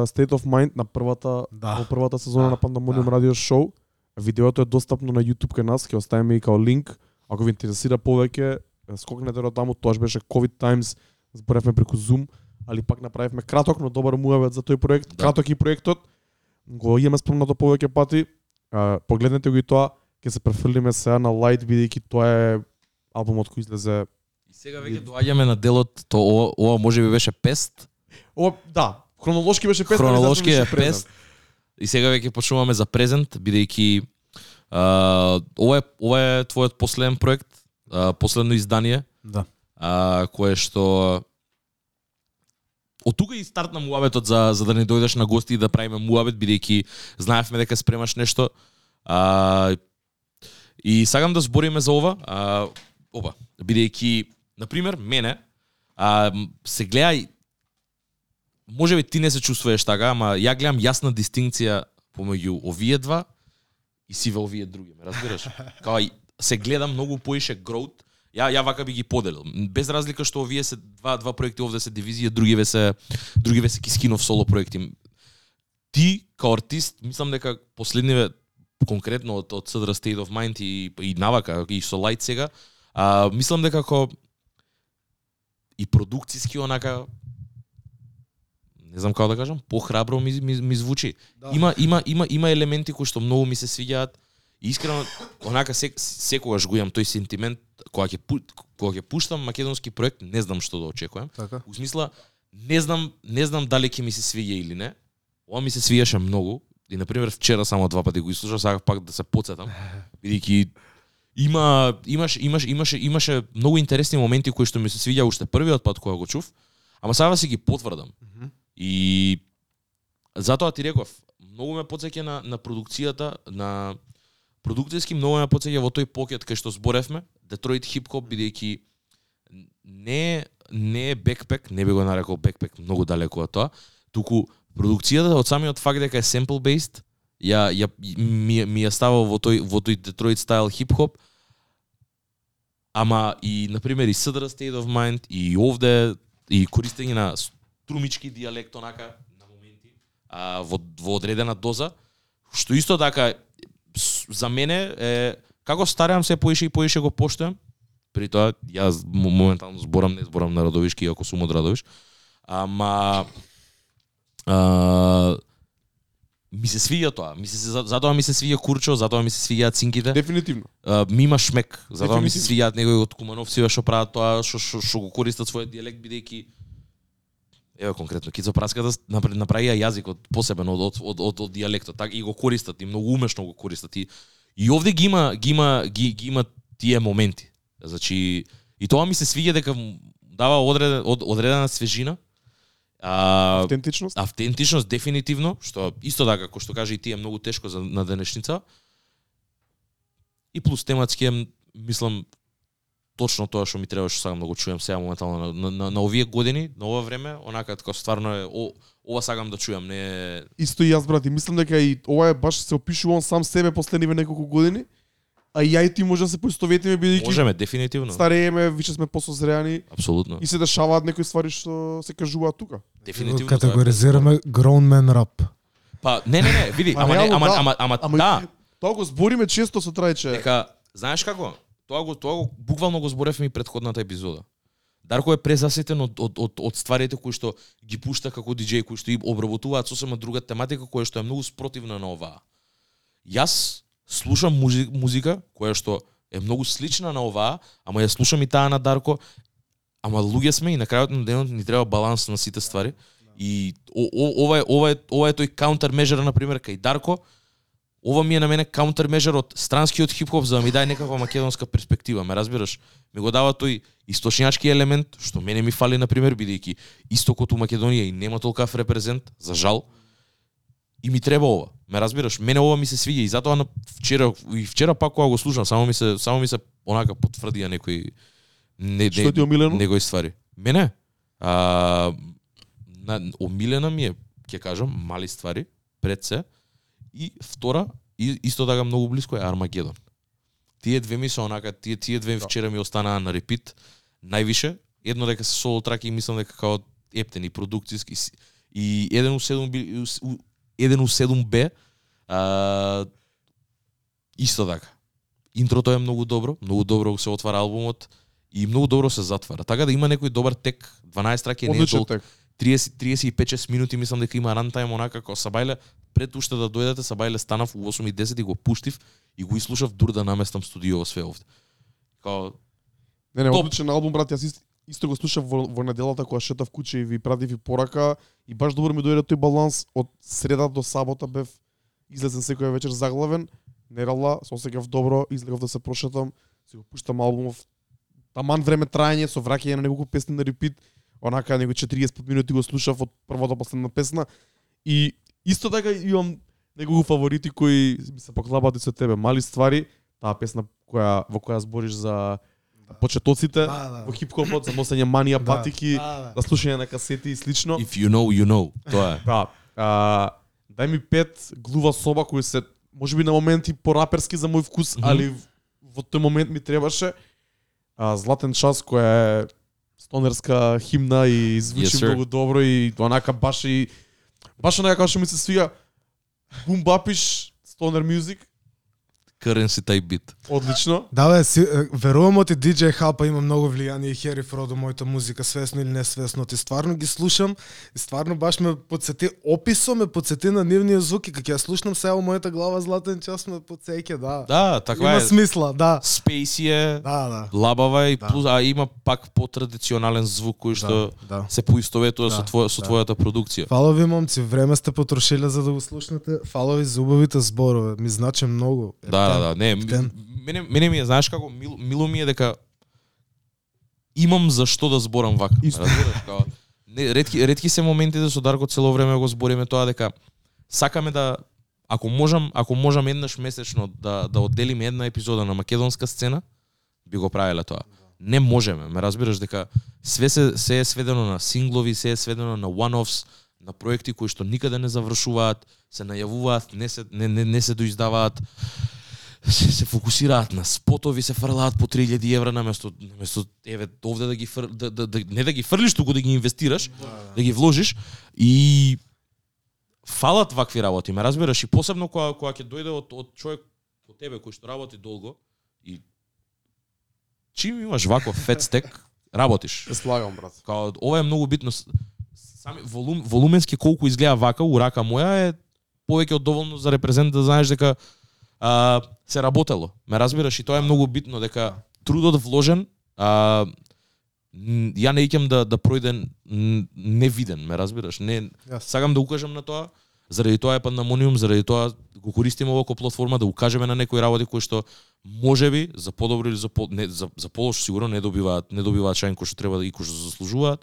A: State of Mind на првата
C: Да.
A: во првата сезона
C: Да.
A: на Pandemonium
C: Да.
A: Radio Show. Видеото е достапно на YouTube кај нас, ќе оставиме и као линк. Ако ви интересира повеќе, скокнете до таму, тоа беше COVID Times, зборевме преку Zoom, али пак направивме краток, но добар муавет за тој проект.
B: Да.
A: Краток и проектот. Го имаме спомнато повеќе пати. А, погледнете го и тоа, ќе се префрлиме сега на Light бидејќи тоа е албумот кој излезе
B: И сега веќе доаѓаме на делот, то ова, ова може би беше пест,
A: О, да, хронолошки беше али
B: хронолошки е
A: презент.
B: пест. И сега веќе почнуваме за презент, бидејќи а, ова е ова е твојот последен проект, а, последно издание,
C: да.
B: а, кое што Од тука и стартна муабетот за за да не дојдеш на гости и да правиме муабет бидејќи знаевме дека спремаш нешто. А, и сакам да збориме за ова, а, ова, бидејќи на пример мене а, се гледа и можеби ти не се чувствуваш така, ама ја гледам јасна дистинкција помеѓу овие два и сиве овие други, ме разбираш? Као се гледа многу поише гроут. Ја ја вака би ги поделил. Без разлика што овие се два два проекти овде се дивизија, другиве се другиве се Кискинов соло проекти. ти као артист, мислам дека последниве конкретно од, од Southern State of Mind и, и навака и со Light сега, а, мислам дека како и продукциски онака не знам како да кажам, похрабро ми, ми, ми звучи.
C: Да.
B: Има има има има елементи кои што многу ми се свиѓаат. Искрено онака сек, секогаш го имам тој сентимент кога ќе кога ќе пуштам македонски проект, не знам што да очекувам.
C: Така.
B: У смисла не знам не знам дали ќе ми се свиѓа или не. Ова ми се свиѓаше многу и на пример вчера само два пати го изслушав, сакав пак да се потсетам, бидејќи има имаш имаш имаше имаше многу интересни моменти кои што ми се свиѓа уште првиот пат кога го чув, ама сега си ги потврдам. И затоа ти реков, многу ме потсеќа на на продукцијата, на продукцијски многу ме потсеќа во тој покет кај што зборевме, Детройт хип хоп бидејќи не не е бекпек, не би го нарекол бекпек многу далеку од тоа, туку продукцијата од самиот факт дека е sample based, ја ја ми, ми ја става во тој во тој detroit style хип хоп. Ама и на пример и Southern State of Mind и овде и користење на струмички дијалект онака на моменти а, во во одредена доза, што исто така за мене е како стареам се поише и поише го поштојам. При тоа јас моментално зборам, не зборам на Радовишки, иако сум од Радовиш. Ама а, ми се свиѓа тоа. Ми се за- затоа ми се свиѓа Курчо, затоа ми се свиѓаат цинките.
A: Дефинитивно.
B: А, ми има шмек, затоа ми се свиѓаат некои од кумановци што прават тоа, што што го користат својот дијалект бидејќи Еве конкретно Кицо Праската напр- направија јазикот посебен од од од, од, од дијалектот, така и го користат и многу умешно го користат и и овде ги има ги има ги, ги има тие моменти. Значи и тоа ми се свиѓа дека дава одреден од, одредена свежина. А,
A: Автентичност.
B: автентичност дефинитивно, што исто така кој што каже и ти е многу тешко за на денешница. И плюс тематски е мислам точно тоа што ми треба што сакам да го чујам сега моментално на, на, на, на овие години, на ова време, онака така стварно е о, ова сакам да чујам, не е
A: Исто и јас брат, и мислам дека и ова е баш се опишува он сам себе последниве неколку години, а и ја и ти може да се поистоветиме бидејќи
B: можеме дефинитивно.
A: старееме, више сме посозреани
B: Апсолутно.
A: и се дешаваат некои ствари што се кажуваат тука.
B: Дефинитивно.
C: Категоризираме grown man rap.
B: Па не не не, види,
A: Ма,
B: ама не,
A: реално,
B: ама
A: да.
B: ама ама,
A: Ама
B: да.
A: тоа го збориме често со трајче.
B: Дека знаеш како? Тоа го тоа го буквално го зборевме и предходната епизода. Дарко е презаситен од, од, од, од стварите кои што ги пушта како диџеј, кои што и обработуваат сосема друга тематика која што е многу спротивна на оваа. Јас слушам музика која што е многу слична на оваа, ама ја слушам и таа на Дарко, ама луѓе сме и на крајот на денот ни треба баланс на сите ствари. И о, о, ова е ова е ова е тој counter measure на пример кај Дарко, ова ми е на мене counter measure од странскиот хип-хоп за да ми даде некаква македонска перспектива, ме разбираш? Ми го дава тој источњачки елемент што мене ми фали на пример бидејќи истокот у Македонија и нема толкав репрезент, за жал. И ми треба ова. Ме разбираш? Мене ова ми се свиѓа и затоа на вчера и вчера пак кога го слушам, само ми се само ми се онака потврдија некои не,
A: Што ти е омилено?
B: некои ствари. Мене а, на, омилена ми е, ќе кажам, мали ствари пред се и втора и исто така многу блиско е Армагедон. Тие две ми се онака, тие тие две
A: Да.
B: вчера ми останаа на репит највише. Едно дека се соло траки и мислам дека као ептени продукциски и 1 у 7 би у- 1 у 7 б а, исто така. Интрото е многу добро, многу добро се отвара албумот и многу добро се затвара. Така да има некој добар тек, 12 траки не е
A: Одличен
B: долг,
A: тек.
B: 30 35 минути мислам дека има рантајм онака како Сабајле пред уште да дојдете Сабајле станав у 8 и 10 и го пуштив и го изслушав дур да наместам студио све овде. Као
A: Не, не,
B: Топ.
A: одличен албум, брат. Јас исто го слушав во, во неделата кога шетав куќе и ви пратив и порака и баш добро ми дојде тој баланс од среда до сабота бев излезен секоја вечер заглавен, нерала, се осеќав добро, излегов да се прошетам, си го пуштам албумов. Таман време траење со враќање на неколку песни на репит, онака него 40 минути го слушав од прва до последна песна и исто така имам неколку фаворити кои ми се поклапаат и со тебе. Мали ствари, таа песна која во која збориш за почетоците
C: Да, да.
A: во хип-хопот, за носење манија,
C: Да.
A: патики,
C: Да,
A: за слушање на касети и слично.
B: if you know, you know. Тоа е.
A: Да. А, дај ми пет глува соба кои се можеби на моменти пораперски за мој вкус,
B: Мгм.
A: али во тој момент ми требаше а, Златен час која е стонерска химна и звучи
B: Yes, sir.
A: многу добро и онака баш и баш онака како што ми се свига бум бапиш, stoner music,
B: Currency type beat.
A: Одлично.
C: Да бе, си, е, верувам оти DJ Хапа има многу влијание и Хери Фродо мојата музика, свесно или несвесно. Ти стварно ги слушам и стварно баш ме подсети, описо ме подсети на нивниот звук и кога ја слушнам сега во мојата глава златен час ме подсеќа, да.
B: Да, таква
C: има
B: е.
C: смисла, да.
B: Спейси е,
C: Да, да.
B: лабава и
C: Да.
B: плюс, а има пак потрадиционален звук кој што
C: да, да.
B: се поистоветува
C: Да,
B: со твоја со
C: да.
B: твојата продукција.
C: Фала ви момци, време сте потрошиле за да го слушнете. Фала ви за убавите зборове, ми значи многу.
B: Да, да, да, не,
C: Ептен.
B: Мене мене ми е знаеш како мило, мило ми е дека имам за што да зборам вака. Разбираш, као не ретки ретки се моментите со Дарко цело време го збориме тоа дека сакаме да ако можам, ако можам еднаш месечно да да одделиме една епизода на македонска сцена, би го правеле тоа. Не можеме, ме разбираш дека све се се е сведено на синглови, се е сведено на one-offs, на проекти кои што никаде не завршуваат, се најавуваат, не се не не, не се доиздаваат се, се фокусираат на спотови, се фрлаат по 3000 евра наместо наместо еве овде да ги фр, да, да, да, не да ги фрлиш, туку да ги инвестираш, да ги вложиш и фалат вакви работи, ме разбираш и посебно кога кога ќе дојде од од човек од тебе кој што работи долго и чим имаш ваков фет стек, работиш.
A: Се слагам, брат.
B: Као ова е многу битно. Сами волум, волуменски колку изгледа вака у рака моја е повеќе од доволно за репрезент да знаеш дека а, се работело. Ме разбираш и тоа е многу битно дека трудот вложен а, ја не икем да да пројде невиден, ме разбираш? Не
C: Јас.
B: сакам да укажам на тоа. Заради тоа е Пандамониум, заради тоа го користиме ова како платформа да укажеме на некои работи кои што можеби за подобро или за по, не за за полош сигурно не добиваат не добиваат шајн кој што треба да и кој што заслужуваат.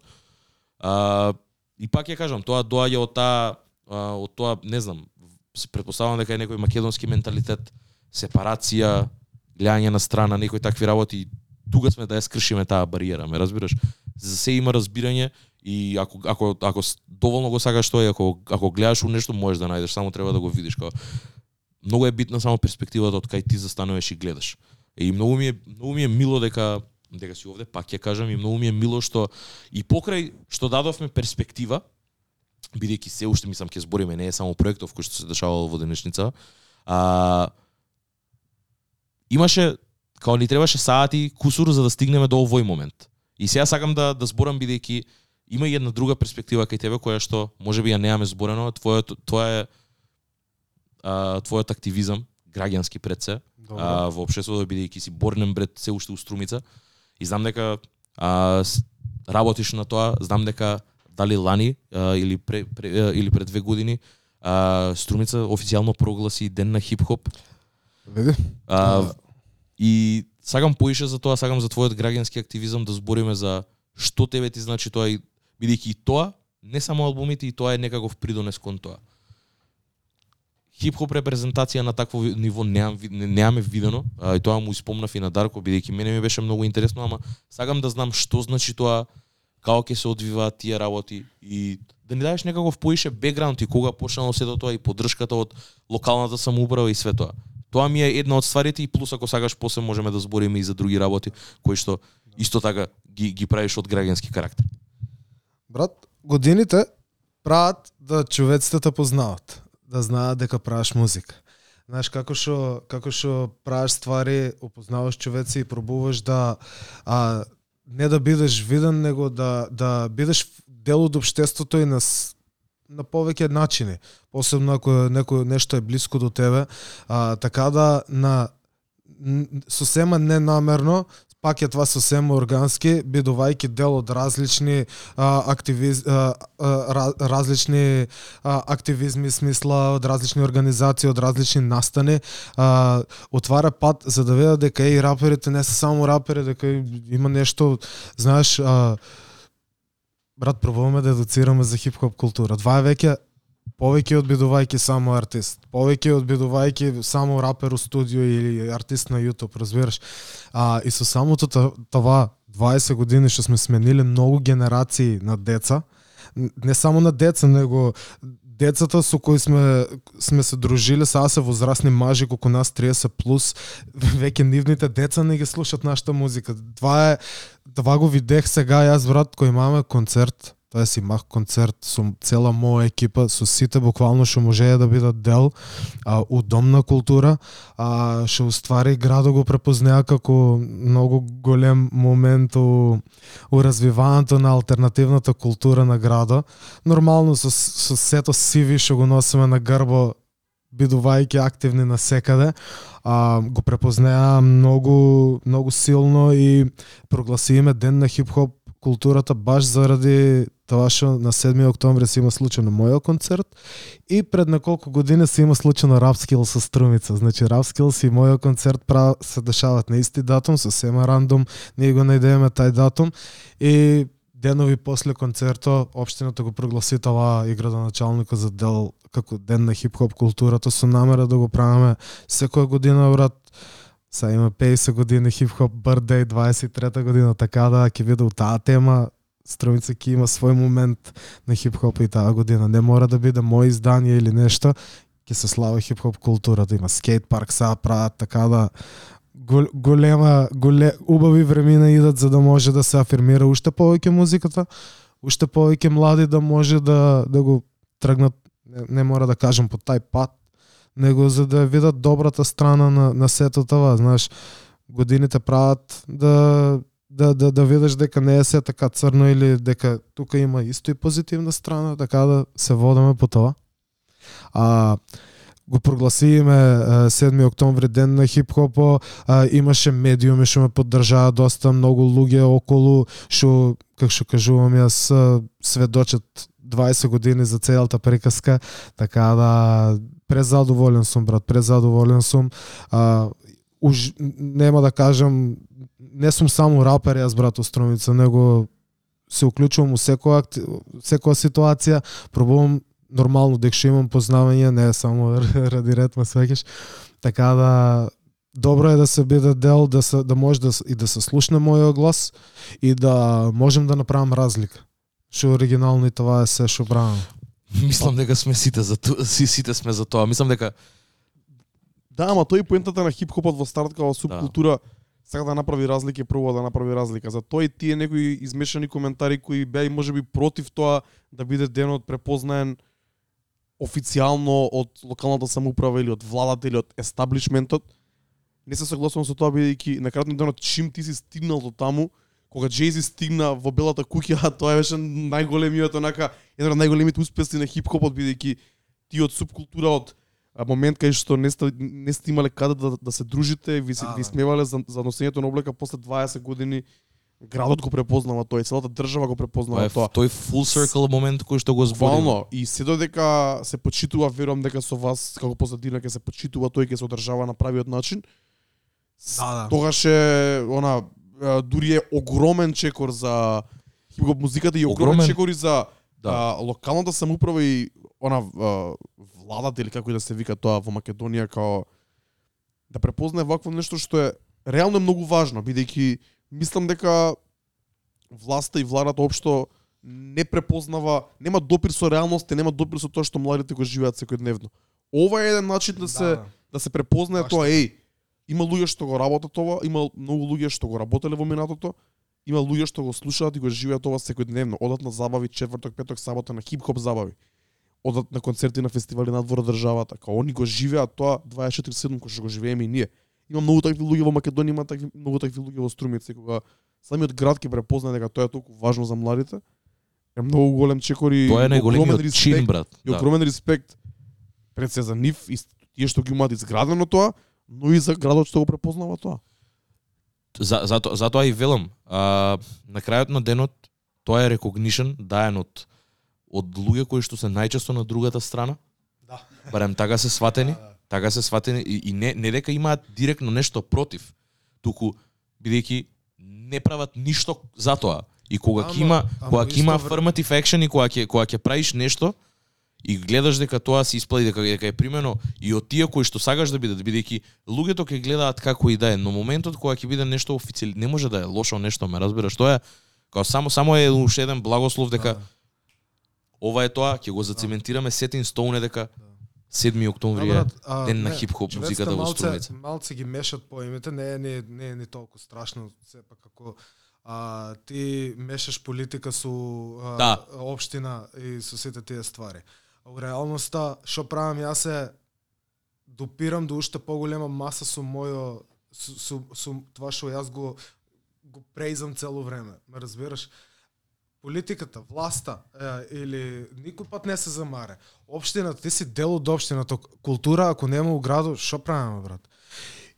B: А, и пак ја кажам, тоа доаѓа од таа од тоа, не знам, се претпоставувам дека е некој македонски менталитет, сепарација, гледање на страна, некои такви работи. Тука сме да ја скршиме таа бариера, ме разбираш? За се има разбирање и ако ако ако доволно го сакаш тоа и ако ако гледаш у нешто можеш да најдеш, само треба да го видиш како многу е битна само перспективата од кај ти застануваш и гледаш. И многу ми е многу ми е мило дека дека си овде, пак ќе кажам, и многу ми е мило што и покрај што дадовме перспектива, бидејќи се уште мислам ќе збориме, не е само проектов кој што се дешавало во денешница, а имаше као ни требаше сати кусур за да стигнеме до овој момент. И сега сакам да да зборам бидејќи има и една друга перспектива кај тебе која што можеби ја немаме зборено, твојот тоа е а, твојот активизам, граѓански пред се, а, во општеството бидејќи си борнем бред се уште у струмица и знам дека а, работиш на тоа, знам дека дали лани а, или пре, пре, а, или пред две години а, струмица официјално прогласи ден на хип-хоп.
C: Види?
B: А, и сакам поише за тоа, сакам за твојот граѓански активизам да збориме за што тебе ти значи тоа и бидејќи и тоа не само албумите и тоа е некаков придонес кон тоа. Хип-хоп репрезентација на такво ниво неам, ви- не- немаме видено, а, и тоа му испомнав и на Дарко, бидејќи мене ми беше многу интересно, ама сакам да знам што значи тоа, како ќе се одвиваат тие работи и да ни дадеш некаков поише бекграунд и кога почнало сето тоа и поддршката од локалната самоуправа и све тоа. Тоа ми е една од стварите и плюс ако сакаш после можеме да збориме и за други работи кои што исто така ги ги правиш од граѓански карактер.
C: Брат, годините прават да човеците те познават, да знаат дека правиш музика. Знаеш како што како што правиш ствари, опознаваш човеци и пробуваш да а не да бидеш виден, него да да бидеш дел од обштеството и на на повеќе начини. Посебно ако некој нешто е блиско до тебе, а, така да на сосема ненамерно пак е тоа сосема органски, бидувајќи дел од различни а, активиз, а, а, различни а, активизми, смисла од различни организации, од различни настани, а, отвара пат за да видат дека и раперите не се само рапери, дека има нешто, знаеш, а, брат, пробуваме да едуцираме за хип-хоп култура. Два е веќе повеќе одбидувајќи само артист, повеќе одбидувајќи само рапер у студио или артист на YouTube, разбираш. А, и со самото това 20 години што сме смениле многу генерации на деца, не само на деца, него децата со кои сме сме се дружиле, сега се возрасни мажи колку нас 30 плюс, веќе нивните деца не ги слушат нашата музика. Два е това го видех сега јас брат кој имаме концерт Тоа си мах концерт со цела моја екипа, со сите буквално што можеја да бидат дел а, у култура, а што уствари градо го препознаа како многу голем момент у, у развивањето на алтернативната култура на градот. Нормално со, со сето сиви што го носиме на грбо бидувајќи активни на секаде, а, го препознаа многу многу силно и прогласиме ден на хип-хоп културата баш заради тоа што на 7 октомври се има случај на мојот концерт и пред неколку години се има случај на со Струмица. Значи Rapskills и мојот концерт пра се дешават на исти датум, со сема рандом, ние го најдеме тај датум и денови после концерто општината го прогласи тоа и градоначалникот за дел како ден на хип-хоп културата со намера да го правиме секоја година брат. Са има 50 години хип-хоп birthday 23 година, така да ќе биде таа тема. Струмица ќе има свој момент на хип-хоп и таа година. Не мора да биде мој издание или нешто, ќе се слава хип-хоп културата. Да има скейт парк са прават, така да гол- голема, голе, убави времена идат за да може да се афирмира уште повеќе музиката, уште повеќе млади да може да да го тргнат не, не мора да кажам по тај пат, него за да видат добрата страна на на сето това, знаеш, годините прават да да да да видиш дека не е се така црно или дека тука има исто и позитивна страна, така да се водаме по тоа. А го прогласиме 7 октомври ден на хип-хопо, имаше медиуми што ме поддржаа доста многу луѓе околу што како што кажувам јас сведочат 20 години за целата приказка, така да презадоволен сум брат, презадоволен сум. А, уж нема да кажам не сум само рапер јас брат Остромица, него се уклучувам у секоја секоја ситуација, пробувам нормално дека што имам познавање, не е само ради ред ме свеќаш. Така да добро е да се биде дел, да се да може да и да се слушне мојот глас и да можем да направам разлика. Што оригинално и тоа е се што правам.
B: Мислам дека сме сите за тоа, си сите сме за тоа. Мислам дека
A: Да, ама тој поентата на хип-хопот во старт како субкултура сака да направи разлика, прво да направи разлика. За тоа и тие некои измешани коментари кои беа и можеби против тоа да биде денот препознаен официјално од локалната самоуправа или од владата или од естаблишментот. Не се согласувам со тоа бидејќи на крајот на денот чим ти си стигнал до таму, кога Джейзи стигна во белата куќа, тоа беше најголемиот онака еден од најголемите успеси на хип-хопот бидејќи ти од субкултура од момент кај што не сте не сте имале каде да, да се дружите, ви се ви
C: да.
A: смевале за, за носењето на облека после 20 години градот го препознава тоа и целата држава го препознава тоа.
B: тој full circle момент кој што го зборим.
A: Буквално и се додека се почитува, верувам дека со вас како позадина ќе се почитува тој ќе се одржава на правиот начин.
C: Да, да.
A: Тогаш е она дури е огромен чекор за хип-хоп музиката и огромен,
B: Огромен.
A: чекор и за
B: Да.
A: а, локалната самоуправа и она а, владата или како и да се вика тоа во Македонија као да препознае вакво нешто што е реално е многу важно бидејќи мислам дека власта и владата општо не препознава, нема допир со реалноста, нема допир со тоа што младите го живеат секојдневно. Ова е еден начин да се да се препознае
C: Баш
A: тоа, еј, има луѓе што го работат ова, има многу луѓе што го работеле во минатото, има луѓе што го слушаат и го живеат ова секојдневно, одат на забави четврток, петок, сабота на хип-хоп забави. Одат на концерти на фестивали надвор од државата, као они го живеат тоа 24/7 кој што го живееме и ние. Има многу такви луѓе во Македонија, има такви многу такви луѓе во Струмица, кога самиот град ќе препознае дека тоа е толку важно за младите, е многу голем чекор и
B: Тоа е најголемиот
A: респект
B: чин, брат.
A: и
B: Да.
A: огромен респект пред се за нив и тие што ги имаат изградено тоа, но и за градот што го препознава тоа.
B: За, зато, затоа и велам, а, на крајот на денот тоа е recognition даен од од луѓе кои што се најчесто на другата страна.
C: Да.
B: Барем така се сватени, така се сватени и, и не, не дека имаат директно нешто против, туку бидејќи не прават ништо за тоа. И кога ќе има, кога ќе има affirmative action и кога ќе кога ќе правиш нешто и гледаш дека тоа се исплати дека дека е примено и од тие кои што сакаш да бидат бидејќи луѓето ќе гледаат како и да е, но моментот кога ќе биде нешто официјално не може да е лошо нешто, ме разбираш, тоа е као само само е уште еден благослов дека
C: Да.
B: Ова е тоа, ќе го зацементираме set in stone е дека 7 октомври
C: Да,
B: е
C: брат, а,
B: ден на
C: не,
B: хип-хоп музиката во Струмица.
C: Малце ги мешат поимите, не е не, не е ни толку страшно, сепак како а, ти мешаш политика со а,
B: Да.
C: општина и со сите тие ствари. А у реалноста, што правам јас е допирам до уште поголема маса со мојо со, со, со тоа што јас го го преизам цело време. Ме разбираш? Политиката, власта е, или никој пат не се замаре. Општината, ти си дел од општината. Култура, ако нема у градот, што правиме, брат?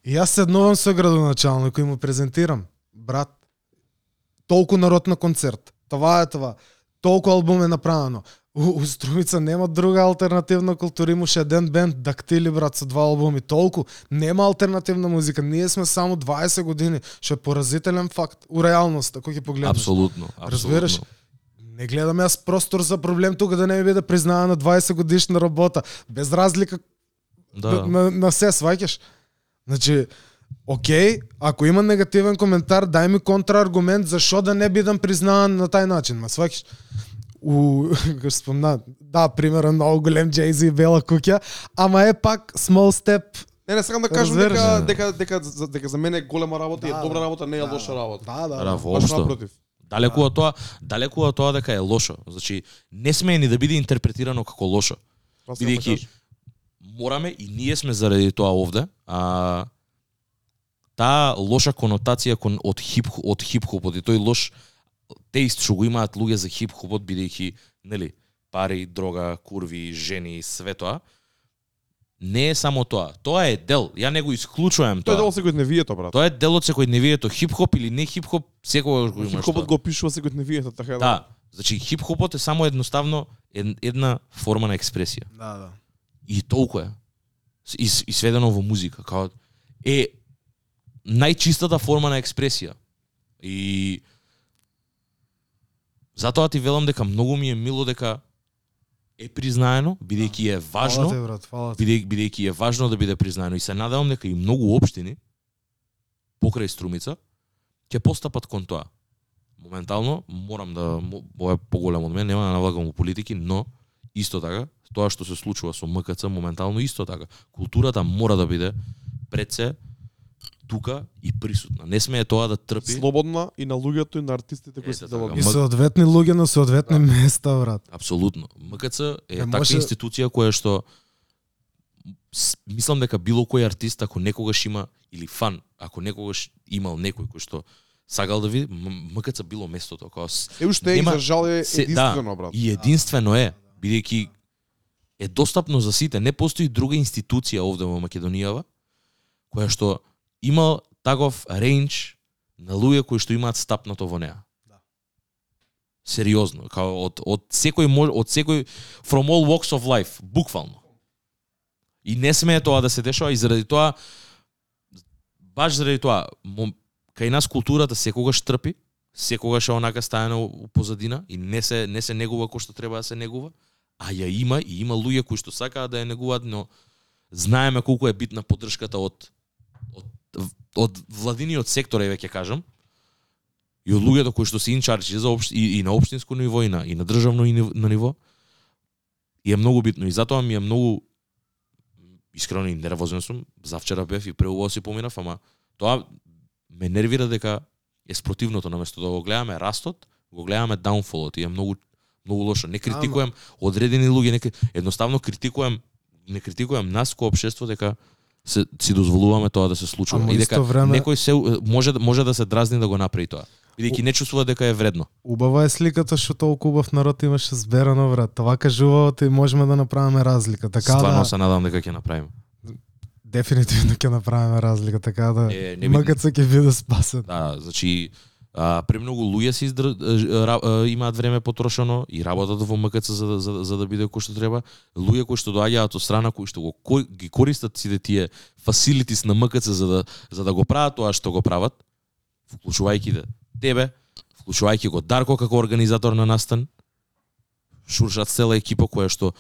C: И јас седнувам со градоначалник и му презентирам. Брат, толку народ на концерт. Това е това. Толку албум е направено. У, у Струмица нема друга алтернативна култура, имаше еден бенд Дактили брат со два албуми. Толку нема алтернативна музика. Ние сме само 20 години, што е поразителен факт у реалноста кој ќе погледнеш.
B: Апсолутно,
C: Разбираш? Не гледам јас простор за проблем тука да не ми биде признавана 20 годишна работа, без разлика
B: Да.
C: на, на, се, сваќаш? Значи, окей, ако има негативен коментар, дај ми контрааргумент зашо да не бидам признаван на тај начин, ма сваќаш? У, го спомна, да, пример многу голем Jay-Z и Бела Куќа, ама е пак small step.
A: Не, не сакам да кажам дека, дека, дека, за- дека за мене е голема работа и е
C: Да,
A: добра
C: да.
A: работа, не е
C: Да,
A: лоша работа.
C: Да, да.
B: Да,
C: да.
A: Баш напротив.
B: Далеку од тоа, далеку од тоа дека е лошо. Значи, не смее ни да биде интерпретирано како лошо.
A: Да
B: Бидејќи мораме и ние сме заради тоа овде, а таа лоша конотација кон од хип од хип-хопот и тој лош теист што го имаат луѓе за хип-хопот бидејќи нели пари, дрога, курви, жени, све тоа не е само тоа. Тоа е дел. Ја не го исклучувам
A: Тоа е
B: тоа.
A: дел секој невието, брат.
B: Тоа е дел од секој невието хип-хоп или не хип-хоп, секогаш го имаш
A: Хип-хопот
B: тоа.
A: го опишува секој невието, така
B: Да. Значи хип-хопот е само едноставно ед- една форма на експресија.
C: Да, да.
B: И толку е. И, и сведено во музика. Као, е најчистата форма на експресија. И затоа ти велам дека многу ми е мило дека е признаено, бидејќи е важно,
C: Фала брат, фала
B: бидејќи бидејќи е важно да биде признаено и се надевам дека и многу општини покрај Струмица ќе постапат кон тоа. Моментално морам да ова е поголем од мене, нема да навлагам во политики, но исто така тоа што се случува со МКЦ моментално исто така. Културата мора да биде пред се тука и присутна. Не смее тоа да трпи.
A: Слободна и на луѓето и на артистите кои се
B: така.
A: делат.
C: И
B: Ма-
C: соодветни луѓе на соодветни места, брат.
B: Апсолутно. МКЦ е
C: Е,
B: таква
C: може-
B: институција која што мислам дека било кој артист ако некогаш има или фан, ако некогаш имал некој кој што сагал да види, МКЦ било местото кога с-
A: Е уште е и
B: Нема-
A: за жал е
B: се-
A: единствено, брат.
B: И единствено е, бидејќи е достапно за сите. Не постои друга институција овде во Македонијава која што има таков рейндж на луѓе кои што имаат стапнато во неа.
C: Да.
B: Сериозно, као од од секој мож- од секој from all walks of life, буквално. И не смее тоа да се дешава и заради тоа баш заради тоа мо- кај нас културата секогаш трпи, секогаш е онака стајана у позадина и не се не се негува кој што треба да се негува, а ја има и има луѓе кои што сакаат да ја негуваат, но знаеме колку е битна поддршката од од од владиниот сектор, еве ќе кажам, и од луѓето кои што се инчарджи за општ, и, и на општинско ниво и на и на државно и на ниво. И е многу битно и затоа ми е многу искрено и нервозен сум. Завчера бев и преубаво си поминав, ама тоа ме нервира дека е спротивното наместо да го гледаме растот, го гледаме даунфолот и е многу многу лошо. Не критикувам одредени луѓе, не, едноставно критикувам не критикувам нас кој општество дека се си дозволуваме тоа да се случува
C: Ама
B: и дека
C: време-
B: некој се може може да се дразни да го направи тоа. Бидејќи не чувствува дека е вредно.
C: Убава е сликата што толку убав народ имаше зберано, брат. Това кажувало и можеме да направиме разлика. Така
B: Стварно
C: да,
B: се надам дека ќе направиме.
C: дефинитивно ќе направиме разлика, така да
B: Е, не би-
C: МКЦ ќе биде спасен.
B: Да, значи а, премногу луѓе се издр... ра- имаат време потрошено и работат во МКЦ за, да- за, за да биде кој што треба. Луѓе кои што доаѓаат од страна кои што го кој, ги користат сите тие фасилитис на МКЦ за да за да го прават тоа што го прават, вклучувајќи да тебе, вклучувајќи го Дарко како организатор на настан, Шуршат цела екипа која што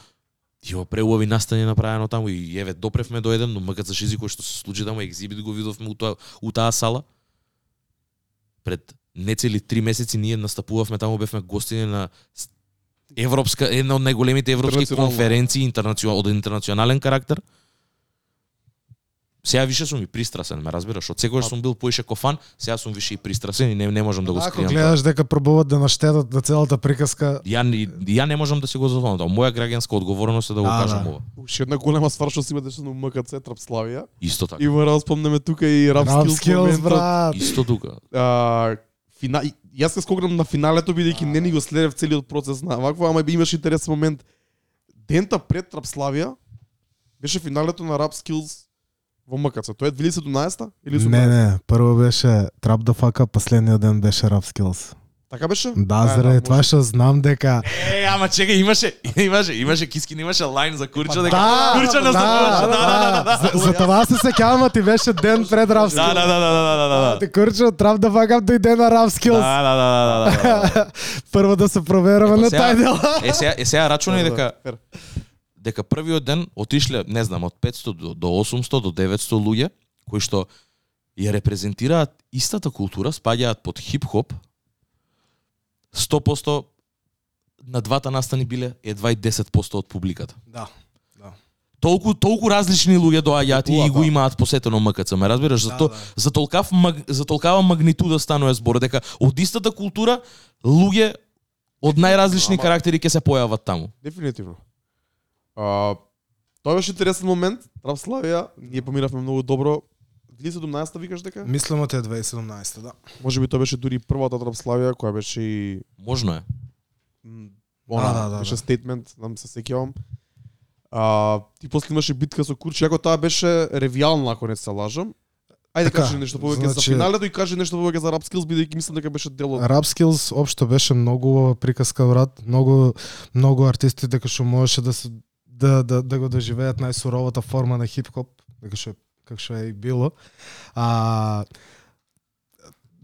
B: има преубави настани направено таму и еве допревме до еден, но МКЦ Шизи кој што се случи таму екзибит го видовме у тоа у таа сала пред нецели три месеци ние настапувавме таму, бевме гостини на Европска една од најголемите европски конференции интернационал од интернационален карактер. Сега више сум и пристрасен, ме разбираш? Од секогаш сум бил поише кофан, сега сум више и пристрасен и не, не можам да го
C: Ако
B: скријам. тоа.
C: гледаш дека пробуват да наштедат на целата приказка,
B: Ја, ја не можам да се го зазвонам. Тоа моја граѓанска одговорност е да го
C: Да,
B: кажам
C: да.
B: ова.
A: Уште една голема ствар што си имаше на МКЦ Трапславија.
B: Исто така.
A: И мора да спомнеме тука и моментот.
C: брат.
B: Исто тука.
A: А, фина... Јас се скогнам на финалето бидејќи не ни го следев целиот процес на вакво, ама имаше интересен момент. Дента пред Трапславија беше финалето на Rap Skills во МКЦ. Тоа е 2017 или
C: Не,
A: 18?
C: не, прво беше Trap the Fuck последниот ден беше Rap Skills.
A: Така беше?
C: Да,
A: може.
C: тоа што знам дека
B: Е, ама чекај, имаше, имаше, имаше Кискин, имаше лайн за Курчо дека
C: Да,
B: Курчо
C: да,
B: настапуваше. Да, да, да, да.
C: За, това се сеќавам, а ти беше ден пред Skills.
B: Да, да, да, да, да, да, да, да.
C: Ти Курчо, Trap the Fuck Up дојде на Rap
B: Да, да, да, да, да, да.
C: Прво да се провераме на тај дел.
B: Е, сега, е, сега рачунај
A: Да, да,
B: дека дека првиот ден отишле, не знам, од 500 до, до 800 до 900 луѓе кои што ја репрезентираат истата култура, спаѓаат под хип-хоп. 100% на двата настани биле едва и 10% од публиката.
C: Да.
B: Толку толку различни луѓе доаѓаат и го
A: да.
B: имаат посетено МКЦ, ме разбираш? За
C: Да,
B: то
C: да.
B: за толкав маг, за толкава магнитуда станува збор дека од истата култура луѓе од најразлични
A: Ама-
B: карактери ќе се појават таму.
A: Дефинитивно. А, тоа беше интересен момент. Трапславија, ние помиравме многу добро. 2017 викаш дека?
C: Мислам од е 2017, да.
A: Може би тоа беше дури првата Трапславија која беше и
B: Можно е.
A: она,
C: Да, да, да,
A: беше
C: да.
A: стейтмент, нам се сеќавам. А, ти после имаше битка со Курчи, ако тоа беше ревијална, ако не се лажам. Ајде
C: Така,
A: кажи нешто повеќе за
C: значи-
A: финалето и кажи нешто повеќе за Rap Skills, бидејќи мислам дека беше дел од
C: Rap Skills општо беше многу приказка брат, многу многу артисти дека што можеше да се да да да го доживеат најсуровата форма на хип-хоп, дека што е- како што е и било. А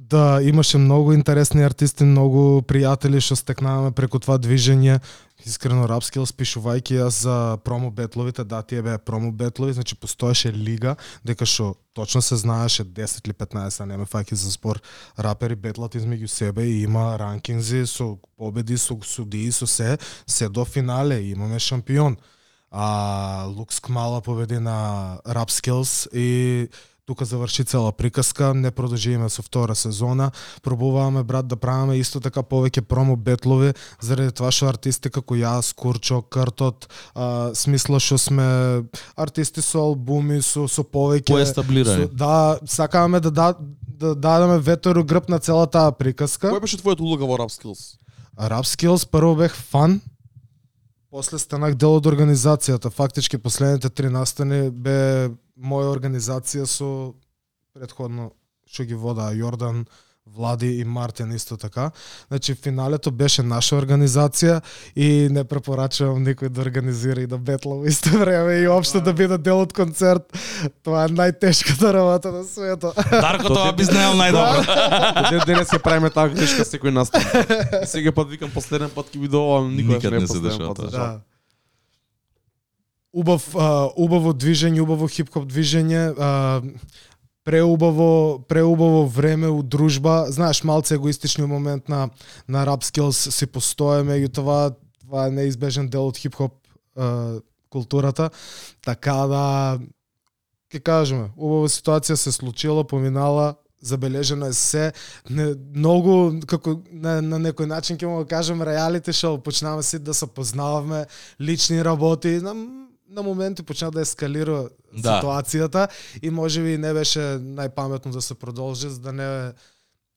C: да имаше многу интересни артисти, многу пријатели што стекнаваме преку това движење. Искрено рапскил спишувајќи пишувајќи јас за промо бетловите, да тие беа промо бетлови, значи постоеше лига дека што точно се знаеше 10 или 15, а не ме фаќа за спор рапери бетлат измеѓу себе и има ранкинзи со победи, со судии, со се, се до финале, имаме шампион. А Лукс Кмала победи на Rap Skills и тука заврши цела приказка, не продолжиме со втора сезона, пробуваме брат да правиме исто така повеќе промо бетлови заради тоа што артисти како јас, Курчо, Кртот, а, смисла што сме артисти со албуми, со со повеќе
B: Поестаблирани.
C: Да, сакаме да да да дадеме ветер у грб на целата приказка.
A: Која беше твојата улога во Rap Skills?
C: Rap Skills прво бех фан, после станах дел од организацијата. Фактички последните три настани бе моја организација со предходно што ги вода Јордан, Влади и Мартин исто така. Значи финалето беше наша организација и не препорачувам никој да организира и да бетла во исто време и општо да биде дел од концерт. Тоа е најтешката работа на светот.
B: Дарко тоа би знаел најдобро.
A: До ден денес ќе правиме таа грешка секој настан. Сега пат викам последен пат ќе биде ова, никогаш не
B: не се дешава тоа.
C: Да. Убав, а, убаво движење, убаво хип-хоп движење, а, преубаво, преубаво време у дружба. Знаеш, малце егоистични момент на на Rap Skills си постоеме, меѓутоа това е неизбежен дел од хип-хоп културата. Така да ќе кажеме, убава ситуација се случила, поминала, забележено е се не, многу како на, на некој начин ќе му кажам реалити шоу почнаваме си да се познаваме лични работи на, на моменти почна да ескалира
B: Да.
C: ситуацијата и можеби не беше најпаметно да се продолжи за да не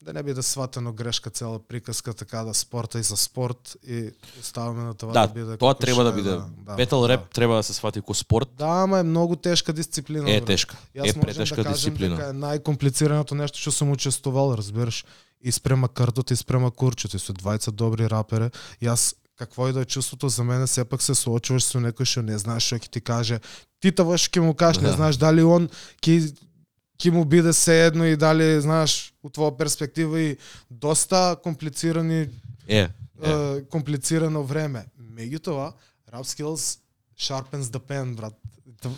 C: да не биде сватено грешка цела приказка така да спорта и за спорт и оставаме на тоа да,
B: Да,
C: биде
B: тоа
C: како
B: треба да биде.
C: да,
B: Бетл
C: да.
B: реп треба да се свати ко спорт.
C: Да, ама е многу тешка дисциплина.
B: Е тешка.
C: Јас
B: Е претешка
C: да
B: дисциплина.
C: дека е најкомплицираното нешто што сум учествувал, разбираш, и спрема Картот и спрема Курчот, и со двајца добри рапери. Јас какво и да е чувството за мене, сепак се соочуваш со некој што не знаеш што ќе ти каже. Ти тоа што ќе му кажеш, не
B: Да.
C: знаеш дали он ќе ќе му биде sejedno и дали знаеш у твоја перспектива и доста комплицирани
B: Е, е.
C: е, комплицирано време. Меѓутоа, Rap Skills sharpens the pen, брат.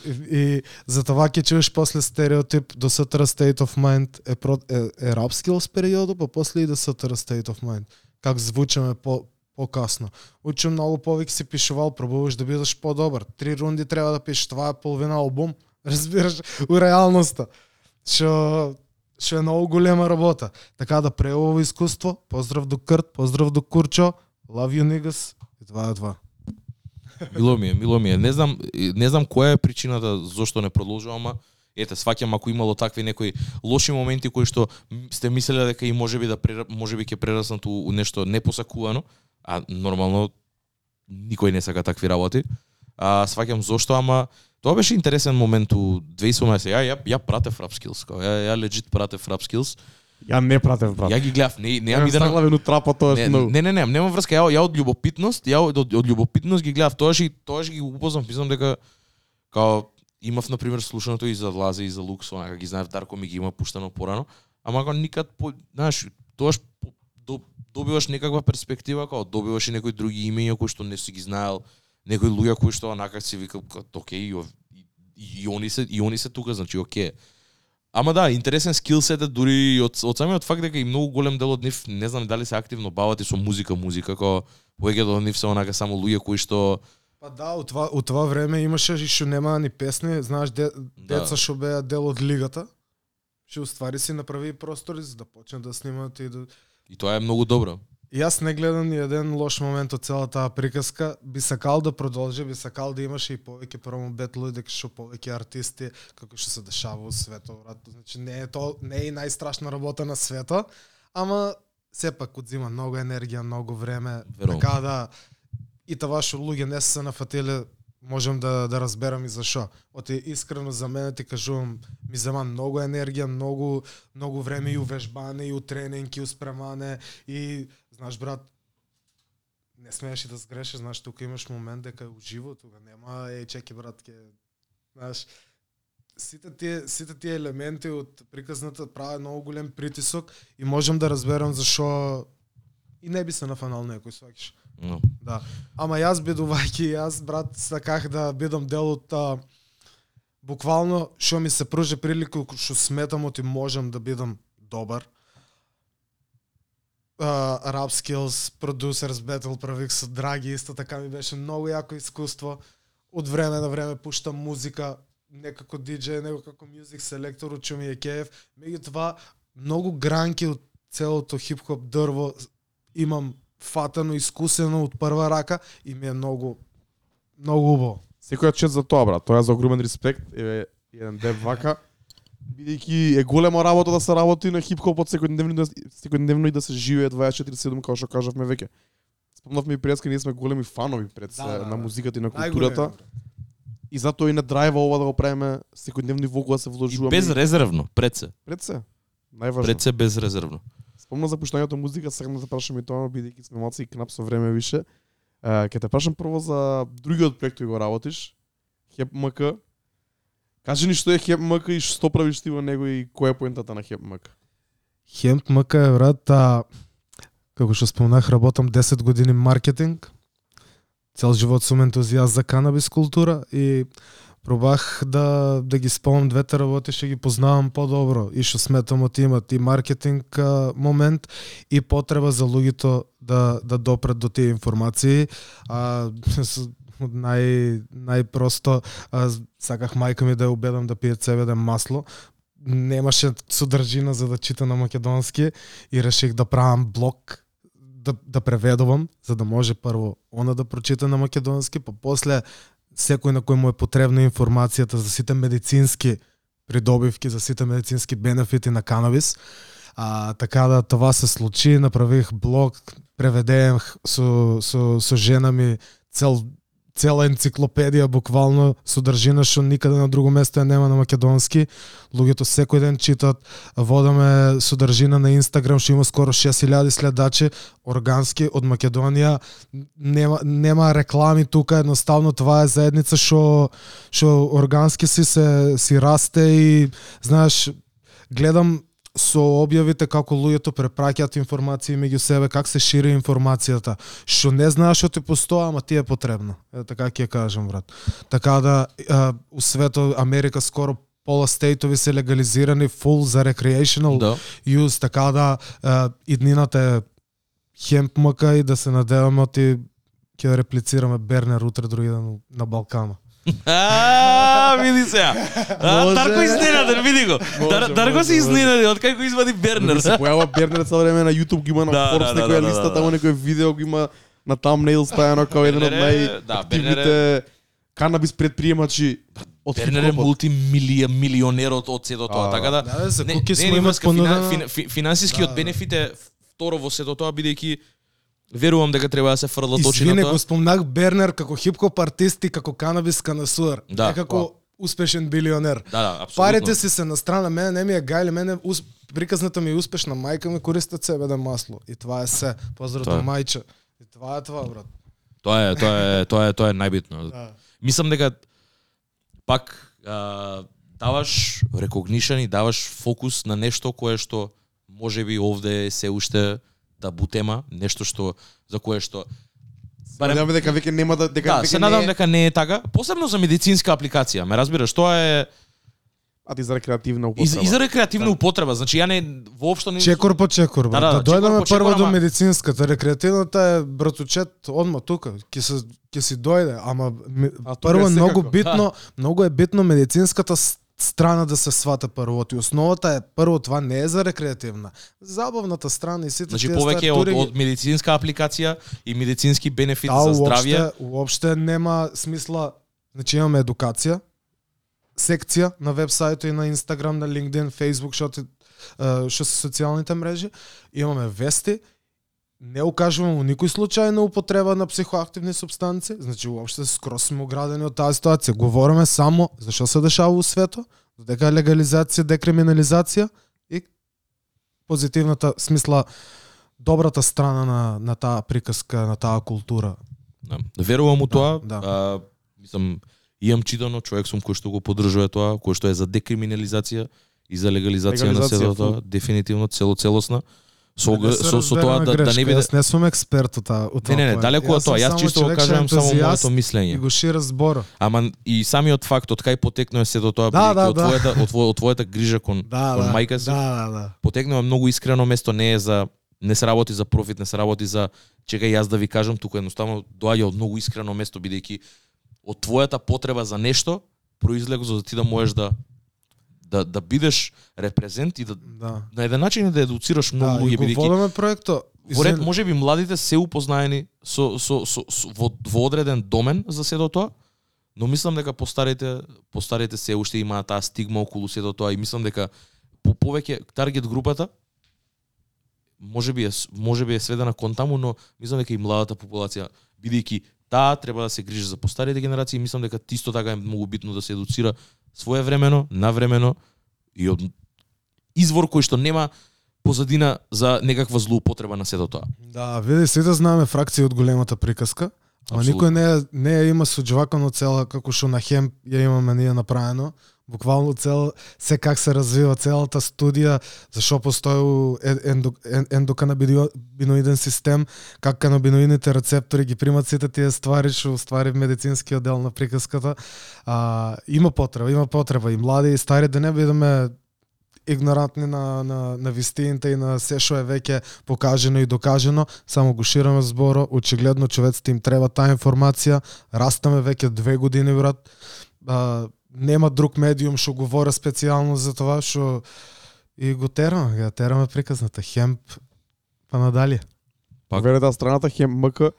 C: И, и за това ќе чуеш после стереотип до Sutter State of Mind е, про, е, е Rap Skills периодот, па после и до Sutter State of Mind. Как звучаме по покасно. Учим многу повеќе си пишувал, пробуваш да бидеш подобар. Три рунди треба да пишеш, това е половина албум, разбираш, у реалноста. Што што е многу голема работа. Така да преово искуство, поздрав до Крт, поздрав до Курчо, love you niggas, и това е това.
B: Мило ми е, мило ми е. Не знам, не знам која е причината зошто не продолжувам, ама ете, сваќам ако имало такви некои лоши моменти кои што сте мислеле дека и можеби да прера, можеби ќе прераснат у, у нешто непосакувано, а нормално никој не сака такви работи. А сваќам зошто, ама тоа беше интересен момент у 2017. Ја ја ја пратев Rap Skills, ја ја легит пратев Rap Skills.
A: Ја не пратев брат.
B: Ја ги гледав, не не ја
A: Ја
B: ми да
A: главен трапа тоа е многу.
B: не, не, не, нема врска. Ја, ја од љубопитност, ја од, од, љубопитност ги гледав тоаш и тоаш ги упознав, мислам дека као имав на пример слушаното и за Лазе и за Лукс, онака ги знаев Дарко ми ги има пуштано порано, ама го никад по, знаеш, тоаш до, добиваш некаква перспектива, као добиваш и некои други имења кои што не си ги знаел, некои луѓе кои што онака си викал окей, и, и, и, и они се и они се тука, значи окей. Ама да, интересен скилсет е дури и од, од самиот факт дека и многу голем дел од нив, не знам дали се активно бават и со музика, музика, како повеќето од нив се онака само луѓе кои што
C: Па да, у това, у това време имаше и што нема ни песни, знаеш, де,
B: Да.
C: деца што беа дел од лигата, што уствари си направи простори за да почнат да снимаат и да...
B: и тоа е многу добро.
C: И јас не гледам ни еден лош момент од целата таа приказка. Би сакал да продолжи, би сакал да имаше и повеќе промо бетлови, дека што повеќе артисти, како што се дешава во светот, брат. Значи не е тоа не е и најстрашна работа на светот, ама сепак одзима многу енергија, многу време,
B: Верувам.
C: така да и та што луѓе не се нафателе, можам да да разберам и зашо. Оти искрено за мене ти кажувам, ми зема многу енергија, многу многу време и увежбане, и у тренинг, и успремане и знаеш брат, не смееш и да сгрешиш, знаеш тука имаш момент дека у уживо, тука нема е чеки брат ке знаеш сите тие сите тие елементи од приказната прават многу голем притисок и можам да разберам зашо и не би се нафанал некој сваќаш.
B: Но,
C: Да. Ама јас бидувајќи јас брат сакав да бидам дел од а, буквално што ми се пружи прилика што сметам оти можам да бидам добар. Uh, rap Skills, Producers Battle правих со Драги, исто така ми беше многу јако искуство. Од време на време пуштам музика, некако диджеј, него како мюзик селектор, учу ми е кеф. Меѓутоа, многу гранки од целото хип-хоп дрво имам фатано, искусено од прва рака и ми е многу многу убаво.
A: Секоја чест за тоа, брат. Тоа е за огромен респект. Еве еден дев вака. Бидејќи е голема работа да се работи на хип-хопот секојдневно, и да- секојдневно и да се живее 24/7 како што кажавме веќе. Спомнавме и преска, ние сме големи фанови пред се
C: Да, да,
A: на
C: да.
A: музиката и на културата. И затоа и на драйва ова да го правиме секојдневно и во кога се
B: и
A: вложуваме.
B: безрезервно, пред се.
A: пред се. Најважно.
B: Пред се безрезервно.
A: Спомна за пуштањето музика, сакам да те прашам и тоа, бидејќи сме малци и кнап со време више. Е, ке те прашам прво за другиот проект кој го работиш, Хеп МК. Кажи ни што е Хеп МК и што правиш ти во него и која е поентата на Хеп МК?
C: Хемп МК е брат, а, како што спомнах, работам 10 години маркетинг. Цел живот сум ентузијаст за канабис култура и пробах да да ги спомнам двете работи што ги познавам подобро и што сметам од имат и маркетинг а, момент и потреба за луѓето да да допрат до тие информации. А нај најпросто а, саках мајка ми да ја убедам да пие цеведен масло немаше содржина за да чита на македонски и реших да правам блог да, да преведувам, за да може прво она да прочита на македонски, па после секој на кој му е потребна информацијата за сите медицински придобивки, за сите медицински бенефити на канабис. А, така да това се случи, направих блог, преведеем со, со, со жена ми цел цела енциклопедија буквално содржина што никаде на друго место ја нема на македонски. Луѓето секој ден читат, водаме содржина на Инстаграм што има скоро 6000 следачи, органски од Македонија. Нема нема реклами тука, едноставно това е заедница што што органски си се си расте и знаеш гледам со објавите како луѓето препраќаат информации меѓу себе, как се шири информацијата. Што не знаеш што ти постоа, ама ти е потребно. Е, така ќе кажам, брат. Така да, а, у светот Америка скоро пола стейтови се легализирани фул за recreational
B: Да.
C: use, така да а, иднината е хемп мъка и да се надеваме оти ќе реплицираме Бернер утре други ден на Балкана.
B: А, види се. А, Дарко изненаден, види го. Дар, Дарко се
A: може.
B: изненади од кај го извади Бернер.
A: се појава Бернер цело време на YouTube ги има на
B: Да,
A: Forbes
B: да, да,
A: некоја
B: да,
A: листа,
B: да, да.
A: таму некој видео го има на thumbnail стајано како еден од
B: да,
A: најактивните канабис предприемачи од
B: Бернер е
A: хип-хопот.
B: мултимилионерот од сето тоа, така да
C: Да,
B: не, не, не, финансискиот
C: Да, да.
B: бенефит е второ во сето тоа бидејќи верувам дека треба да се фрлат очи на
C: Извине,
B: тоа.
C: го спомнах Бернер како хип-хоп артист и како канабис канасуар.
B: Да.
C: Како успешен билионер.
B: Да, да, апсолутно.
C: Парите си се на страна, мене не ми е гајле, мене ус... приказната ми е успешна мајка ми користат себе да масло. И това е се. Поздрав до мајче. И това е това, брат.
B: Тоа е, тоа е, тоа е, тоа е најбитно.
C: Да.
B: Мислам дека пак а, даваш рекогнишен и даваш фокус на нешто кое што можеби овде е се уште табу тема, нешто што за кое што барем
A: Надеваме дека веќе нема да дека
B: Да,
A: веќе
B: се
A: не
B: надам
A: е-
B: дека не е така, посебно за медицинска апликација. Ме разбираш, тоа е
A: а ти за рекреативна
B: и, за-
A: употреба.
B: и за рекреативна употреба. Значи ја не воопшто не
C: Чекор по чекор, брат.
B: Да,
C: Да,
B: да,
C: да, дојдеме прво до медицинската. Рекреативната е братучет одма тука. Ќе се ќе си дојде, ама ми,
A: А,
C: прво
A: е
C: многу
A: секако.
C: битно, многу е битно медицинската страна да се свата прво. И основата е прво това не е за рекреативна. Забавната страна и сите
B: Значи
C: тие
B: повеќе од, од медицинска апликација и медицински бенефит
C: Да,
B: за здравје.
C: Уопште, уопште нема смисла. Значи имаме едукација, секција на вебсајтот и на Инстаграм, на LinkedIn, Facebook, што што се социјалните мрежи. Имаме вести, не укажуваме во никој случај на употреба на психоактивни субстанци, значи уопште скроз сме оградени од таа ситуација. Говориме само за што се дешава во светот, дека е легализација, декриминализација и позитивната смисла добрата страна на на таа приказка, на таа култура.
B: Да. Верувам у тоа.
C: да.
B: А, мислам, имам читано, човек сум кој што го поддржува тоа, кој што е за декриминализација и за легализација, на
A: Легализација,
B: село тоа,
A: фул.
B: дефинитивно цело целосна. Со,
C: Да не се
B: со, со тоа да, да не биде
C: Јас не сум експерт од
B: Не,
C: тоа
B: не, не,
C: поење.
B: далеку од тоа. Јас чисто го
C: е
B: кажувам само моето
C: И
B: мислење.
C: го шира збора.
B: Ама и самиот факт од кај потекнува сето тоа,
C: Да, да,
B: од
C: да.
B: твојата од, твоја, од твојата грижа кон,
C: Да,
B: кон
C: да.
B: мајка си,
C: Да, да, да.
B: потекнува многу искрено место, не е за не се работи за профит, не се работи за чекај јас да ви кажам, туку едноставно доаѓа од многу искрено место бидејќи од твојата потреба за нешто произлего за да ти да можеш да да да бидеш репрезент и да
C: Да.
B: на еден начин да едуцираш многу
C: Да,
B: луѓе бидејќи
C: водиме проекто.
B: во ред
C: Извини,
B: можеби младите се упознаени со, со, со, со во, во одреден домен за сето тоа, но мислам дека постарите постарите се уште имаат таа стигма околу сето тоа и мислам дека по повеќе таргет групата можеби е можеби е сведена кон таму, но мислам дека и младата популација бидејќи таа треба да се грижи за постарите генерации, мислам дека исто така е многу битно да се едуцира своевремено, навремено и од извор кој што нема позадина за некаква злоупотреба на сето тоа.
C: Да, види, сите знаеме фракција од големата приказка. Ама никој не не ја има соџвакано цела како што на Хем ја имаме ние направено. Буквално цел се как се развива целата студија, зашо постои ендо, ендоканабиноиден систем, как канабиноидните рецептори ги примат сите тие ствари што уствари медицинскиот дел на приказката. А, има потреба, има потреба и млади и стари да не бидеме игнорантни на, на, на вистините и на се што е веќе покажено и докажено, само го шираме зборо, очигледно човеците им треба таа информација, растаме веќе две години, брат, а, нема друг медиум што говори специјално за това, што и го тераме, ја тераме приказната, хемп, па надале.
B: Пак-
A: Верете страната хем МК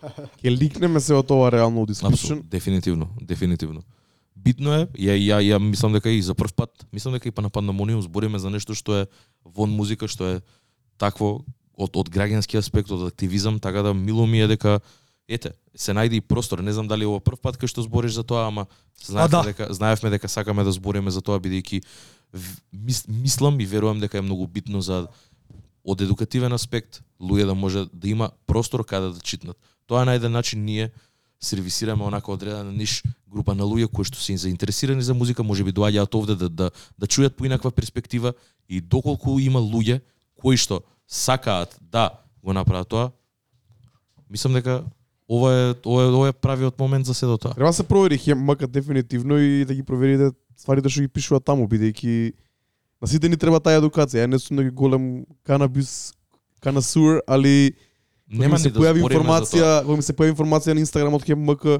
A: ќе ликнеме се од ова реално дискусион.
B: Апсолутно, дефинитивно, дефинитивно. Битно е, ја, ја, ја мислам дека и за прв пат, мислам дека и па на пандемониум збориме за нешто што е вон музика, што е такво од, од граѓански аспект, од активизам, така да мило ми е дека ете, се најде и простор, не знам дали ова прв пат кај што збориш за тоа, ама знаевме
C: да.
B: дека знаевме дека сакаме да збориме за тоа бидејќи мис, мислам и верувам дека е многу битно за од едукативен аспект луѓе да може да има простор каде да читнат. Тоа е на еден начин ние сервисираме онака одредена ниш група на луѓе кои што се заинтересирани за музика, можеби доаѓаат овде да да да чујат поинаква перспектива и доколку има луѓе кои што сакаат да го направат тоа, мислам дека ова е ова е, ова е правиот момент за се до тоа.
A: Треба да се провери хем МК дефинитивно и да ги проверите стварите што ги пишуваат таму, бидејќи на сите ни треба таа едукација. Ја не сум некој голем канабис канасур, али
B: Нема
A: се
B: да
A: појави информација, кога ми се појави информација на Инстаграм од КМК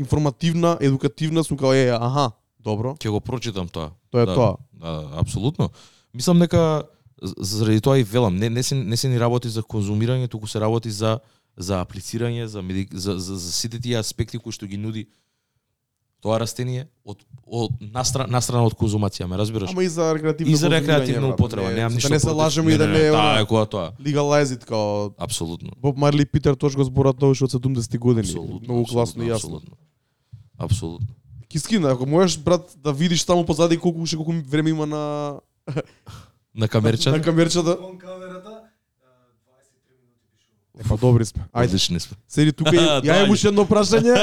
A: информативна, едукативна, сум као е, аха, добро,
B: Ќе го прочитам тоа.
A: тоа е
B: да,
A: тоа.
B: Да, апсолутно. Мислам дека заради тоа и велам, не не се не се ни работи за конзумирање, туку се работи за за аплицирање, за меди, за, за, за сите тие аспекти кои што ги нуди тоа растение од од настрана настрана од конзумација, ме разбираш?
A: Ама и за рекреативно
B: и за рекреативна употреба,
A: Не,
B: немам
A: за
B: ништо.
A: Да не се лажеме и да не е
B: Таа е која тоа.
A: legalize it, као
B: Апсолутно.
A: Боб Марли Питер Тош го зборат тоа уште од 70-ти години.
B: Апсолутно.
A: Многу класно и јасно.
B: Апсолутно. Апсолутно.
A: Кискина, ако можеш брат да видиш таму позади колку уште колку време има на
B: На камерче.
A: на камерчата.
C: Кон камерата,
A: Е, па добри сме. Ајде,
B: Одлични сме.
A: седи тука и ја
B: Дај.
A: имам уште едно прашање.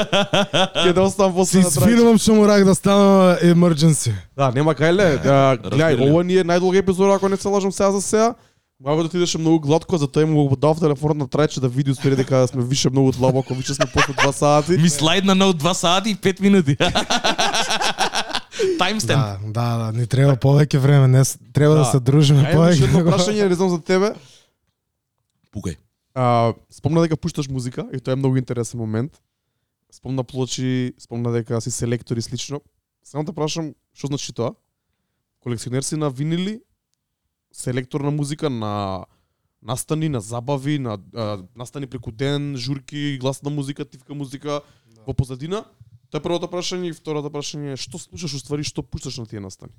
A: Ќе да оставам после на трајче.
C: извинувам што морах да станам emergency.
A: Да, нема кај ле. Да, Гледај,
B: разбирам.
A: ова ни е најдолга епизода, ако не се лажам сега за сега. Мога да отидеше многу гладко, затоа му го дав телефонот на трајче да види успери дека сме више многу длабоко, више сме после 2 сати.
B: Ми слайдна на 2 сати и 5 минути. Таймстемп.
C: Да, да, да, ни треба повеќе време, не треба да,
A: Да.
C: се дружиме
A: Ајде, уште едно
C: повеќе.
A: прашање, не знам за тебе.
B: Пукај.
A: А, спомна дека пушташ музика и тоа е многу интересен момент. Спомна плочи, спомна дека си селектор и слично. Само те прашам, што значи тоа? Колекционер си на винили, селектор на музика, на настани, на забави, на а, настани преку ден, журки, гласна музика, тивка музика во позадина. Тоа е првото прашање и второто прашање е што слушаш уствари, што пушташ на тие настани?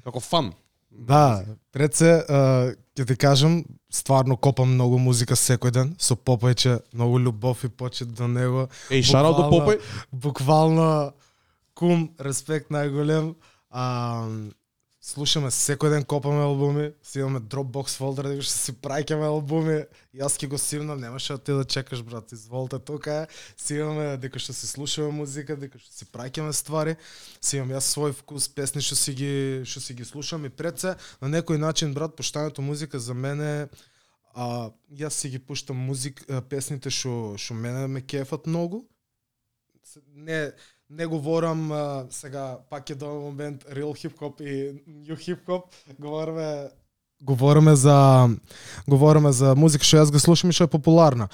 A: Како фан.
C: Да, пред се, ќе ти кажам, стварно копам многу музика секој ден, со Попајче, многу љубов и почет до него.
A: Еј, шараут до Попај.
C: Буквално кум, респект најголем. А, слушаме секој ден копаме албуми, си имаме Dropbox фолдер дека што си праќаме албуми. Јас ќе го симнам, немаше да ти да чекаш брат, изволте тука е. Си имаме дека што си слушаме музика, дека што си праќаме ствари. Си имам јас свој вкус, песни што си ги што си ги слушам и пред се на некој начин брат пуштањето музика за мене а, јас си ги пуштам музик, песните што што мене ме кефат многу. Не не говорам а, сега пак е до момент real хип хоп и new хип хоп, говориме говориме за говориме за музика што јас го слушам и што е популарна.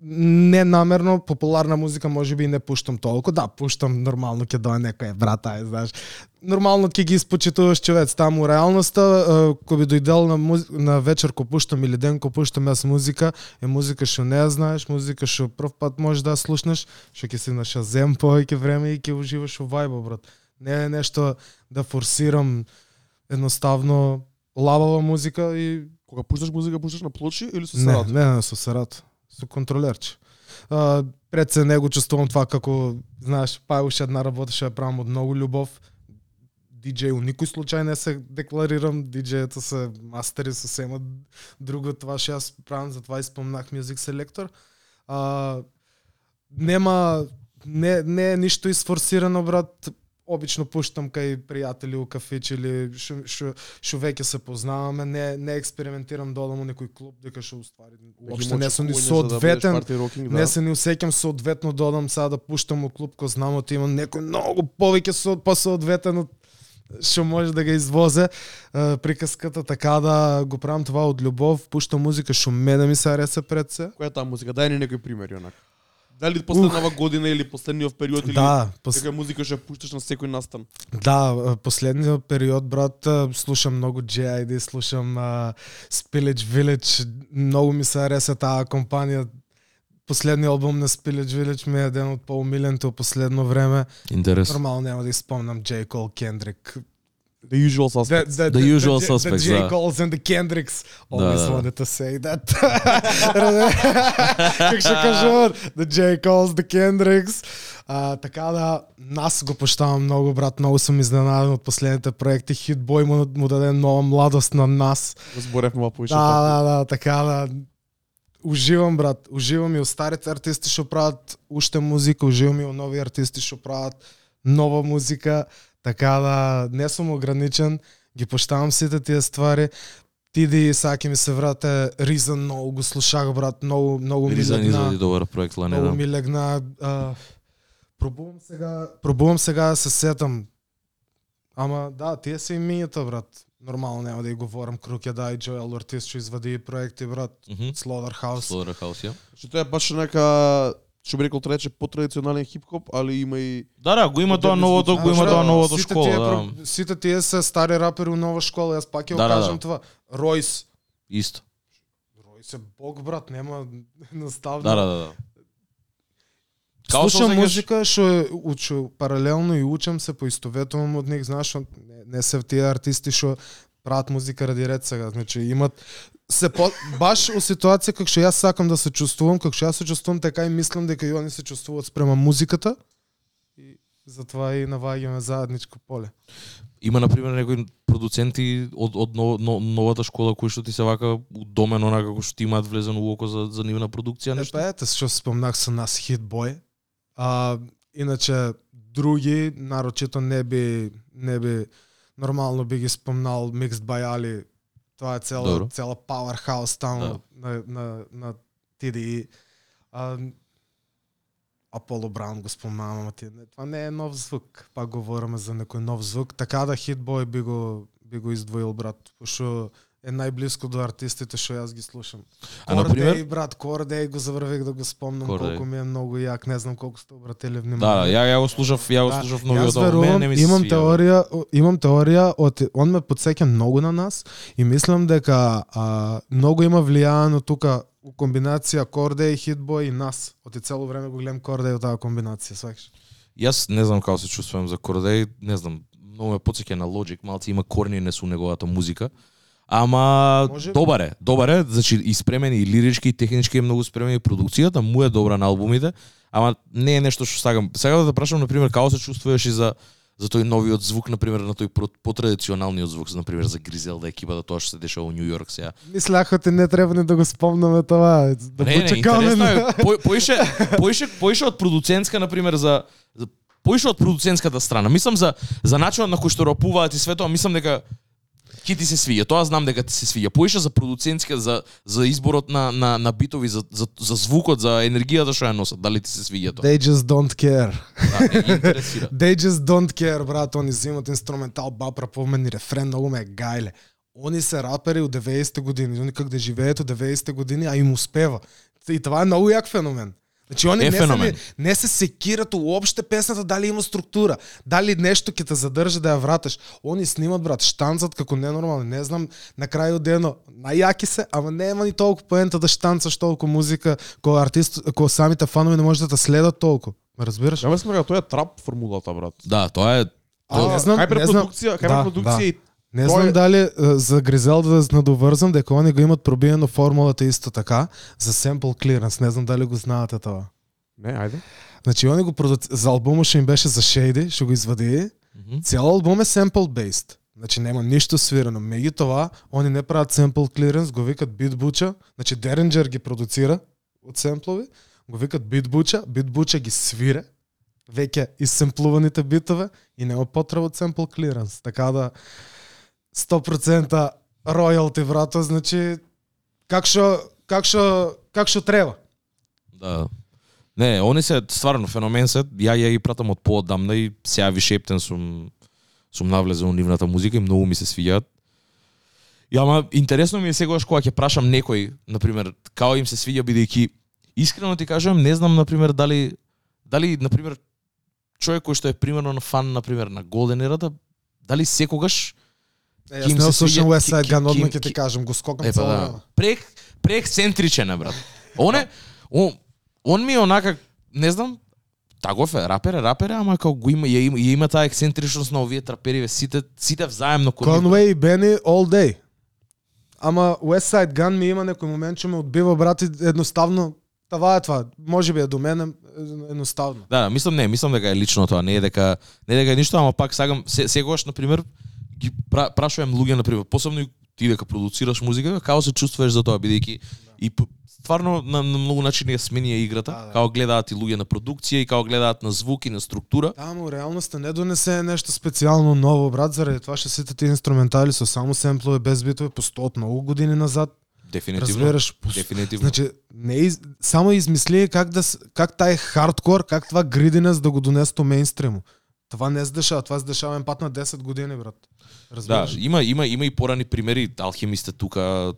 C: Не намерно популарна музика може би и не пуштам толку. Да, пуштам нормално ќе дое некој брат, ај знаеш. Нормално ќе ги испочитуваш човек таму реалноста, кој би дојдел на муз... на вечер ко пуштам или ден ко пуштам јас музика, е музика што не знаеш, музика што прв пат можеш да слушнеш, што ќе си на шазем повеќе време и ќе уживаш во вајбо, брат. Не е нешто да форсирам едноставно лабава музика и
A: Кога пушташ музика, пушташ на плочи или со
C: не,
A: сарат?
C: не, не, со сарат. Со контролерче. А, пред се него чувствувам това како, знаеш, па е уште една работа што ја правам од многу љубов. DJ у никој случај не се декларирам, DJ-ето се мастери со сема друго това што јас правам, затоа и спомнах Music Selector. А, нема не не е ништо изфорсирано брат. Обично пуштам кај пријатели у кафич или што што што веќе се познаваме, не не експериментирам да одам у некој клуб дека што уствари уопште не сум ни соодветен,
A: да
C: не се ни усеќам соодветно да одам сега да пуштам у клуб кој знам од има некој многу повеќе со посоодветен од што може да ga извозе приказката така да го правам това од љубов, пуштам музика што мене ми се ареса пред се.
A: Која таа музика? Дај ни некои примери онак. Дали последнава година или последниот период или
C: Да, пос...
A: Дека музика што ја пушташ на секој настан.
C: Да, последниот период, брат, слушам многу JID, слушам uh, Spillage Village, многу ми се ареса таа компанија. Последниот албум на Spillage Village ми е еден од поумилените во последно време.
B: Интересно.
C: Нормално нема да испомнам J. Cole, Kendrick.
A: The usual suspects.
C: The,
B: The usual suspects,
C: The J. Coles and the Kendricks. Always
B: да.
C: wanted to say that. как ще кажуват? The J. Coles, the Kendricks. А, така да, нас го поштавам много, брат. Много съм изненадан от последните проекти. Хитбой му, му даде нова младост на нас.
A: Го зборевме ма поише.
C: Да, да, да, така да. Уживам, брат. Уживам и у старите артисти што прават уште музика, уживам и у нови артисти што прават нова музика. Така да не сум ограничен, ги поштавам сите тие ствари. Тиди сега ќе ми се врате Reason, многу го слушах, брат, многу, многу ми
B: Ризан
C: легна.
B: изради добар проект
C: Многу
B: Ланеда.
C: ми легна. А, пробувам сега, пробувам сега да се сетам. Ама да, тие се имињата, брат. Нормално нема да ја говорам Круке да и Джоел Ортис што извади проекти, брат.
B: Мгм.
C: Slaughterhouse.
B: Slaughterhouse, ја.
A: Што тоа е баш нека што би рекол трече потрадиционален хип-хоп, али има и
B: Да, да, го има тоа новото, го има
C: Знаеш,
B: тоа
C: да,
B: новото
C: сите
B: школа,
C: тие
B: да.
C: Сите тие се стари рапери у нова школа, јас пак ќе
B: Да, да,
C: кажам
B: да.
C: това. Ройс.
B: Исто.
C: Ройс е бог, брат, нема наставно.
B: Да, да, да. да. Као
C: Слушам музика што е учу паралелно и учам се поистоветувам од нив, знаеш, не, не се тие артисти што прават музика ради ред сега, значи имат се по, баш у ситуација како што јас сакам да се чувствувам, како што јас се чувствувам, така и мислам дека и они се чувствуваат спрема музиката. И затоа и наваѓаме заедничко поле.
B: Има на пример некои продуценти од од но, но, новата школа кои што ти се вака удомен онака како што ти имаат влезено у око за за нивна продукција
C: Е,
B: нешто.
C: па ете, што спомнах со нас Хитбой. А иначе други нарочито не би не би нормално би ги спомнал Mixed by Ali. Тоа е цела
B: Добро.
C: цела powerhouse таму
B: Да.
C: на на на TDI. А Аполо Браун го спомнавам, ама ти не, е нов звук. Пак говориме за некој нов звук. Така да Хитбой би го би го издвоил брат, пошто е најблиско до артистите што јас ги слушам.
B: А, например?
C: Кордей, брат, Кордей го заврвих да го спомнам
B: Кордей.
C: колку ми е многу јак, не знам колку сте обратили
B: Да,
C: внимание.
B: ја ја го слушав, ја го
C: Да,
B: слушав албум,
C: верувам,
B: мене не ми се
C: имам теорија, имам теорија од он ме подсеќа многу на нас и мислам дека а, многу има влијано тука у комбинација Кордей, Хитбой и нас. Од и цело време го гледам Кордей од таа комбинација, сваќаш?
B: Јас не знам како се чувствувам за Кордей, не знам, многу ме потсеќа на Logic, малци има корни со неговата музика. Ама
C: Може-
B: добар е, добар е, значи и спремен и лирички и технички е многу спремен и продукцијата му е добра на албумите, ама не е нешто што сакам. Сега да те прашам на пример како се чувствуваш и за за тој новиот звук на пример на тој потрадиционалниот звук, на пример за Гризелда екипата тоа што се дешава у Њу Йорк сега.
C: Мислех ти не треба ни да го спомнаме тоа, да
B: не, не,
C: почекаме.
B: интересно е.
C: на-
B: По, поише, поише, поише од продуцентска, на пример, за, за поише од продуцентската страна. Мислам за за начинот на кој што рапуваат и све тоа, мислам дека ќе ти се свија. Тоа знам дека ти се свија. Поише за продуцентска, за за изборот на на на битови, за за, за звукот, за енергијата што ја носат. Дали ти се свија тоа?
C: They just don't care.
B: Да.
C: They just don't care, брат. Они взимат инструментал, бап, раповмени рефрен, многу ме гајле. Они се рапери од 90-те години, они как да живеат од 90-те години, а им успева. И това е многу јак феномен. Значи они
B: Е
C: не,
B: феномен.
C: се, не се секират уопште песната дали има структура, дали нешто ќе те задржи да ја вратиш. Они снимат брат, штанцат како ненормални, не знам на крај од дено најаки се, ама нема ни толку поента да штанцаш толку музика кој артист, кој самите фанови не можат да те следат толку. Ме разбираш?
A: Ја мислам дека тоа е трап формулата, брат.
B: Да, тоа е
C: А, не знам,
A: хајпер
C: не знам.
A: продукција, хајпер
C: Да,
A: продукција
C: да.
A: и
C: Не
A: Тој
C: знам
A: е-
C: дали за Гризелда да надоврзам дека они го имат пробиено формулата исто така за sample clearance. Не знам дали го знаете тоа.
A: Не, ајде.
C: Значи они го продуци... за албумот што им беше за Shady, што го извади,
B: Мгм.
C: цел албум е sample based. Значи нема ништо свирено. Меѓутоа, они не прават sample clearance, го викат Beat Butcher, значи Derringer ги продуцира од семплови, го викат Beat Butcher ги свире, веќе исемплуваните битове и нема потреба од sample clearance. Така да 100% ројалти брато, значи как што как што как што треба.
B: Да. Не, они се стварно феномен се. Ја ја ги пратам од поодамна и сега више ептен сум сум навлезен во нивната музика и многу ми се свиѓаат. И ама интересно ми е секогаш кога ќе прашам некој, на пример, као им се свиѓа бидејќи искрено ти кажувам, не знам на пример дали дали на пример човек кој што е примерно фан на пример на Golden Era, дали секогаш
C: Е,
B: Ким
C: не
B: се
C: слушам West Side Gun, одма ќе ти кажам, го скокам
B: Е,
C: цело
B: да. Прек, преексцентричен е, брат. Он е, он, он ми е онака, не знам, Тагов е рапер, е рапер, ама како го има, ја има, ја има таа ексцентричност на овие трапери, бе, сите, сите взаемно нив,
C: Conway и Бени all day. Ама West Side Gun ми има некој момент што ме одбива брат и едноставно това е това. Може би е до мене едноставно.
B: Да, да, мислам не, мислам дека е лично тоа, не е дека не е дека е ништо, ама пак сакам се, секогаш на пример ги пра, прашувам луѓе на пример, посебно и ти дека продуцираш музика, како се чувствуваш за тоа бидејќи и п- стварно на, на многу начини ја смени играта,
C: Да, да.
B: како гледаат и луѓе на продукција и како гледаат на звук и на структура.
C: Да, ама реалноста не донесе нешто специјално ново, брат, заради тоа што сите тие инструментали со само семплови без битови постојат многу години назад.
B: Дефинитивно.
C: Разбираш? Пос-
B: Дефинитивно.
C: Значи, не из... само измисли как да как тај хардкор, как това гридинес да го донесе до мејнстриму. Това не се дешава, това се дешава еден пат на 10 години, брат.
B: Да,
C: Разбираш?
B: има има има и порани примери, алхимист е тука,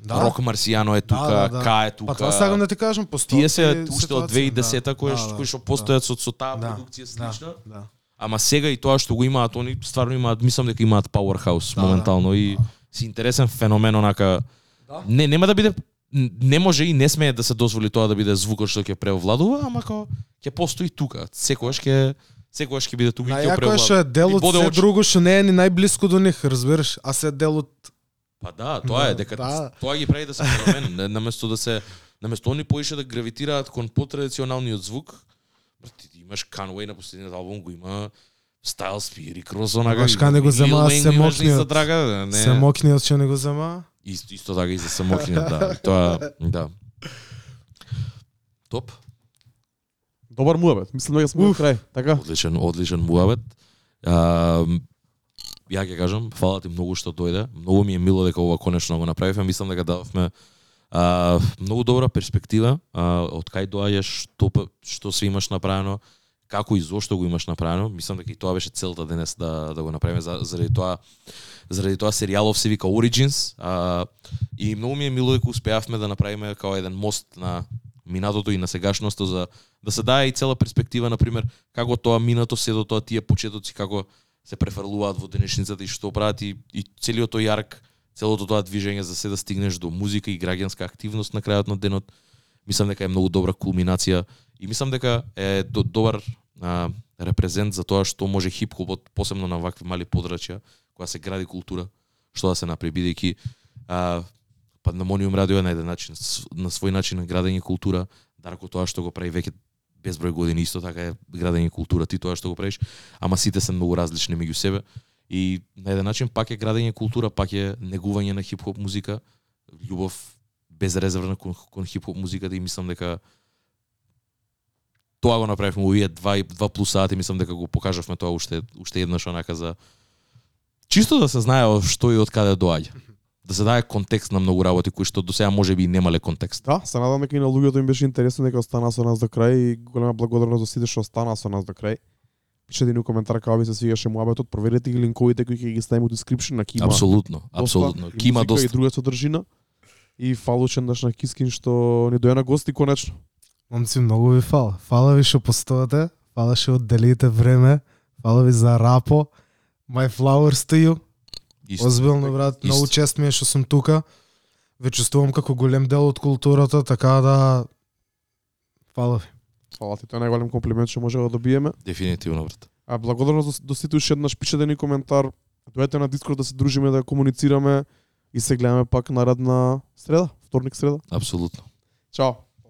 C: Да.
B: Рок Марсијано е тука,
C: Да, да, да.
B: Ка е тука.
C: Па това сакам да ти кажам, постои
B: Тие се уште од
C: ситуации,
B: 2010-та кои
C: Да, да,
B: кои што
C: да.
B: постојат со со таа
C: Да,
B: продукција
C: да,
B: слична.
C: Да.
B: Ама сега и тоа што го имаат они стварно имаат мислам дека имаат powerhouse
C: Да,
B: моментално и си интересен феномен онака
C: Да.
B: не нема да биде не може и не смее да се дозволи тоа да биде звукот што ќе преовладува, ама као ќе постои тука. Секогаш ќе секогаш ќе биде тука и ќе
C: Најако е што е дел од се
B: очи.
C: друго што не е ни најблиску до них, разбираш, а се дел од
B: Па да, тоа е
C: Да,
B: дека
C: да.
B: тоа ги прави да се не- наместо да се наместо они поише да гравитираат кон потрадиционалниот звук. Ти имаш Conway на последниот албум го има P, Rick Ross, онака.
C: Баш кај не го зема самокниот.
B: драга, не.
C: самокниот што не го зема.
B: Исто, исто така и за самокниот, да. Тоа, да. Топ.
A: Добар муабет. Мислам дека сме крај. Така?
B: Одличен, одличен муабет. А, ја ќе кажам, фала ти многу што дојде. Многу ми е мило дека ова конечно го направивме. Мислам дека дадовме а, многу добра перспектива а, од кај доаѓаш, што што се имаш направено, како и зошто го имаш направено. Мислам дека и тоа беше целта денес да да го направиме за, заради тоа заради тоа серијалов се вика Origins а, и многу ми е мило дека успеавме да направиме као еден мост на минатото и на сегашноста за да се даде и цела перспектива на пример како тоа минато се до тоа тие почетоци како се префрлуваат во денешницата и што прават и, и целиот тој јарк, целото тоа движење за се да стигнеш до музика и граѓанска активност на крајот на денот. Мислам дека е многу добра кулминација и мислам дека е до, добар а, репрезент за тоа што може хип-хопот, посебно на вакви мали подрачја, кога се гради култура, што да се направи, бидејќи а, Пандемониум радио е на еден начин, на свој начин градење култура, Дарко тоа што го прави веќе безброј години исто така е градење култура, ти тоа што го правиш, ама сите се многу различни меѓу себе и на еден начин пак е градење култура, пак е негување на хип-хоп музика, љубов безрезервна кон, кон хип-хоп музиката и мислам дека тоа го направивме овие два и- два плюс сати, мислам дека го покажавме тоа уште уште еднаш онака за чисто да се знае што и од каде доаѓа. Да се даде контекст на многу работи кои што до сега можеби и немале контекст.
A: Да, се надам дека и на луѓето им беше интересно дека остана со нас до крај и голема благодарност за сите што остана со нас до крај. Пишете ни у коментар како ви се свигаше муабетот, проверете ги линковите кои ќе ги ставиме у description на Кима.
B: Апсолутно, апсолутно.
A: и
B: Кима доста.
A: и друга содржина. И фалучен даш на Кискин што ни доја на гости конечно.
C: Момци, многу ви фала. Фала ви што постоите, фала што одделите време, фала ви за рапо. My flowers to you.
B: Исто.
C: Озбилно, брат,
B: Исто.
C: многу чест ми е што сум тука. Ве чувствувам како голем дел од културата, така да фала ви.
A: Фала ти, тоа е најголем комплимент што може да добиеме.
B: Дефинитивно, брат.
A: А благодарност до, до сите уште еднаш пишете ни коментар, дојдете на Дискорд да се дружиме, да комуницираме и се гледаме пак наредна среда, вторник среда.
B: Апсолутно.
A: Чао.